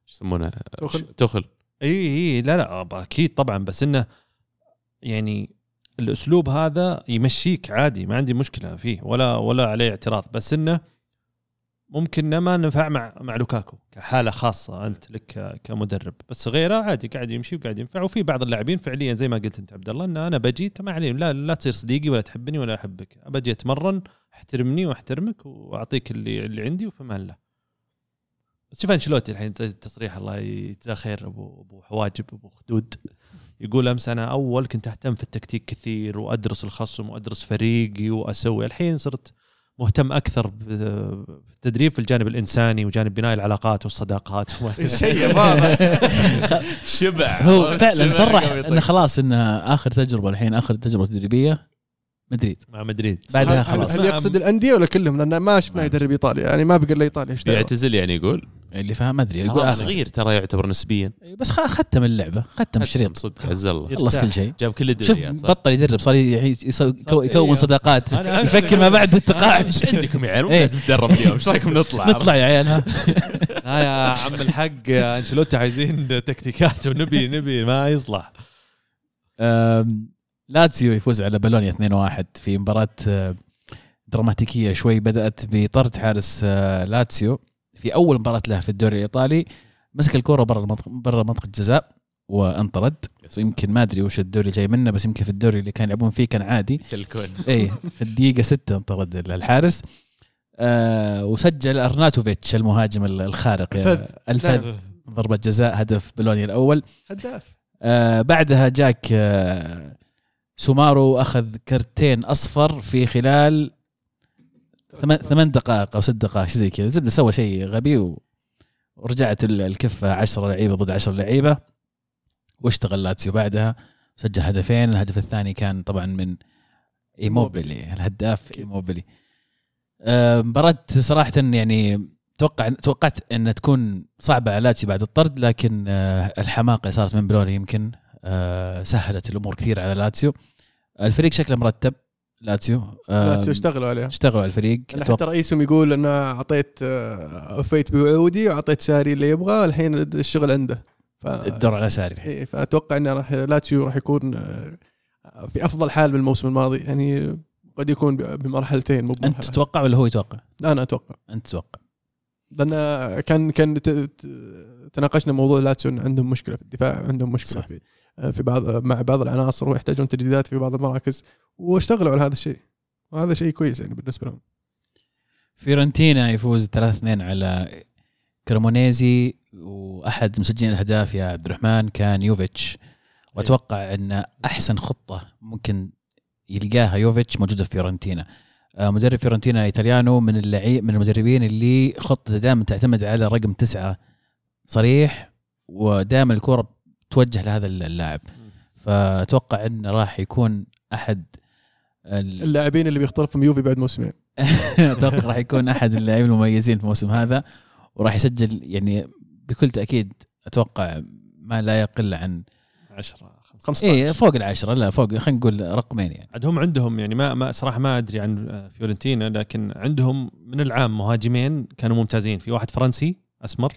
شو يسمونه؟ توخل. ش- توخل. إي إي لا لا أكيد طبعا. بس إنه يعني الأسلوب هذا يمشيك عادي ما عندي مشكلة فيه ولا ولا عليه اعتراض. بس إنه ممكن ما نفع مع مع لوكاكو. كحالة خاصة أنت لك كمدرب. بس غيره عادي قاعد يمشي وقاعد ينفع. وفي بعض اللاعبين فعليا زي ما قلت أنت عبد الله إن أنا بجي ما عليهم. لا لا تصير صديقي ولا تحبني ولا أحبك. بجي أتمرن أحترمني وأحترمك وأعطيك اللي اللي عندي وفي الله بس شوف انشلوتي الحين تصريح الله يجزاه خير. ابو أبو حواجب أبو خدود. يقول أمس أنا أول كنت أهتم في التكتيك كثير وأدرس الخصم وأدرس فريقي وأسوي. الحين صرت مهتم أكثر بالتدريب في الجانب الإنساني وجانب بناء العلاقات والصداقات. شيء واضح. شبع. هو فعلا شبع صرح قوي إنه خلاص إنه آخر تجربة الحين آخر تجربة تدريبية مدريد. مع مدريد. بعدها خلاص. هل يقصد الأندية ولا كلهم؟ لأن ما شفناه نعم. يدرب إيطاليا يعني ما بقى إلا إيطاليا؟ بيعتزل يعني يقول؟ اللي فاهم ما أدري يقول. صغير ترى يعتبر نسبيا. بس خ- ختم اللعبة ختم الشريط. صدق عز الله. خلص كل شيء. جاب كل شوف الدوريات صح؟ بطل يدرب صار يكو- يكون إيه. صداقات يفكر ما بعد التقاعد إيش عندكم يا عيال؟ إيه. لازم نتدرب اليوم إيش رأيكم نطلع؟ نطلع يا عيال ها. لا يا عم الحق أنشيلوتي عايزين تكتيكات ونبي نبي ما يصلح. لاتسيو يفوز على بولونيا 2-1 في مباراة أه، دراماتيكية شوي بدأت بطرد حارس أه، لاتسيو. في أول مباراة له في الدوري الإيطالي مسك الكرة برا المنطقة برا منطقة الجزاء وانطرد. يمكن ما أدري وش الدوري جاي منه بس يمكن في الدوري اللي كان يلعبون فيه كان عادي. سلكون اي في الدقيقة ستة انطرد الحارس. آه وسجل أرناتوفيتش المهاجم الخارق. الفذ. الفذ. ضربة جزاء هدف بولونيا الأول. هداف. آه بعدها جاك آه سومارو أخذ كرتين أصفر في خلال ثمان ثمان دقائق أو ست دقائق شيء زي كذا. زبدة سوى شيء غبي و... ورجعت ال- الكفة 10 لعيبة ضد 10 لعيبة. واشتغل لاتسيو بعدها. سجل هدفين. الهدف الثاني كان طبعا من إيموبيلي الهداف إيموبيلي. آه، مباراة صراحة يعني توقع توقعت أن تكون صعبة على لاتسيو بعد الطرد لكن آه، الحماقة اللي صارت من بولونيا يمكن آه، سهلت الأمور كثير على لاتسيو. الفريق شكله مرتب. لاتسيو. آه، لاتسيو اشتغلوا عليها. اشتغلوا على الفريق. أتوقع- حتى رئيسهم يقول أنا أعطيت آه، وفيت بوعودي وأعطيت ساري اللي يبغى الحين الشغل عنده. ف... الدور على ساري الحين. إيه، فأتوقع ان راح لاتسيو راح يكون آه، في أفضل حال من الموسم الماضي. يعني قد يكون بمرحلتين مو أنت تتوقع ولا هو يتوقع؟ أنا أتوقع. أنت تتوقع. لأن كان كان تناقشنا موضوع لاتسيو عندهم مشكلة في الدفاع عندهم مشكلة صح. في في بعض مع بعض العناصر ويحتاجون تجديدات في بعض المراكز واشتغلوا على هذا الشيء. وهذا شيء كويس يعني بالنسبة لهم. فيورنتينا يفوز 3-2 على كرمونيزي وأحد مسجلين الأهداف يا عبد الرحمن كان يوفيتش. وأتوقع إن أحسن خطة ممكن يلقاها يوفيتش موجودة في فيورنتينا. آه، مدرب فيورنتينا إيطاليانو من اللعيب من المدربين اللي خطته دائما تعتمد على رقم تسعة صريح ودائما الكرة توجه لهذا اللاعب. فأتوقع إنه راح يكون أحد ال- اللاعبين اللي بيختلفوا يوفي بعد موسمين. أتوقع راح يكون أحد اللاعبين المميزين في الموسم هذا وراح يسجل يعني بكل تأكيد أتوقع ما لا يقل عن 10 15 إيه فوق العشرة لا فوق خلينا نقول رقمين يعني. عاد هم عندهم يعني ما ما صراحة ما أدري عن فيورنتينا لكن عندهم من العام مهاجمين كانوا ممتازين. في واحد فرنسي أسمر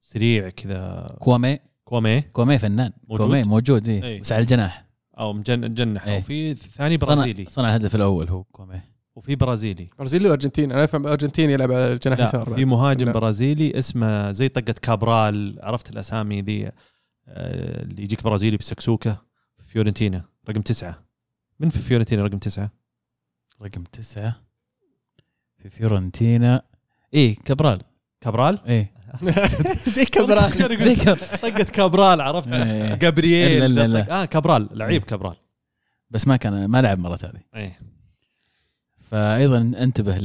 سريع كذا. كوامي. كوامي كوامي فنان موجود؟ كوامي موجود إيه. إيه. بس على الجناح أو مجن- مجنح إيه. وفي ثاني صنع, برازيلي صنع الهدف الأول هو كوامي وفي برازيلي برازيلي وارجنتيني أنا أفهم أرجنتيني يلعب على الجناح اليسار في. مهاجم لا. برازيلي اسمه زي طقة كابرال عرفت الأسامي ذي آه، اللي يجيك برازيلي بسكسوكة في فيورنتينا رقم تسعة من في فيورنتينا رقم تسعة؟ رقم تسعة في فيورنتينا إيه كابرال كابرال؟ إيه زي كبران زي طقه كابرال عرفت؟ إيه. جابرييل. لا، لا، لا. طق- آه كابرال لعيب كابرال بس ما كان ما لعب مرات هذه. إيه. فايضا انتبه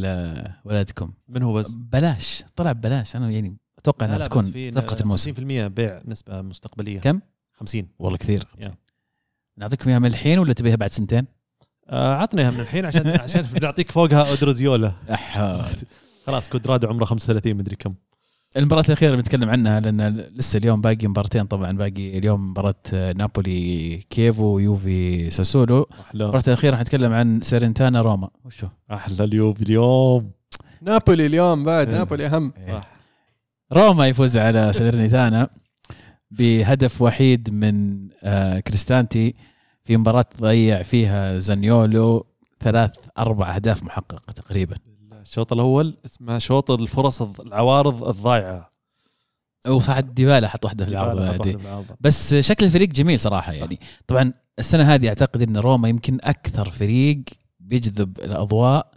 لولدكم من هو بس؟ بلاش. طلع ببلاش. أنا يعني أتوقع إنها بتكون في صفقة الموسم. 50% بيع نسبة مستقبلية. كم؟ 50 والله كثير. نعطيكم إياها من الحين ولا تبيها بعد سنتين؟ آه عطنا اياها من الحين عشان عشان بنعطيك فوقها اودروزيولا أح... خلاص كودرادو عمره 35 مدري كم. المباراة الأخيرة اللي بنتكلم عنها لأن لسه اليوم باقي مباراتين طبعا باقي اليوم مباراة نابولي كيفو ويوفي ساسولو. المباراة الأخيرة حنتكلم عن ساليرنيتانا روما. وشو؟ أحلى اليوم اليوم. نابولي اليوم بعد إيه. نابولي أهم. صح. روما يفوز على ساليرنيتانا بهدف وحيد من آه، كريستانتي في مباراة ضيع فيها زانيولو ثلاث أربع أهداف محققة تقريبا. الشوط الأول اسمه شوط الفرص العوارض الضايعة. وصعد ديبالا حط واحدة في العارضة. بس شكل الفريق جميل صراحة يعني. طبعا السنة هذه أعتقد إن روما يمكن أكثر فريق بيجذب الأضواء.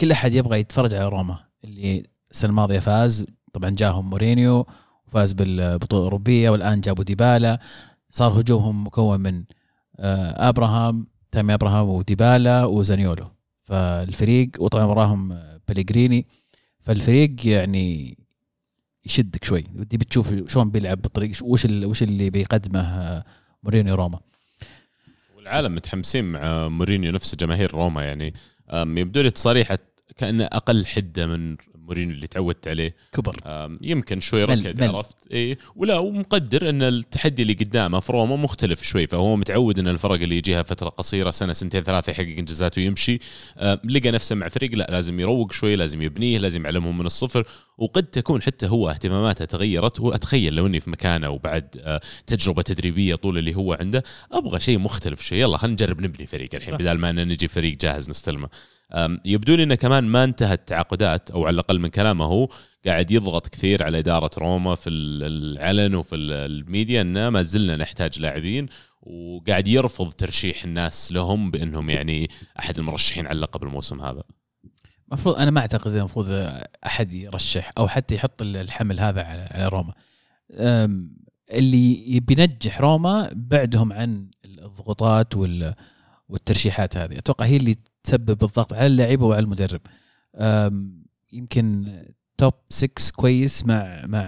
كل أحد يبغى يتفرج على روما. اللي السنة الماضية فاز. طبعا جاهم مورينيو وفاز بالبطولة الأوروبية والآن جابوا ديبالا. صار هجومهم مكون من آه، أبراهام تامي أبراهام وديبالا وزانيولو. فالفريق وطبعا وراهم بليغريني فالفريق يعني يشدك شوي. ودي بتشوف شلون بيلعب بالطريق وش وش اللي بيقدمه آه، مورينيو روما. والعالم متحمسين مع مورينيو نفس جماهير روما يعني يبدو لي تصاريحه كأنه أقل حدة من مورينيو اللي تعودت عليه. كبر. يمكن شوي مل. عرفت؟ إي. ولا ومقدر أن التحدي اللي قدامه في روما مختلف شوي فهو متعود أن الفرق اللي يجيها فترة قصيرة سنة سنتين ثلاثة يحقق انجازات ويمشي. لقى نفسه مع فريق لا لازم يروق شوي لازم يبنيه لازم يعلمهم من الصفر. وقد تكون حتى هو اهتماماته تغيرت. وأتخيل لو إني في مكانه وبعد آه، تجربة تدريبية طول اللي هو عنده أبغى شيء مختلف شوي. يلا خلينا نجرب نبني فريق الحين. بدل ما نجي فريق جاهز نستلمه. يبدو لي إنه كمان ما انتهت التعاقدات أو على الأقل من كلامه هو قاعد يضغط كثير على إدارة روما في ال- العلن وفي ال- الميديا إنه ما زلنا نحتاج لاعبين وقاعد يرفض ترشيح الناس لهم بأنهم يعني أحد المرشحين على اللقب الموسم هذا. المفروض أنا ما أعتقد المفروض أحد يرشح أو حتى يحط الحمل هذا على روما. اللي بينجح روما بعدهم عن الضغوطات وال والترشيحات هذه. أتوقع هي اللي تسبب الضغط على اللعيبة وعلى المدرب. يمكن top 6 كويس مع مع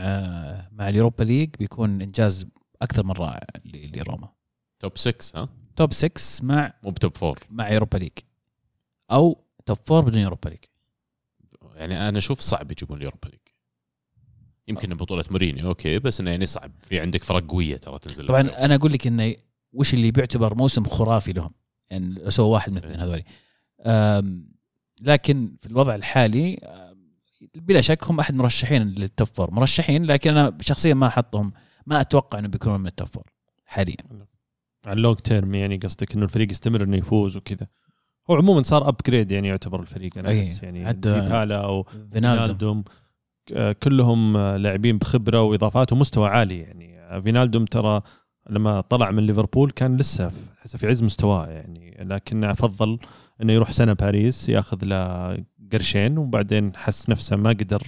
مع ال Europa League بيكون إنجاز أكثر من رائع لروما. top 6 ها؟ top 6 مع مو ب top 4 مع Europa League. أو top 4 بدون Europa League. يعني أنا أشوف صعب يجيبون ال Europa League. يمكن بطولة مورينيو okay بس إنه يعني صعب. في عندك فرق قوية ترى تنزل طبعا. أنا أقول لك إنه وش اللي بيعتبر موسم خرافي لهم؟ يعني لو سووا واحد من الاثنين هذولي. أم، لكن في الوضع الحالي بلا شك هم أحد مرشحين لل top four مرشحين لكن أنا شخصيا ما أحطهم ما أتوقع إنه بيكونوا من ال top four حاليا. على ال long term يعني قصدك إنه الفريق يستمر إنه يفوز وكذا. هو عموما صار upgrade يعني يعتبر الفريق. أنا أي، أحس يعني حتى ديبالا أو فينالدو. فينالدوم آه، كلهم لاعبين بخبرة وإضافات ومستوى عالي يعني. آه، فينالدوم ترى لما طلع من ليفربول كان لسه في- عز مستواه يعني لكن فضل إنه يروح سنة باريس ياخذ له قرشين وبعدين حس نفسه ما قدر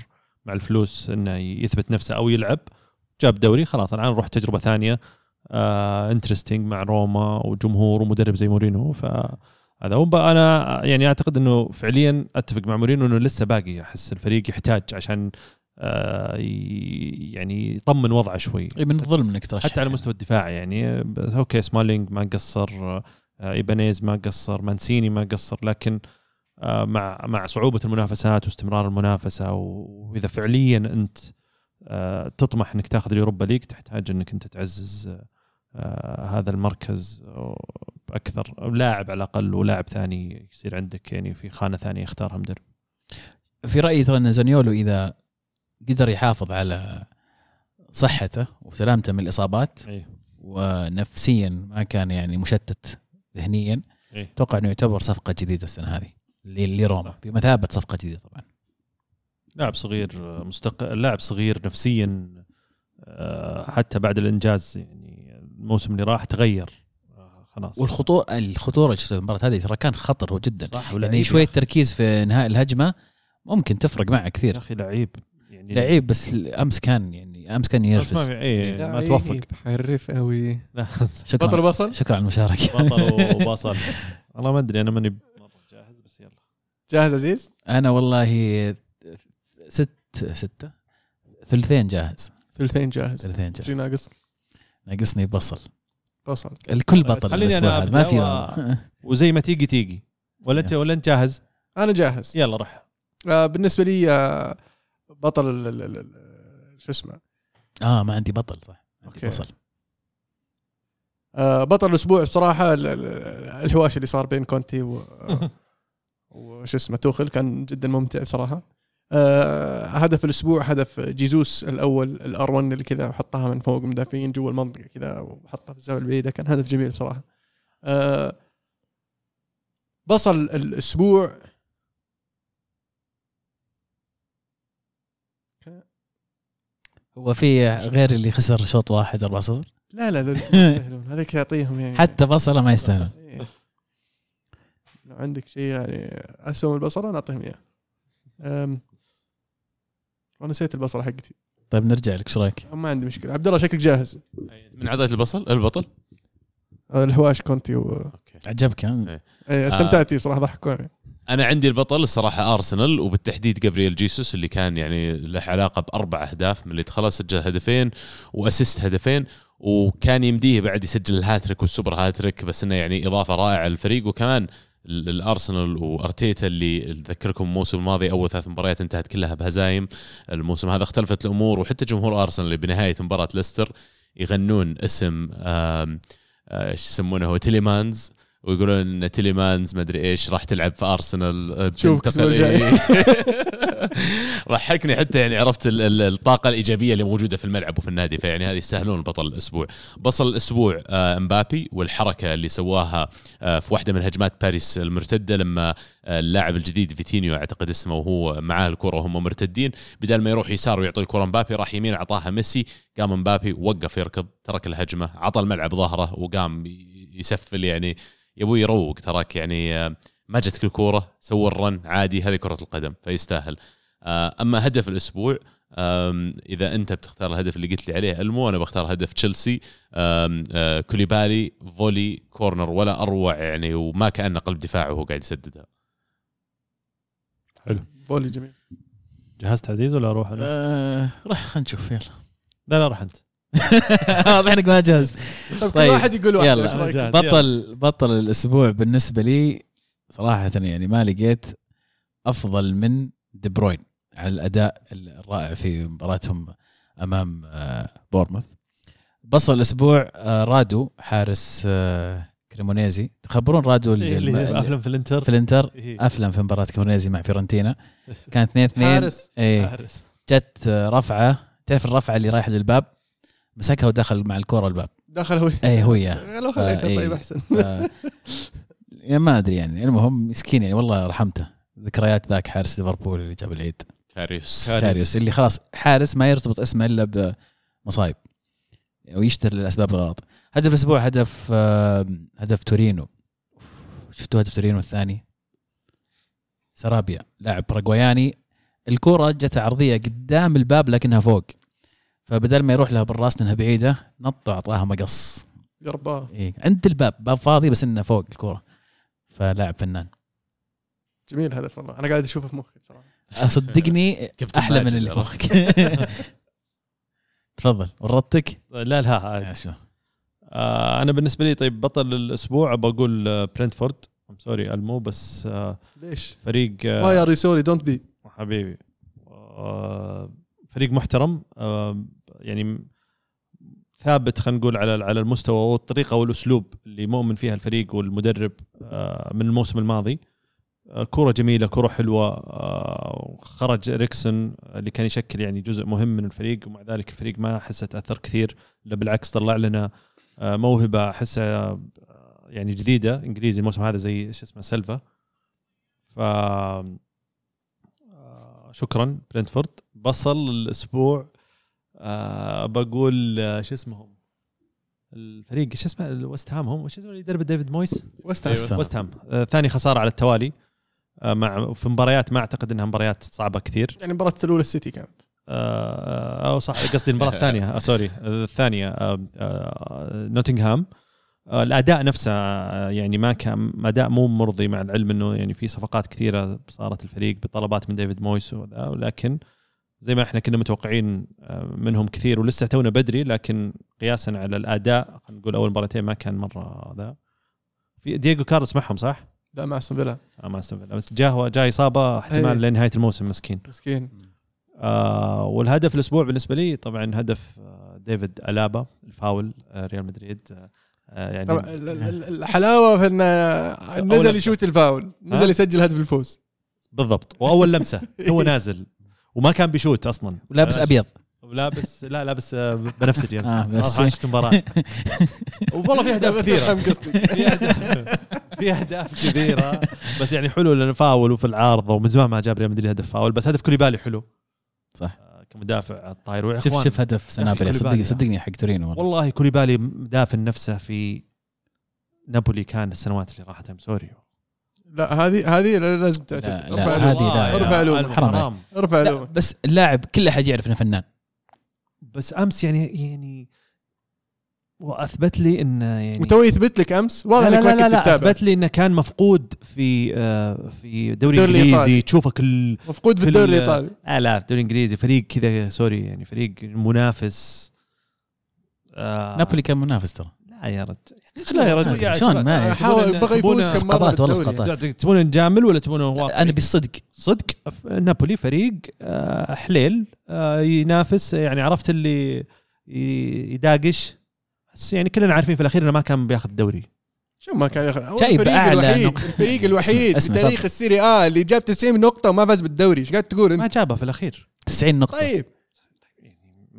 مع الفلوس إنه يثبت نفسه أو يلعب. جاب دوري خلاص الآن نروح تجربة ثانية. آه interesting مع روما وجمهور ومدرب زي مورينو فهذا هو. بقى أنا يعني أعتقد إنه فعليا أتفق مع مورينو إنه لسه باقي. أحس الفريق يحتاج عشان آه يعني يطمن وضعه شوي. إيه، من الظلم إنك ترشح. حتى على المستوى الدفاعي يعني. okay سمالينج ما قصر. إيبانيز ما قصر مانسيني ما قصر لكن آه، مع مع صعوبة المنافسات واستمرار المنافسة وإذا فعليا أنت آه، تطمح إنك تاخذ ال Europa League تحتاج إنك أنت تعزز آه، هذا المركز أكثر لاعب على الأقل ولاعب ثاني يصير عندك يعني في خانة ثانية يختارها مدرب. في رأيي ترى إن زانيولو إذا قدر يحافظ على صحته وسلامته من الإصابات اي ونفسيا ما كان يعني مشتت ذهنيا إيه. أتوقع إنه يعتبر صفقة جديدة السنة هذه لروما بمثابة صفقة جديدة طبعا. لاعب صغير مستقل لاعب صغير نفسيا آه، حتى بعد الإنجاز يعني الموسم اللي راح تغير. آه، خلاص. والخطوره الخطورة اللي شفتها المباراة هذه ترى كان خطر جدا. صح يعني شوية يا تركيز في انهاء الهجمة ممكن تفرق معه كثير. أخي لعيب يعني لعيب بس أمس كان يعني أمس كان بس ما في اي ما توفق. حرف قوي. لا، شكرا. بطل بصل شكرا على المشاركة. بطل وبصل. والله ما أدري أنا ماني مره جاهز بس يلا. جاهز عزيز؟ أنا والله ست ستة. ثلثين جاهز. ثلثين جاهز. ثلثين جاهز. ناقص؟ ناقصني بصل. بصل. الكل بس بطل خليني الأسبوع هذا ما في و-. وزي ما تيجي تيجي. ولا انت ولا أنت جاهز؟ أنا جاهز. يلا روح. آه بالنسبة لي آه بطل ال- ال- ال- ال- شو اسمه؟ آه ما عندي بطل صح. عندي okay. بصل. آه بطل الأسبوع بصراحة ال- ال- الهواش اللي صار بين كونتي و وش اسمه توخل كان جدا ممتع بصراحة. آه هدف الأسبوع هدف جيزوس الأول الأر 1 اللي كذا حطها من فوق مدافعين جوا المنطقة كذا وحطها في الزاوية البعيدة كان هدف جميل بصراحة. آه بصل الأسبوع هو في غير اللي خسر شوط واحد 4 0 لا لا ذول يستاهلون. هذيك يعطيهم يعني. حتى بصلة ما يستاهلون. إيه. لو عندك شيء يعني أسوأ من البصلة نعطيهم إياه. أم، وأنا نسيت البصلة حقتي. طيب نرجع لك إيش رأيك؟ ما عندي مشكلة. عبد الله شكلك جاهز. من عادات البصل؟ البطل؟ الهواش كونتي و... okay. عجبك ها؟ إيه، استمتعت فيه صراحة ضحكوني أنا عندي البطل الصراحة ارسنال وبالتحديد جابرييل جيسوس اللي كان يعني له علاقة بأربع أهداف من اللي دخلها سجل هدفين و assist هدفين وكان يمديه بعد يسجل ال hat-trick وال super hat-trick بس إنه يعني إضافة رائعة للفريق. وكمان ال- الارسنال وأرتيتا اللي أذكركم الموسم الماضي أول ثلاث مباريات انتهت كلها بهزايم. الموسم هذا اختلفت الأمور وحتى جمهور ارسنال اللي بنهاية مباراة ليستر يغنون اسم آم، آه، إيش يسمونه هو تيليمانز ويقولون إن تيليمانز ما أدري إيش راح تلعب في أرسنال آه، شوف. ضحكني حتى يعني عرفت ال- ال- الطاقة الإيجابية اللي موجودة في الملعب وفي النادي فيعني هذه يستاهلون بطل الأسبوع. بصل الأسبوع آه، امبابي والحركة اللي سواها آه، في واحدة من هجمات باريس المرتدة لما آه، اللاعب الجديد فيتينيو أعتقد اسمه وهو معاه الكرة وهم مرتدين. بدل ما يروح يسار ويعطي الكرة امبابي راح يمين اعطاها ميسي. قام امبابي وقف يركض ترك الهجمة عطى الملعب ظهره وقام يسفل يعني يا أبوي يروق تراك يعني آه، ما جتك الكوره سوى ال run عادي هذه كرة القدم فيستاهل. آه، أما هدف الأسبوع إذا أنت بتختار الهدف اللي قلت لي عليه المو أنا بختار هدف تشيلسي؟ آه، كوليبالي volley corner ولا أروع يعني وما كأنه قلب دفاع وهو قاعد يسددها. volley جميل. جهزت عزيز ولا أروح أنا؟ آه راح خلينا نشوف يلا. لا لا روح أنت. واضح إنك ما جهزت طيب كل طيب. واحد يقول واحد يلا. بطل بطل الأسبوع بالنسبة لي صراحة يعني ما لقيت أفضل من دي بروين على الأداء الرائع في مباراتهم أمام آه، بورنموث بصل الأسبوع آه، رادو حارس آه، كريمونيزي. تخبرون رادو اللي, إيه، اللي اللي افلم في الإنتر؟ في الإنتر؟ إيه. افلم في مباراة كريمونيزي مع فيورنتينا كان 2 2 حارس. إيه. حارس. جت رفعة. تعرف الرفعة اللي رايحة للباب؟ مسكها ودخل مع الكره الباب. دخل هو. اي هو إياه. لو خليته فإيه. طيب أحسن. ف- يعني ما أدري يعني. المهم مسكين يعني والله رحمته. ذكريات ذاك حارس ليفربول اللي جاب العيد. كاريوس. كاريوس. اللي خلاص حارس ما يرتبط اسمه إلا بمصايب. ويشتري للاسباب الغلط. هدف الأسبوع هدف آه، هدف تورينو. شفتوا هدف تورينو الثاني؟ سنابريا لاعب باراغواياني. الكرة جت عرضية قدام الباب لكنها فوق. فبدل ما يروح لها بالراس لانها بعيدة نط وأعطاها مقص. قرباه إيه عند الباب باب فاضي بس إنه فوق الكرة فلاعب فنان. جميل هدف والله. أنا قاعد أشوفه في مخي صراحة صدقني أحلى من اللي عرفت. فوق تفضل ورطتك لا لا عادي. آه أنا بالنسبة لي طيب بطل الأسبوع بقول برنتفورد I'm sorry ألمو بس آه ليش؟ فريق آه، ما يا sorry don't be حبيبي. آه، فريق محترم. آه، يعني ثابت خلينا نقول على على المستوى والطريقة والأسلوب اللي مؤمن فيها الفريق والمدرب آه، من الموسم الماضي. آه، كرة جميلة كرة حلوة آه، خرج إريكسون اللي كان يشكل يعني جزء مهم من الفريق ومع ذلك الفريق ما أحسه تأثر كثير لا بالعكس طلع لنا موهبة أحسها يعني جديدة إنجليزي الموسم هذا زي شو اسمه سيلفا. ف شكرا برنتفورد بصل الأسبوع آه بقول آه، شو اسمهم؟ الفريق شو اسمه؟ وست هام هم؟ شو اسمه اللي يدرب ديفيد مويس؟ وست أيوة. هام. وست هام. آه ثاني خسارة على التوالي. آه مع في مباريات ما أعتقد إنها مباريات صعبة كثير. يعني مباراة الاولى السيتي كانت. آه، أو صح قصدي المباراة الثانية. آه، sorry. آه، الثانية آه، آه، نوتنغهام. آه، الأداء نفسه آه، يعني ما كان أداء مو مرضي مع العلم إنه يعني في صفقات كثيرة صارت الفريق بطلبات من ديفيد مويس ولكن زي ما إحنا كنا متوقعين آه، منهم كثير ولسه تونا بدري لكن قياسا على الأداء خلينا نقول أول مباراتين ما كان مرة ذا. في دييغو كارلوس معهم صح؟ لا مع أستون فيلا. آه، ما استنبه بس جاه جاء إصابة احتمال أي. لنهاية الموسم مسكين. مسكين. آه والهدف الأسبوع بالنسبة لي طبعا هدف آه ديفيد ألابا الفاول آه ريال مدريد آه يعني ال- الحلاوة في إنه نزل. يشوت الفاول. نزل؟ يسجل هدف الفوز. بالضبط. وأول لمسة. هو نازل. وما كان بيشوت أصلا. ولابس آه، أبيض. لابس لا لابس آه، بنفسجي امس آه، بس- ما شفت مباراه والله في أهداف كثيرة. في اهداف في أهداف كثيرة. بس يعني حلو لأنه فاول وفي العارضه ومن زمان ما جاب ريال مدريد هدف فاول بس هدف كوليبالي حلو. صح. آه، كمدافع الطاير ويا شوف شوف هدف سنابريا كوليبالي. صدقني صدقني حق تورينو والله. والله كوليبالي دافن نفسه في نابولي كان السنوات اللي راحت I'm sorry لا هذه هذه لازم تعتذر لا، لا، هذه لا، ارفع حرام ارفع لا لومه بس اللاعب كل احد يعرف إنه فنان. بس أمس يعني يعني وأثبت لي انه يعني وتو يثبت لك أمس؟ واضح انك لا ما لا, كنت لا تتابع. أثبت لي إنه كان مفقود في آه في دوري الدوري الإيطالي. انجليزي تشوفه كل مفقود في الدوري الإيطالي. لا لا في الدوري الانجليزي فريق كذا sorry يعني فريق منافس. آه نابولي كان منافس ترى. لا يا رجل. لا يا رجل. يا شلون ما- حاول تبون- بغى يفوز تبون- كم مره اسقاطات والله. اسقاطات. تبون نجامل ولا تبونه واقعي؟ أنا بالصدق. صدق. نابولي فريق آه، حليل آه، ينافس. يعني عرفت اللي يداقش. بس يعني كلنا عارفين في الأخير إنه ما كان بياخذ الدوري. شو ما كان ياخذ؟ هو جايب الفريق أعلى الوحيد. الفريق الوحيد في تاريخ. السيري آه اللي جاب 90 نقطة وما فاز بالدوري. إيش قاعد تقول ما انت جابها في الأخير. 90 نقطة. طيب.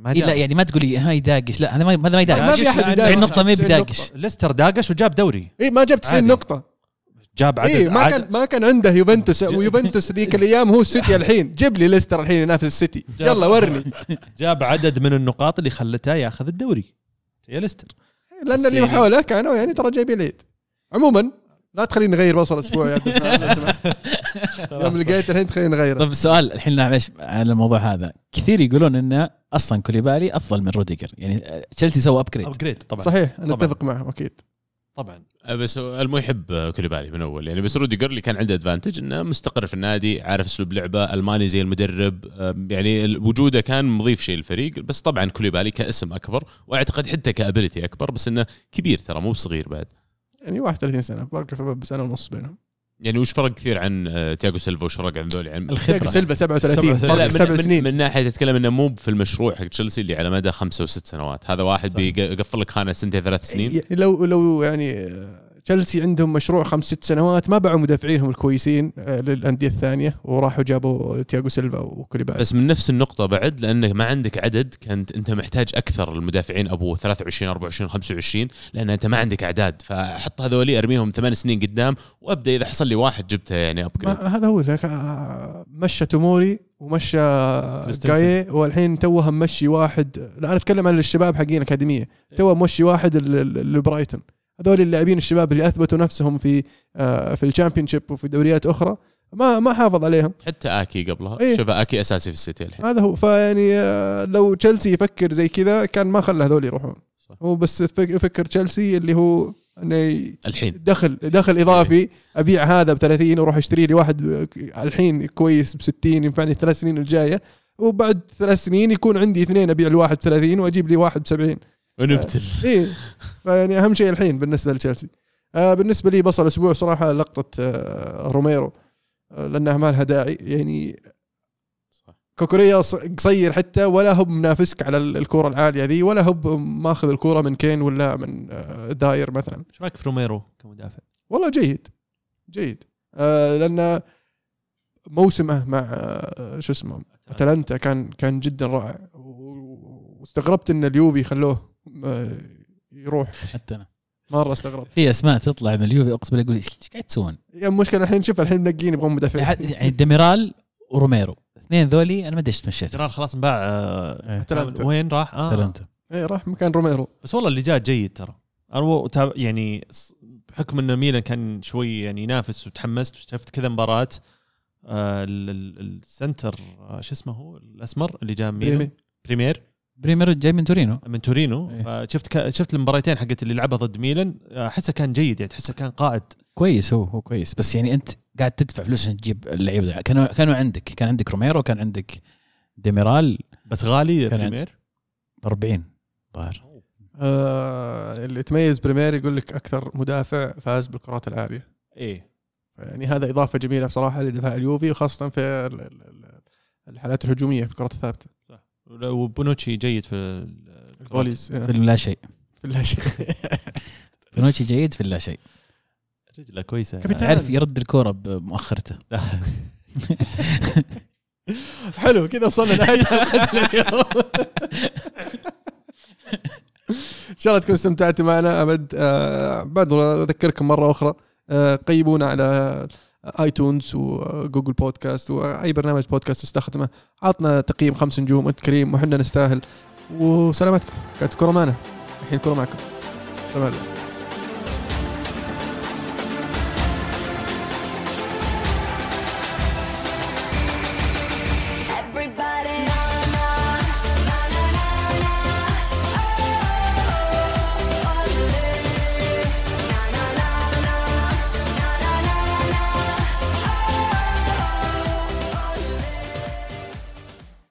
ما إيه لا جاب يعني ما تقولي هاي داقش لا هذا ما هذا ما يداقش. ما في أحد يداقش. 90 نقطة ما 90 بداقش. ليستر داقش وجاب دوري. إي ما جاب 90 عادي. نقطة. جاب عدد إي ما عدد- كان ما كان عنده يوفنتوس ويوفنتوس ذيك الأيام هو السيتي الحين. جيب لي ليستر الحين ينافس السيتي. يلا ورني. جاب عدد من النقاط اللي خلته ياخذ الدوري. يا ليستر. لأن اللي يعني- حوله كانوا يعني ترى جايبين العيد عموما لا تخليني نغير بصل أسبوع يا سمحت. يوم لقيت الحين تخليني نغيره. طيب السؤال الحين معلش على الموضوع هذا. كثير يقولون انه أصلا كوليبالي أفضل من روديجر. يعني تشيلسي سوى upgrade upgrade طبعا. صحيح أنا طبعاً. أتفق معهم أكيد. طبعا. أه، بس المو يحب كوليبالي من أول. يعني بس روديجر اللي كان عنده advantage إنه مستقر في النادي عارف أسلوب لعبه ألماني زي المدرب. يعني وجوده كان مضيف شيء للفريق. بس طبعا كوليبالي كاسم أكبر وأعتقد حتى capability أكبر بس إنه كبير ترى مو بصغير بعد. يعني 31 سنة في بسنه ونص بينهم. يعني وش فرق كثير عن آه، تياجو سيلفا وش فرق عن ذولي؟ عن تياجو الخبرة. سيلفا 37 لا، لا فرق سبع من, من, سنين. من ناحية تتكلم إنه مو في المشروع حق تشيلسي اللي على مدى خمسة وست سنوات هذا واحد. بيقفل لك خانة سنتين ثلاث سنين. يعني لو لو يعني آه، تشيلسي عندهم مشروع خمس ست سنوات ما باعوا مدافعينهم الكويسين آه، للأندية الثانية وراحوا جابوا تياجو سيلفا وكوليبالي بس من نفس النقطة بعد لأنك ما عندك عدد كنت أنت محتاج أكثر المدافعين أبو 23 24 25 لأن أنت ما عندك أعداد. فحط هذولي أرميهم ثمان سنين قدام وأبدأ إذا حصل لي واحد جبته يعني upgrade ما هذا هو لك- آه، مشى تومور ومشى. جاي والحين توه مشي واحد. لا أنا أتكلم عن الشباب حقين الاكاديميه تو مشي واحد لبرايتون. هذول اللاعبين الشباب اللي أثبتوا نفسهم في آه، في ال championship وفي دوريات أخرى ما ما حافظ عليهم. حتى آكي قبلها. إيه. شوف آكي أساسي في السيتي الحين. هذا هو. فيعني آه، لو تشيلسي يفكر زي كذا كان ما خلى هذول يروحون. صح. هو بس يفك- يفكر تشيلسي اللي هو إنه الحين. دخل دخل إضافي أبيع هذا ب 30 وأروح أشتري لي واحد الحين كويس ب 60 ينفعني الثلاث سنين الجاية. وبعد ثلاث سنين يكون عندي اثنين أبيع لواحد ب 30 وأجيب لي واحد ب 70 ونبتل. إيه. فيعني أهم شيء الحين بالنسبة لتشيلسي. آه بالنسبة لي بصل أسبوع صراحة لقطة آه روميرو. آه لأنها ما لها داعي. يعني. كوكوريا قصير حتى ولا هو منافسك على ال- الكرة العالية ذي ولا هو ماخذ الكرة من كين ولا من Dier مثلا. إيش رأيك في روميرو كمدافع؟ والله جيد. جيد. آه لأن موسمه مع آه شو اسمه أتلانتا. كان كان جدا رائع. واستغربت إن اليوفي خلوه يروح. حتى أنا. مرة استغرب في أسماء تطلع من اليوفي اقسم بالله يقول إيش قاعد تسوون؟ yeah المشكلة الحين شوف الحين منقين يبغون مدافعين. يعني ديميرال وروميرو. اثنين ذولي أنا ما أدري إيش تمشيت جرار خلاص انباع آه، أتلانتا. وين راح؟ آه. أتلانتا إيه راح مكان روميرو. بس والله اللي جاء جيد ترى. أنا يعني بحكم ان ميلان كان شوي يعني ينافس وتحمست وشفت كذا مباراة آه ال- ال- ال center آه شو اسمه هو؟ الأسمر اللي جاء من ميلان. بريمر. بريمر. بريمر جاي من تورينو. من تورينو. إيه. فشفت ك... شفت المباراتين حقت اللي لعبها ضد ميلان. آه، احسه كان جيد يعني تحسه كان قائد. كويس هو هو كويس. بس يعني أنت قاعد تدفع فلوس عشان تجيب اللعيبه ذا. كانوا كانوا عندك كان عندك روميرو كان عندك ديميرال. بس غالي كان بريمير؟ 40 ظاهر. آه اللي تميز بريمير يقول لك أكثر مدافع فاز بالكرات العالية. إيه. يعني هذا إضافة جميلة بصراحة لدفاع اليوفي وخاصة في ال- ال- ال- الحالات الهجومية في الكرات الثابتة. وبونوتشي جيد في ال- الجوليز في لا شيء. في لا شيء. فينوتشي جيد في لا شيء. رجلة كويسة. كابتن. عرف يرد الكورة بمؤخرته. حلو كذا وصلنا نهاية. حلقتنا اليوم. إن شاء الله تكونوا استمتعتوا معنا. أبد آه بعد أذكركم مرة أخرى. آه قيمونا على آيتونز وجوجل بودكاست واي برنامج بودكاست تستخدمه. عطنا تقييم خمس نجوم انت كريم وحنا نستاهل. وسلامتكم. كانت الكره معنا. الحين الكرة معكم. عليكم